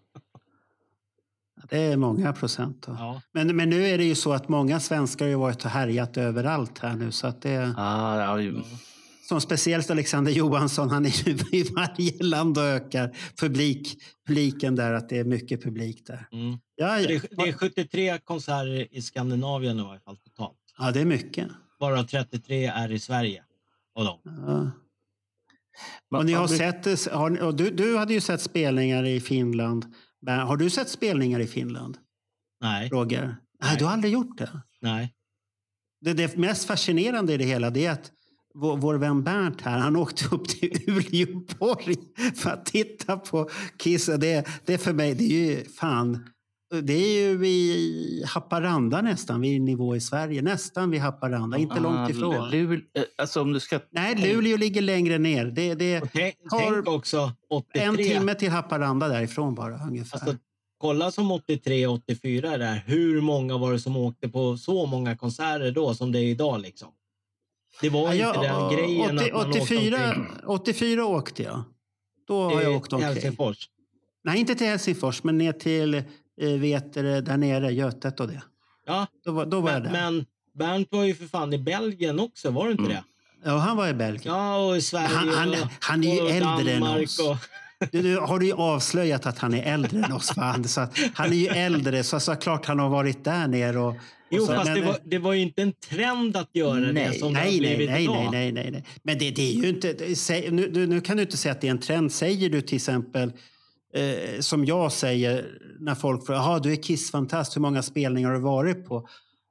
Det är många procent. Då. Ja. Men, men nu är det ju så att många svenskar har ju varit och härjat överallt här nu. Så att det, Ah, ja, ju- som speciellt Alexander Johansson, han är ju i varje land och ökar publik, publiken där, att det är mycket publik där. Mm. Ja, Det, ja. är, det är 73 konserter i Skandinavien i varje fall totalt. ja, det är mycket. Varav 33 är i Sverige. Och dem. Ja. Och ni har sett, har, du, du hade ju sett spelningar i Finland. Men Har du sett spelningar i Finland, Nej, Roger? Nej, du har aldrig gjort det. nej. Det, det mest fascinerande i det hela det är att vår, vår vän Bernt här, han åkte upp till Uleåborg för att titta på Kiss. Det, det är för mig, det är ju fan... Det är ju i Haparanda nästan, vid nivå i Sverige. Nästan vid Haparanda, inte långt Ah, ifrån. Luleå, eh, alltså om du ska... Nej, Luleå ligger längre ner. Det, det tänk, tänk också 83. en timme till Haparanda därifrån bara ungefär. Alltså, kolla som 83, 84 där. Hur många var det som åkte på så många konserter då som det är idag liksom? Det var Ja, inte jag- den grejen 80, att man åkte 84, omkring. 84 åkte jag. Då har jag åkt till omkring. Helsingfors. Nej, inte till Helsingfors, men ner till eh, vet du, där nere, Götet och det. Ja, Då var, då var jag men, där. men Bernt var ju för fan i Belgien också, var det inte det? Ja, han var i Belgien. Ja, och i Sverige Han- han- och, han är ju och äldre än Danmark oss. Och, Du, nu har du ju avslöjat att han är äldre än oss. Va? Så att han är ju äldre, så, så klart han har varit där nere. Och, och Jo, så, fast men- det var, det var ju inte en trend att göra det som det har nej, nej, blivit nej, idag. nej, nej, nej, nej. Men det, det är ju inte... Säg, nu, nu, nu kan du inte säga att det är en trend. Säger du till exempel, eh, som jag säger när folk frågar, "Jaha, du är Kiss-fantast, hur många spelningar har du varit på?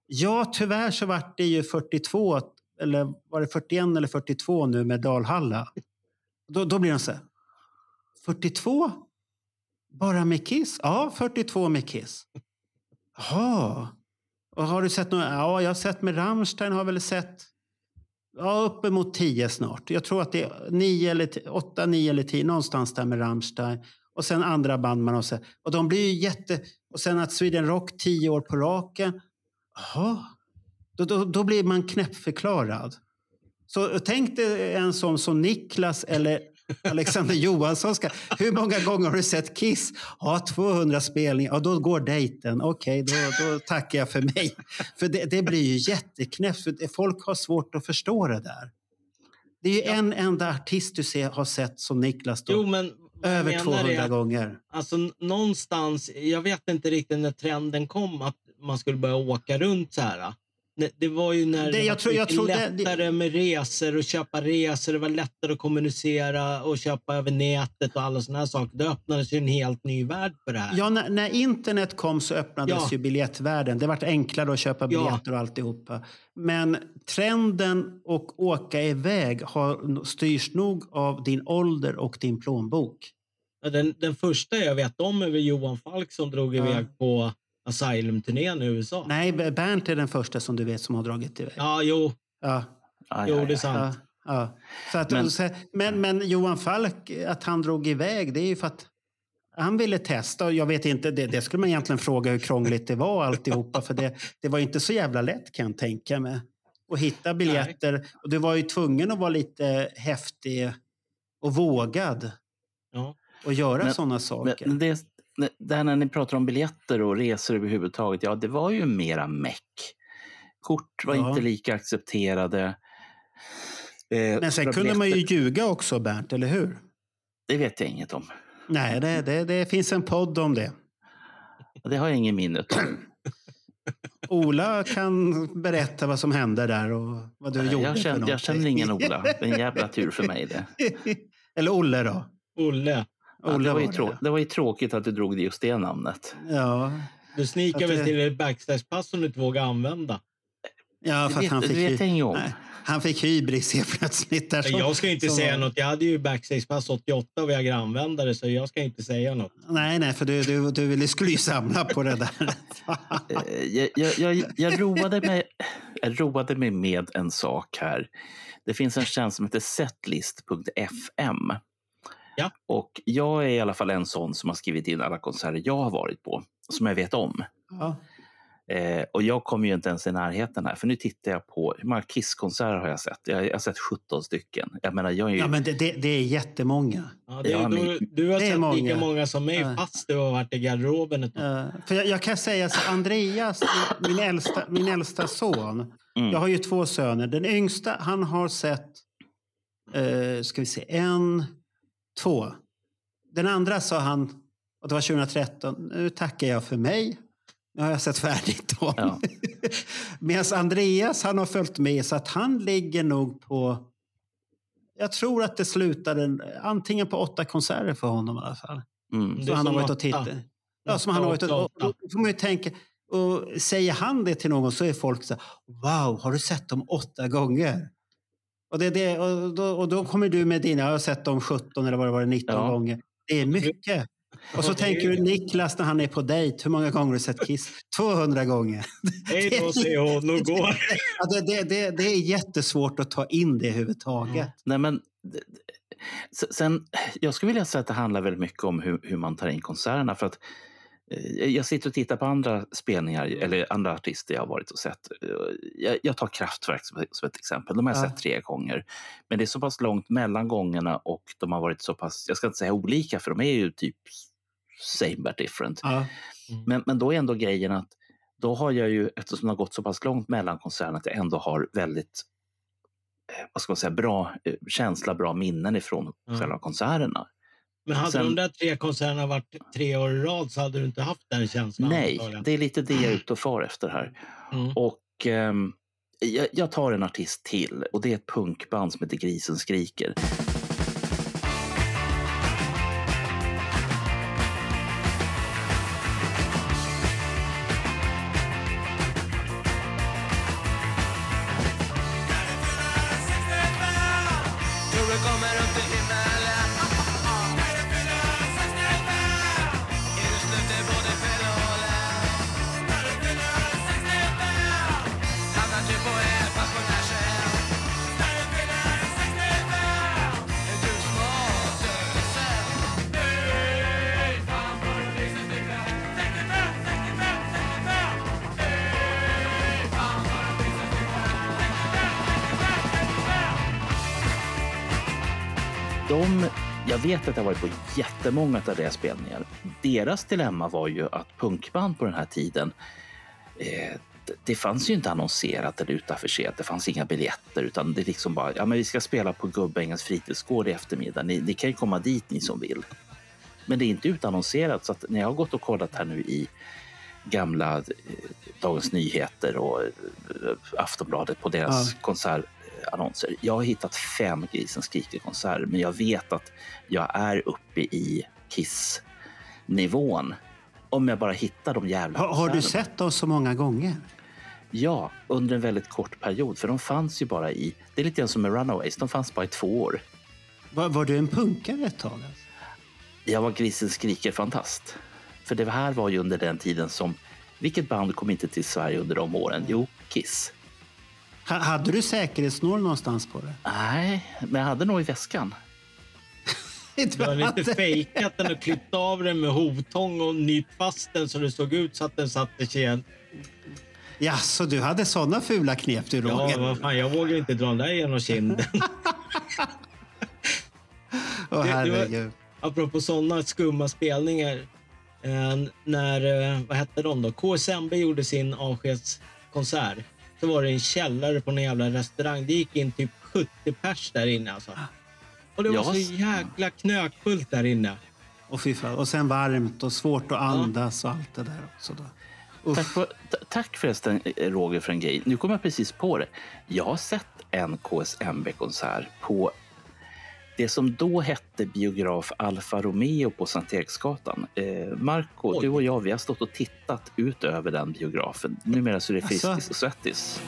Ja, tyvärr så vart det ju 42, eller var det 41 eller 42 nu med Dalhalla. Då, då blir de så här, 42? Bara med Kiss? Ja, 42 med Kiss. Jaha. Och har du sett några? Ja, jag har sett med Rammstein har väl sett ja, uppemot 10 snart. Jag tror att det är 9 eller 10, 8, 9 eller 10 någonstans där med Rammstein. Och sen andra band man har sett. Och de blir ju jätte... Och sen att Sweden Rock 10 år på raken. Jaha. Då, då, då blir man knäppförklarad. Så tänk dig en sån som Niklas eller Alexander Johansson. Ska, hur många gånger har du sett Kiss? Ja, 200 spelningar. Ja, då går dejten. Okej, då, då tackar jag för mig. För det, det blir ju jätteknäppt. Folk har svårt att förstå det där. Det är ju en enda artist du ser, har sett som Niklas då. Jo, men över menar 200 är gånger. Alltså någonstans, jag vet inte riktigt när trenden kom att man skulle börja åka runt så här. Det, var ju när det, jag tror- jag tror det- det- lättare med resor och köpa resor. Det var lättare att kommunicera och köpa över nätet och alla här saker. Det öppnades ju en helt ny värld för det här. Ja, när, när internet kom så öppnades Ja. ju biljettvärlden. Det vart enklare att köpa Ja. biljetter och alltihopa. Men trenden att åka iväg har, styrs nog av din ålder och din plånbok. Ja, Den, den första jag vet om är Johan Falk som drog Ja. iväg på Asylum-turnén i USA. Nej, Bernt är den första som du vet som har dragit iväg. Ja, jo. Ja. Aj, Jo, aj, det är sant. Ja, ja. Så att, Men- men, men, men Johan Falk, att han drog iväg, det är ju för att han ville testa. Och jag vet inte, det, det skulle man egentligen fråga hur krångligt det var alltihopa. För det, det var inte så jävla lätt kan jag tänka mig. Att hitta biljetter. Och du var ju tvungen att vara lite häftig och vågad. Ja. Och göra sådana saker. Men det, det här när ni pratar om biljetter och resor överhuvudtaget, ja det var ju mera meck. Kort var Ja. inte lika accepterade. Eh, men sen kunde man ju ljuga också, Bernt, eller hur? Det vet jag inget om. Nej, det, det, det finns en podd om det. Det har jag ingen minne av. Ola kan berätta vad som hände där och vad du gjorde jag, känner, jag känner ingen Ola. Det är en jävla tur för mig det. Eller Olle då? Olle. Ja, Olle det, var ju var det, det var ju tråkigt att du drog just det namnet. Ja, Du Att väl det- till ett backstagepass som du inte vågar använda? ja för att vet- han fick, vet hy-. Nej, han fick hybris helt plötsligt. Där som, Jag ska inte som säga något. Jag hade ju backstagepass 88 och vägrade använda det, så jag ska inte säga något. Nej, nej, för du, du, du ville- skulle ju samla på det där. Eh, jag, jag, jag, jag, roade mig, jag roade mig med en sak här. Det finns en tjänst som heter setlist.fm. Ja. Och jag är i alla fall en sån som har skrivit in alla konserter jag har varit på, som jag vet om. Ja. Eh, och jag kommer ju inte ens i närheten här, för nu tittar jag på hur många Kiss-konserter har jag sett? Jag, jag har sett 17 stycken. Jag menar, jag är ju... ja, men det, det, det är jättemånga. Ja, det, Ja, men- du, du har sett lika många. många som mig, Ja. fast du har varit i garderoben ett. Eh, för jag, jag kan säga så Andreas, min äldsta, min äldsta son. Mm. Jag har ju två söner. Den yngsta, han har sett, eh, ska vi se, en, två. Den andra sa han, och det var 2013, nu tackar jag för mig. Nu har jag sett färdigt dem. Ja. Medan Andreas, han har följt med så att han ligger nog på, jag tror att det slutade antingen på åtta konserter för honom i alla fall. Mm. Så han har varit och tittat. Ja, som han har varit och, och, och, får man ju tänka, och säger han det till någon så är folk så här, wow, har du sett dem åtta gånger? Och, det, det, och, då, och då kommer du med dina, jag har sett dem 17 eller vad det var, 19 Ja. gånger. Det är mycket. Och så tänker du. Niklas när han är på dejt, hur många gånger har du sett Kiss? 200 gånger. Hej då, hon och går. Det, det, det, det är jättesvårt att ta in det överhuvudtaget. Nej, men, sen, jag skulle vilja säga att det handlar väldigt mycket om hur, hur man tar in konserterna. För att, jag sitter och tittar på andra spelningar eller andra artister jag har varit och sett. Eh, Jag, jag tar Kraftwerk som, som ett exempel. De har jag Ja. sett tre gånger. Men det är så pass långt mellan gångerna och de har varit så pass, jag ska inte säga olika för de är ju typ same but different. Ja. Men, men då är ändå grejen att då har jag ju, eftersom det har gått så pass långt mellan konserterna, att jag ändå har väldigt eh, vad ska man säga, bra eh, känsla, bra minnen ifrån Mm. själva konserterna. Men hade Sen- de där tre konserterna varit tre år i rad så hade du inte haft den känslan. Nej, det är lite det jag är ute och far efter här. Mm. Och ehm, jag, jag tar en artist till och det är ett punkband som heter Grisen skriker. Att jag varit på jättemånga av deras spelningar. Deras dilemma var ju att punkband på den här tiden eh, det- fanns ju inte annonserat eller utaffischerat. Det fanns inga biljetter utan det liksom bara, ja men vi ska spela på Gubbängens fritidsgård i eftermiddag. Ni, ni kan ju komma dit ni som vill. Men det är inte utannonserat så att när jag har gått och kollat här nu i gamla eh, Dagens Nyheter och eh, Aftonbladet på deras Ja. Konsertannonser. Jag har hittat fem Grisen skriker-konserter men jag vet att jag är uppe i Kiss-nivån. Om jag bara hittar de jävla Har, har du sett oss så många gånger? Ja, under en väldigt kort period. För de fanns ju bara i... Det är lite grann som med Runaways. De fanns bara i två år. Var, var du en punkare ett tag? Alltså? Jag var Grisen skriker-fantast. För det här var ju under den tiden som... Vilket band kom inte till Sverige under de åren? Jo, Kiss. Ha, hade du säkerhetsnål någonstans på det? Nej, men jag hade nog i väskan. Du har lite fejkat den och klippt av den med hovtång och nypt fast den så det såg ut så att den satte sig igen. Ja, så du hade såna fula knep du, Ja, Roger? vad fan, jag vågar inte dra den där genom kinden. Åh, var- herregud. Apropå sådana skumma spelningar. Eh, när, eh, vad hette de då? KSMB gjorde sin avskedskonsert. Så var det en källare på en jävla restaurang. Det gick in typ 70 pers där inne alltså. Och det var så jäkla knökfullt där inne. Och, och sen varmt och svårt att andas och allt det där också. Då. Tack, för, tack förresten, eh, Roger, för en grej. Nu kommer jag precis på det. Jag har sett en KSMB-konsert på det som då hette biograf Alfa Romeo på Sankt Eriksgatan. Eh, Marco, Oj. du och jag vi har stått och tittat ut över den biografen. Numera så är det? Friskis och Svettis.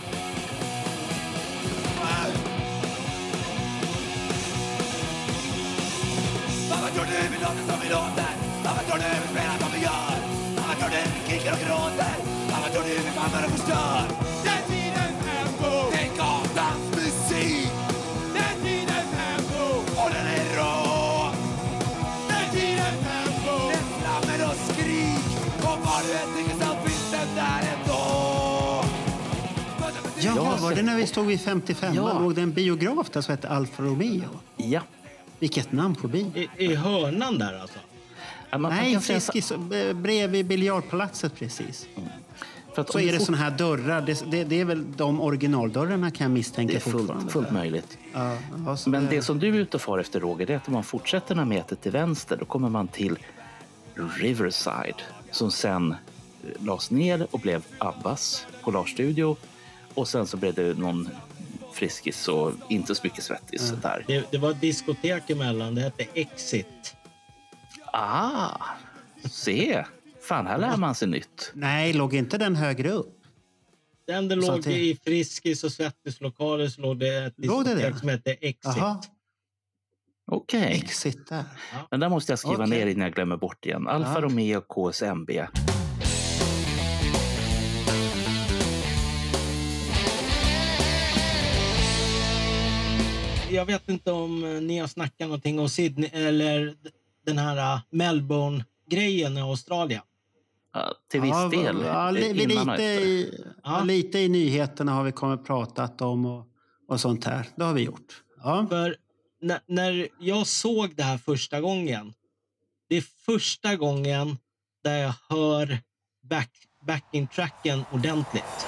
Varför tror du vi låter som vi låter? Varför tror du vi spelar som vi gör? Varför tror du vi skriker och gråter? Varför tror du vi bandar och förstör? Var det när vi stod vid 55 Ja. Låg det en biograf där som hette Alfa Romeo? Ja. Vilket namn på bil. I, i hörnan där alltså. Ja, Nej, så- Friskis, eh, bredvid biljardpalatset precis. för att Så är det fort- såna här dörrar. Det, det, det är väl de originaldörrarna kan jag misstänka Det är fullt, fullt möjligt. Ja, ja, Men det som du är ute och far efter, Roger, det är att om man fortsätter några meter till vänster, då kommer man till Riverside, som sen eh, lades ner och blev Abbas Polarstudio. Och sen så blev det någon Friskis och inte så mycket Svettis där. Det, det var ett diskotek emellan. Det hette Exit. Ah, se! Fan, här lär man sig nytt. Nej, låg inte den högre upp? Den det låg i Friskis och Svettis-lokaler så låg det ett Låg det diskotek det? som hette Exit. Okej, exit där. men där måste jag skriva Okej. ner innan jag glömmer bort igen. Alfa Ja. Romeo KSMB. Jag vet inte om eh, ni har snackat någonting om Sydney eller den här eh, Melbourne-grejen i Australien. Ja, till viss ja, del. Ja, lite, i, lite i nyheterna har vi kommit pratat om och, och sånt här. Det har vi gjort. Ja. För när, när jag såg det här första gången, det är första gången där jag hör back, backing-tracken ordentligt.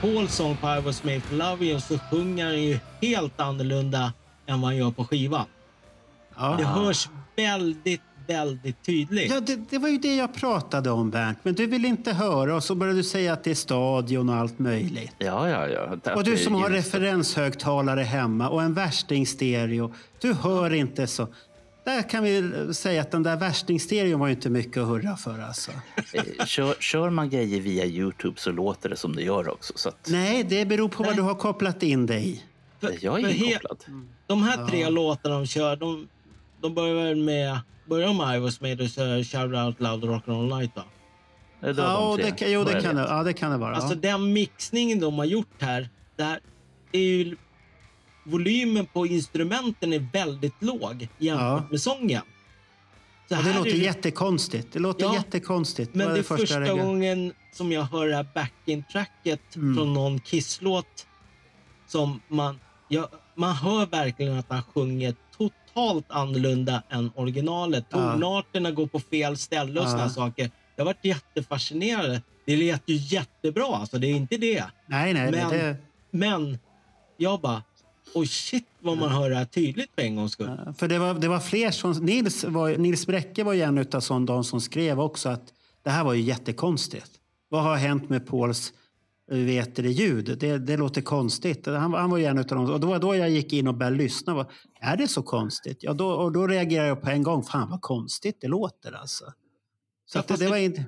Pauls sång på I was made for love you så sjunger han ju helt annorlunda än vad han gör på skivan. Ja. Det hörs väldigt, väldigt tydligt. Ja, det, det var ju det jag pratade om, Bernt. Men du vill inte höra och så började du säga att det är stadion och allt möjligt. Ja, ja, ja. Och du som har det. referenshögtalare hemma och en värsting-stereo. Du hör inte så. Där kan vi säga att den där värsting-stereon var ju inte mycket att hurra för. Alltså. Eh, Kör, kör man grejer via Youtube så låter det som det gör också. Så att, Nej, det beror på vad du har kopplat in dig i. jag är inkopplad. De här tre Ja. låtarna de kör, de, de börjar väl med... Börjar med I was made så Shout Out Loud och Rock'n'Roll Night då? Det Ja, de det, kan- jo, det kan, det, ja, det kan det vara. Alltså ja. den mixningen de har gjort här, där är ju volymen på instrumenten är väldigt låg jämfört Ja. med sången. Så det låter det- jättekonstigt. Det låter Ja, jättekonstigt. Men det är första första gången som jag hör det här backing-tracket Mm. från någon Kiss-låt som man... Ja, man hör verkligen att han sjunger totalt annorlunda än originalet. Ja. Tonarterna går på fel ställe och Ja. såna saker. Jag varit jättefascinerad. Det lät ju jättebra, alltså. Det är inte det. Nej, nej. Men, det, men jag bara... Oj, shit vad man hör det här tydligt för en gångs skull. för det var, det var fler som... Nils, var, Nils Bräcke var ju en av de som skrev också att det här var ju jättekonstigt. Vad har hänt med Pauls eh, vet det, ljud? Det, det låter konstigt. Han, han var ju en av dem. Och det var då jag gick in och började lyssna. Var, är det så konstigt? Ja, då, och då reagerade jag på en gång. Fan vad konstigt det låter alltså. Så Ja, att det, det var, det- in, det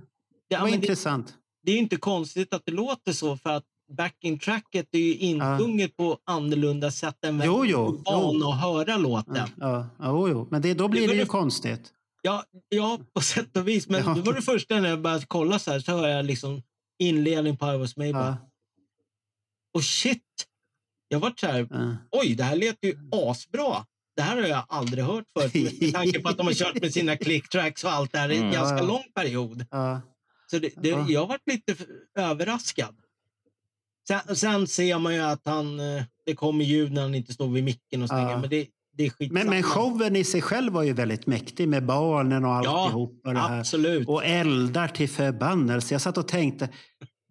Ja, var det- intressant. det är inte konstigt att det låter så för att backing-tracket är ju insjunget på annorlunda sätt än vem jo, är van jo. att höra låten. Ja, ja, jo, jo. Men det, då blir Det det var ju konstigt. Ja, ja, på sätt och vis. Men Ja. det var det första när jag började kolla så här så hör jag liksom inledning på I was made. Ja, Och shit! Jag vart så här, ja. oj, det här lät ju asbra. Det här har jag aldrig hört förut med tanke på att de har kört med sina click-tracks och allt det här i en Mm. ganska Ja, ja. lång period. Ja. Så det, det, Ja. jag varit lite överraskad. Sen, sen ser man ju att han, eh, det kommer ljud när han inte står vid micken och stänger. Ja. Men det, det är skitsamma. Men, men showen i sig själv var ju väldigt mäktig med barnen och Ja, alltihop. och det här. absolut. Och eldar till förbannelse. Jag satt och tänkte,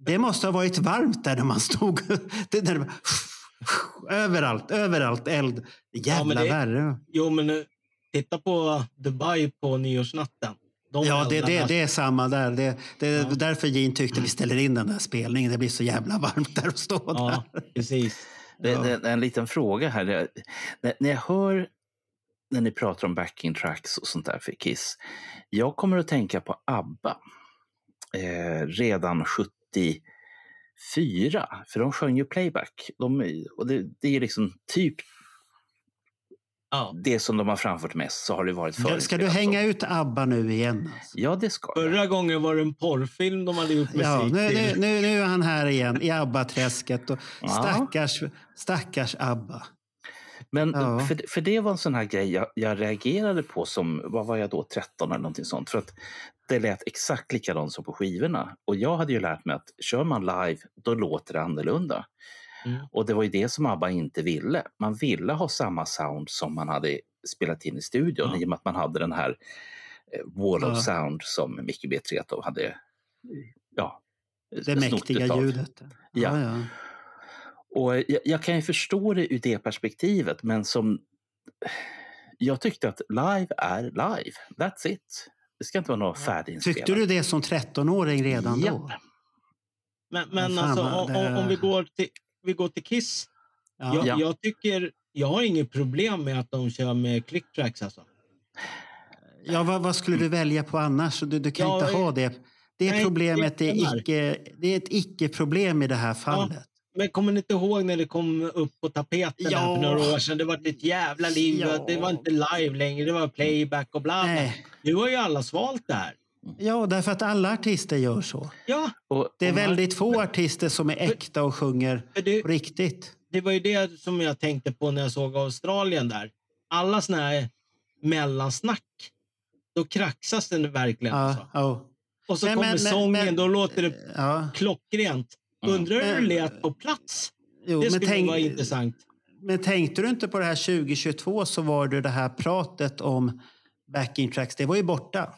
det måste ha varit varmt där när man stod. Det, där, överallt, överallt eld. Jävla men det- värre. Jo, men eh, titta på Dubai på nyårsnatten. De Ja, det, det, det är samma där. Det, det är Ja. därför Gene tyckte vi ställer in den där spelningen. Det blir så jävla varmt där och stå Ja, där. precis. Det, Ja. det, en liten fråga här. När, när jag hör när ni pratar om backing tracks och sånt där för Kiss. Jag kommer att tänka på ABBA. Eh, redan 74. För de sjöng ju playback. De, och det, det är liksom typ Ja. det som de har framfört mest. Så har det varit förut. ska du hänga ut ABBA nu igen? Alltså? Ja, det ska jag. Förra gången var det en porrfilm de hade gjort musik Ja, nu, till. nu, nu, nu är han här igen i ABBA-träsket. Och Ja. stackars, stackars ABBA. Men Ja. för, för det var en sån här grej jag, jag reagerade på som, vad var jag då, 13 eller någonting sånt. För att det lät exakt likadant som på skivorna. Och jag hade ju lärt mig att kör man live, då låter det annorlunda. Mm. Och det var ju det som ABBA inte ville. Man ville ha samma sound som man hade spelat in i studion Ja. i och med att man hade den här eh, wall of Ja. sound som Micke B. Tretow hade eh, ja, Det snott mäktiga utav. ljudet. Ja. ja. Och jag, jag kan ju förstå det ur det perspektivet, men som... Jag tyckte att live är live. That's it. Det ska inte vara något färdiginspelat. Tyckte du det som 13-åring redan då? Men, men fan, alltså, det- om, om vi går till, vi går till Kiss. Ja. Jag, Ja. jag tycker, jag har inget problem med att de kör med click tracks alltså. Ja, vad, vad skulle du välja på annars? Du, du kan Ja, inte ha eh, det. Det nej, problemet är, icke, det är ett icke-problem i det här fallet. Men kommer ni inte ihåg när det kom upp på tapeten Ja. för några år sedan? Det var ett jävla liv. Ja. Det var inte live längre. Det var playback och bla bla. Nej. Nu har ju alla svalt det här. Ja, därför att alla artister gör så. Ja, Och, Det är väldigt få artister som är äkta och sjunger det, på riktigt. det var ju det som jag tänkte på när jag såg Australien där. Alla såna här mellansnack, då kraxas den verkligen. Ja, Alltså. ja. Och så Men- kommer men- sången, men- då låter det ja. klockrent. Mm. Undrar hur det lät på plats? Jo, Det skulle tänk, vara intressant. men tänkte du inte på det här 2022 så var det det här pratet om backing tracks. Det var ju borta.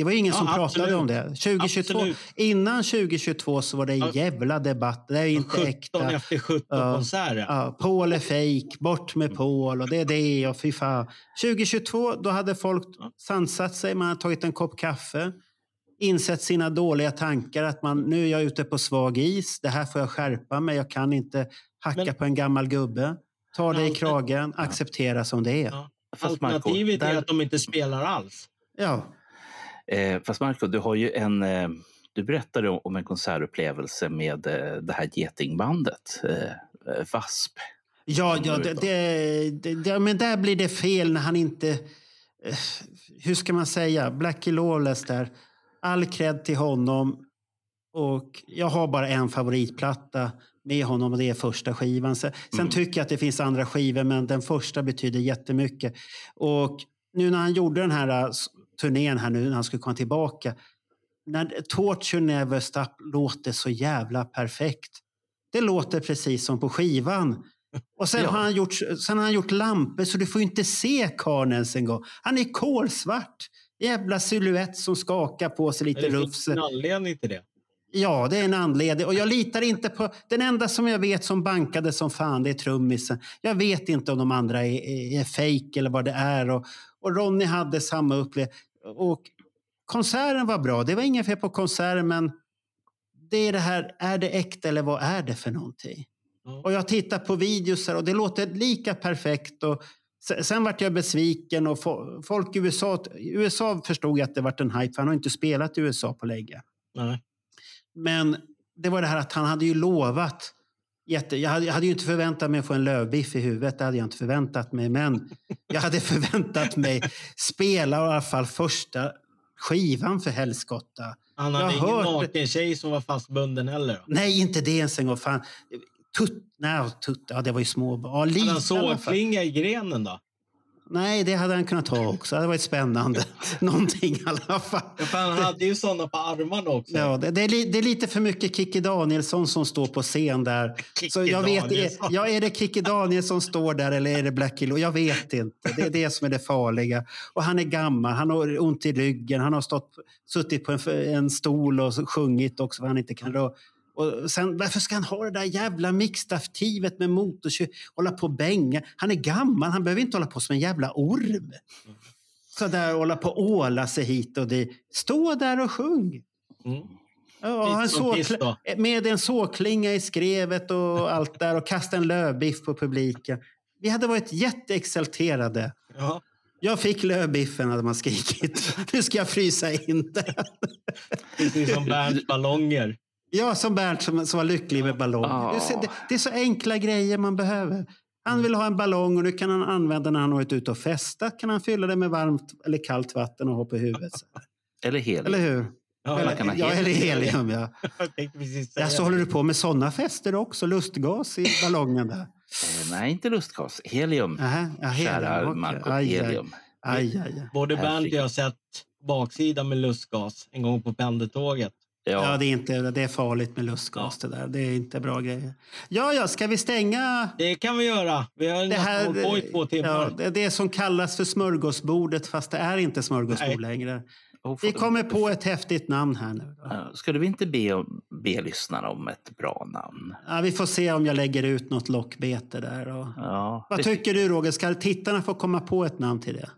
Det var ingen Ja, som pratade absolut. om det. 2022, Absolut. innan 2022 så var det en jävla debatt. Det är inte 17 äkta. efter 17 Ja. konserter. Ja, Paul är fejk, bort med Paul och det är det och fy fan. 2022 då hade folk sansat sig, man hade tagit en kopp kaffe, insett sina dåliga tankar att man nu är jag ute på svag is, det här får jag skärpa mig, jag kan inte hacka Men- på en gammal gubbe. Ta det i kragen, acceptera som det är. Ja. Marco, Alternativet är att de inte spelar alls. Ja, Eh, fast Marco, du har ju en... Eh, du berättade om en konsertupplevelse med eh, det här getingbandet, eh, eh, VASP. Ja, ja det, det, det, men där blir det fel när han inte... eh, Hur ska man säga? Blackie Lawless där. All cred till honom. Och jag har bara en favoritplatta med honom och det är första skivan. Sen, Mm. tycker jag att det finns andra skivor men den första betyder jättemycket. Och nu när han gjorde den här eh, turnén här nu när han skulle komma tillbaka. När Torture Never Stop låter så jävla perfekt. Det låter precis som på skivan. Och sen, Ja. har han gjort, sen har han gjort lampor så du får inte se karln ens en gång. Han är kolsvart. Jävla silhuett som skakar på sig lite Det rufs. finns en anledning till det. Ja, det är en anledning. Och jag litar inte på... Den enda som jag vet som bankade som fan, det är trummisen. Jag vet inte om de andra är, är, är fake eller vad det är. Och, och Ronny hade samma upplevelse. Och konserten var bra. Det var inget fel på konserten, men det är det här, är det äkta eller vad är det för någonting? Ja. Och jag tittar på videos och det låter lika perfekt. Och sen, vart jag besviken och fo- folk i USA, USA förstod jag att det vart en hype, för han har inte spelat i USA på länge. Nej. Men det var det här att han hade ju lovat. Jätte, jag, hade, jag hade ju inte förväntat mig att få en lövbiff i huvudet. Det hade jag inte förväntat mig. Men jag hade förväntat mig spela i alla fall första skivan för helskotta. Han Jag hade har ingen hört- naken tjej som var fastbunden heller. Då. Nej, inte det ens en gång. Fan. Tutt, nej, tutt, ja, det var ju små. Ja, lite Hade han sågklinga i grenen då? Nej, det hade han kunnat ha också. Det hade varit spännande. Någonting i alla fall. Ja, han hade ju såna på armarna också. Ja, det, det, är, det är lite för mycket Kikki Danielsson som står på scen där. Kikki Så jag vet, är, ja, är det Kikki Danielsson som står där eller är det Blackie Lo? Jag vet inte. Det är det som är det farliga. Och han är gammal, han har ont i ryggen, han har stått, suttit på en, en stol och sjungit också för han inte kan röra. Och sen, varför ska han ha det där jävla mixstativet med motorcykel? Hålla på och bänga. Han är gammal, han behöver inte hålla på som en jävla orm. Så där hålla på och åla sig hit och dit. Stå där och sjung. Mm. Ja, såg, med en såklinga i skrevet och allt där och kasta en lövbiff på publiken. Vi hade varit jätteexalterade. Ja. Jag fick lövbiffen hade man skrikit. Nu ska jag frysa in den. Precis som Bernts ballonger. Ja, som Bernt som, som var lycklig med ballong. Ah. Det, är- det, det är så enkla grejer man behöver. Han vill ha en ballong och nu kan han använda när han har varit ute och festat. Kan han fylla det med varmt eller kallt vatten och ha på huvudet. Eller helium. Eller hur? Ja, eller, kan ha ja, eller helium. helium. Ja. Ja, så håller du på med sådana fester också? Lustgas i ballongen där? Eh, nej, inte lustgas. Helium. Nähä, ja, helium, Kära. Marco, Aj, helium. Aj, aj, aj. Både Bernt och jag har sett baksidan med lustgas en gång på pendeltåget. Ja, det är, inte, det är farligt med lustgas det där. Det är inte bra grejer. Ja, ja, ska vi stänga Det kan vi göra. Vi har det här? hållit på i två timmar. Ja, det, som kallas för smörgåsbordet, fast det är inte smörgåsbord Nej. längre. Oh, Vi kommer på ett häftigt namn här nu. Då. Ja, Skulle vi inte be, be lyssnarna om ett bra namn? Ja, vi får se om jag lägger ut något lockbete där. Och... Ja, Vad tycker du Roger? Ska tittarna få komma på ett namn till det?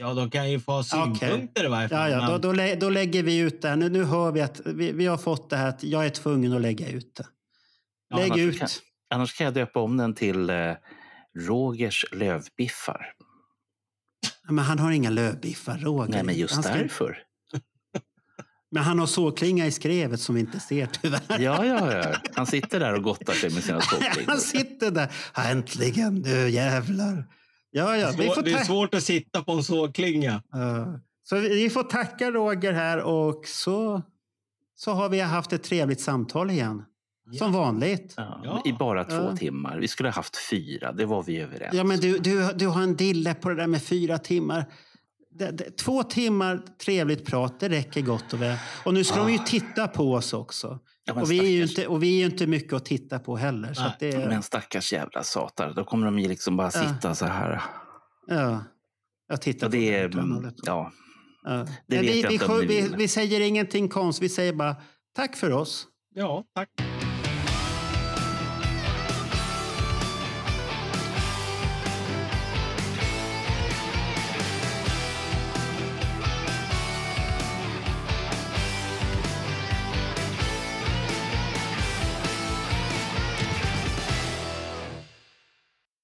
Ja, de kan ju få ha synpunkter i varje fall. Ja, ja, då, men- då, lä- då lägger vi ut det här. Nu, nu hör vi att vi, vi har fått det här att jag är tvungen att lägga ut det. Ja, Lägg annars ut. Kan, annars kan jag döpa om den till eh, Rogers lövbiffar. Men han har inga lövbiffar, Roger. Nej, men just han ska- därför. Men han har såklinga i skrevet som vi inte ser tyvärr. Ja, ja, ja. Han sitter där och gottar sig med sina sågklingor. Han sitter där. Ja, Äntligen, nu jävlar. Ja, ja. Vi får det är svårt att sitta på en sågklinga. Ja. Så vi vi får tacka Roger här och så, så har vi haft ett trevligt samtal igen. Som vanligt. Ja, Ja. I bara två Ja. timmar. Vi skulle ha haft fyra, det var vi överens Ja, men du, du, du har en dille på det där med fyra timmar. Det, det, två timmar trevligt prat, det räcker gott och väl. Och nu ska de ju titta på oss också. Ja, och, vi är ju inte, och vi är ju inte mycket att titta på heller. Så det, Men stackars jävla satar, då kommer de ju liksom bara Ja. sitta så här. ja, jag tittar Och på det är, Hållet. ja, Ja. Det vet vi, jag vi, om vi, vi säger ingenting konstigt, vi säger bara tack för oss. Ja, tack.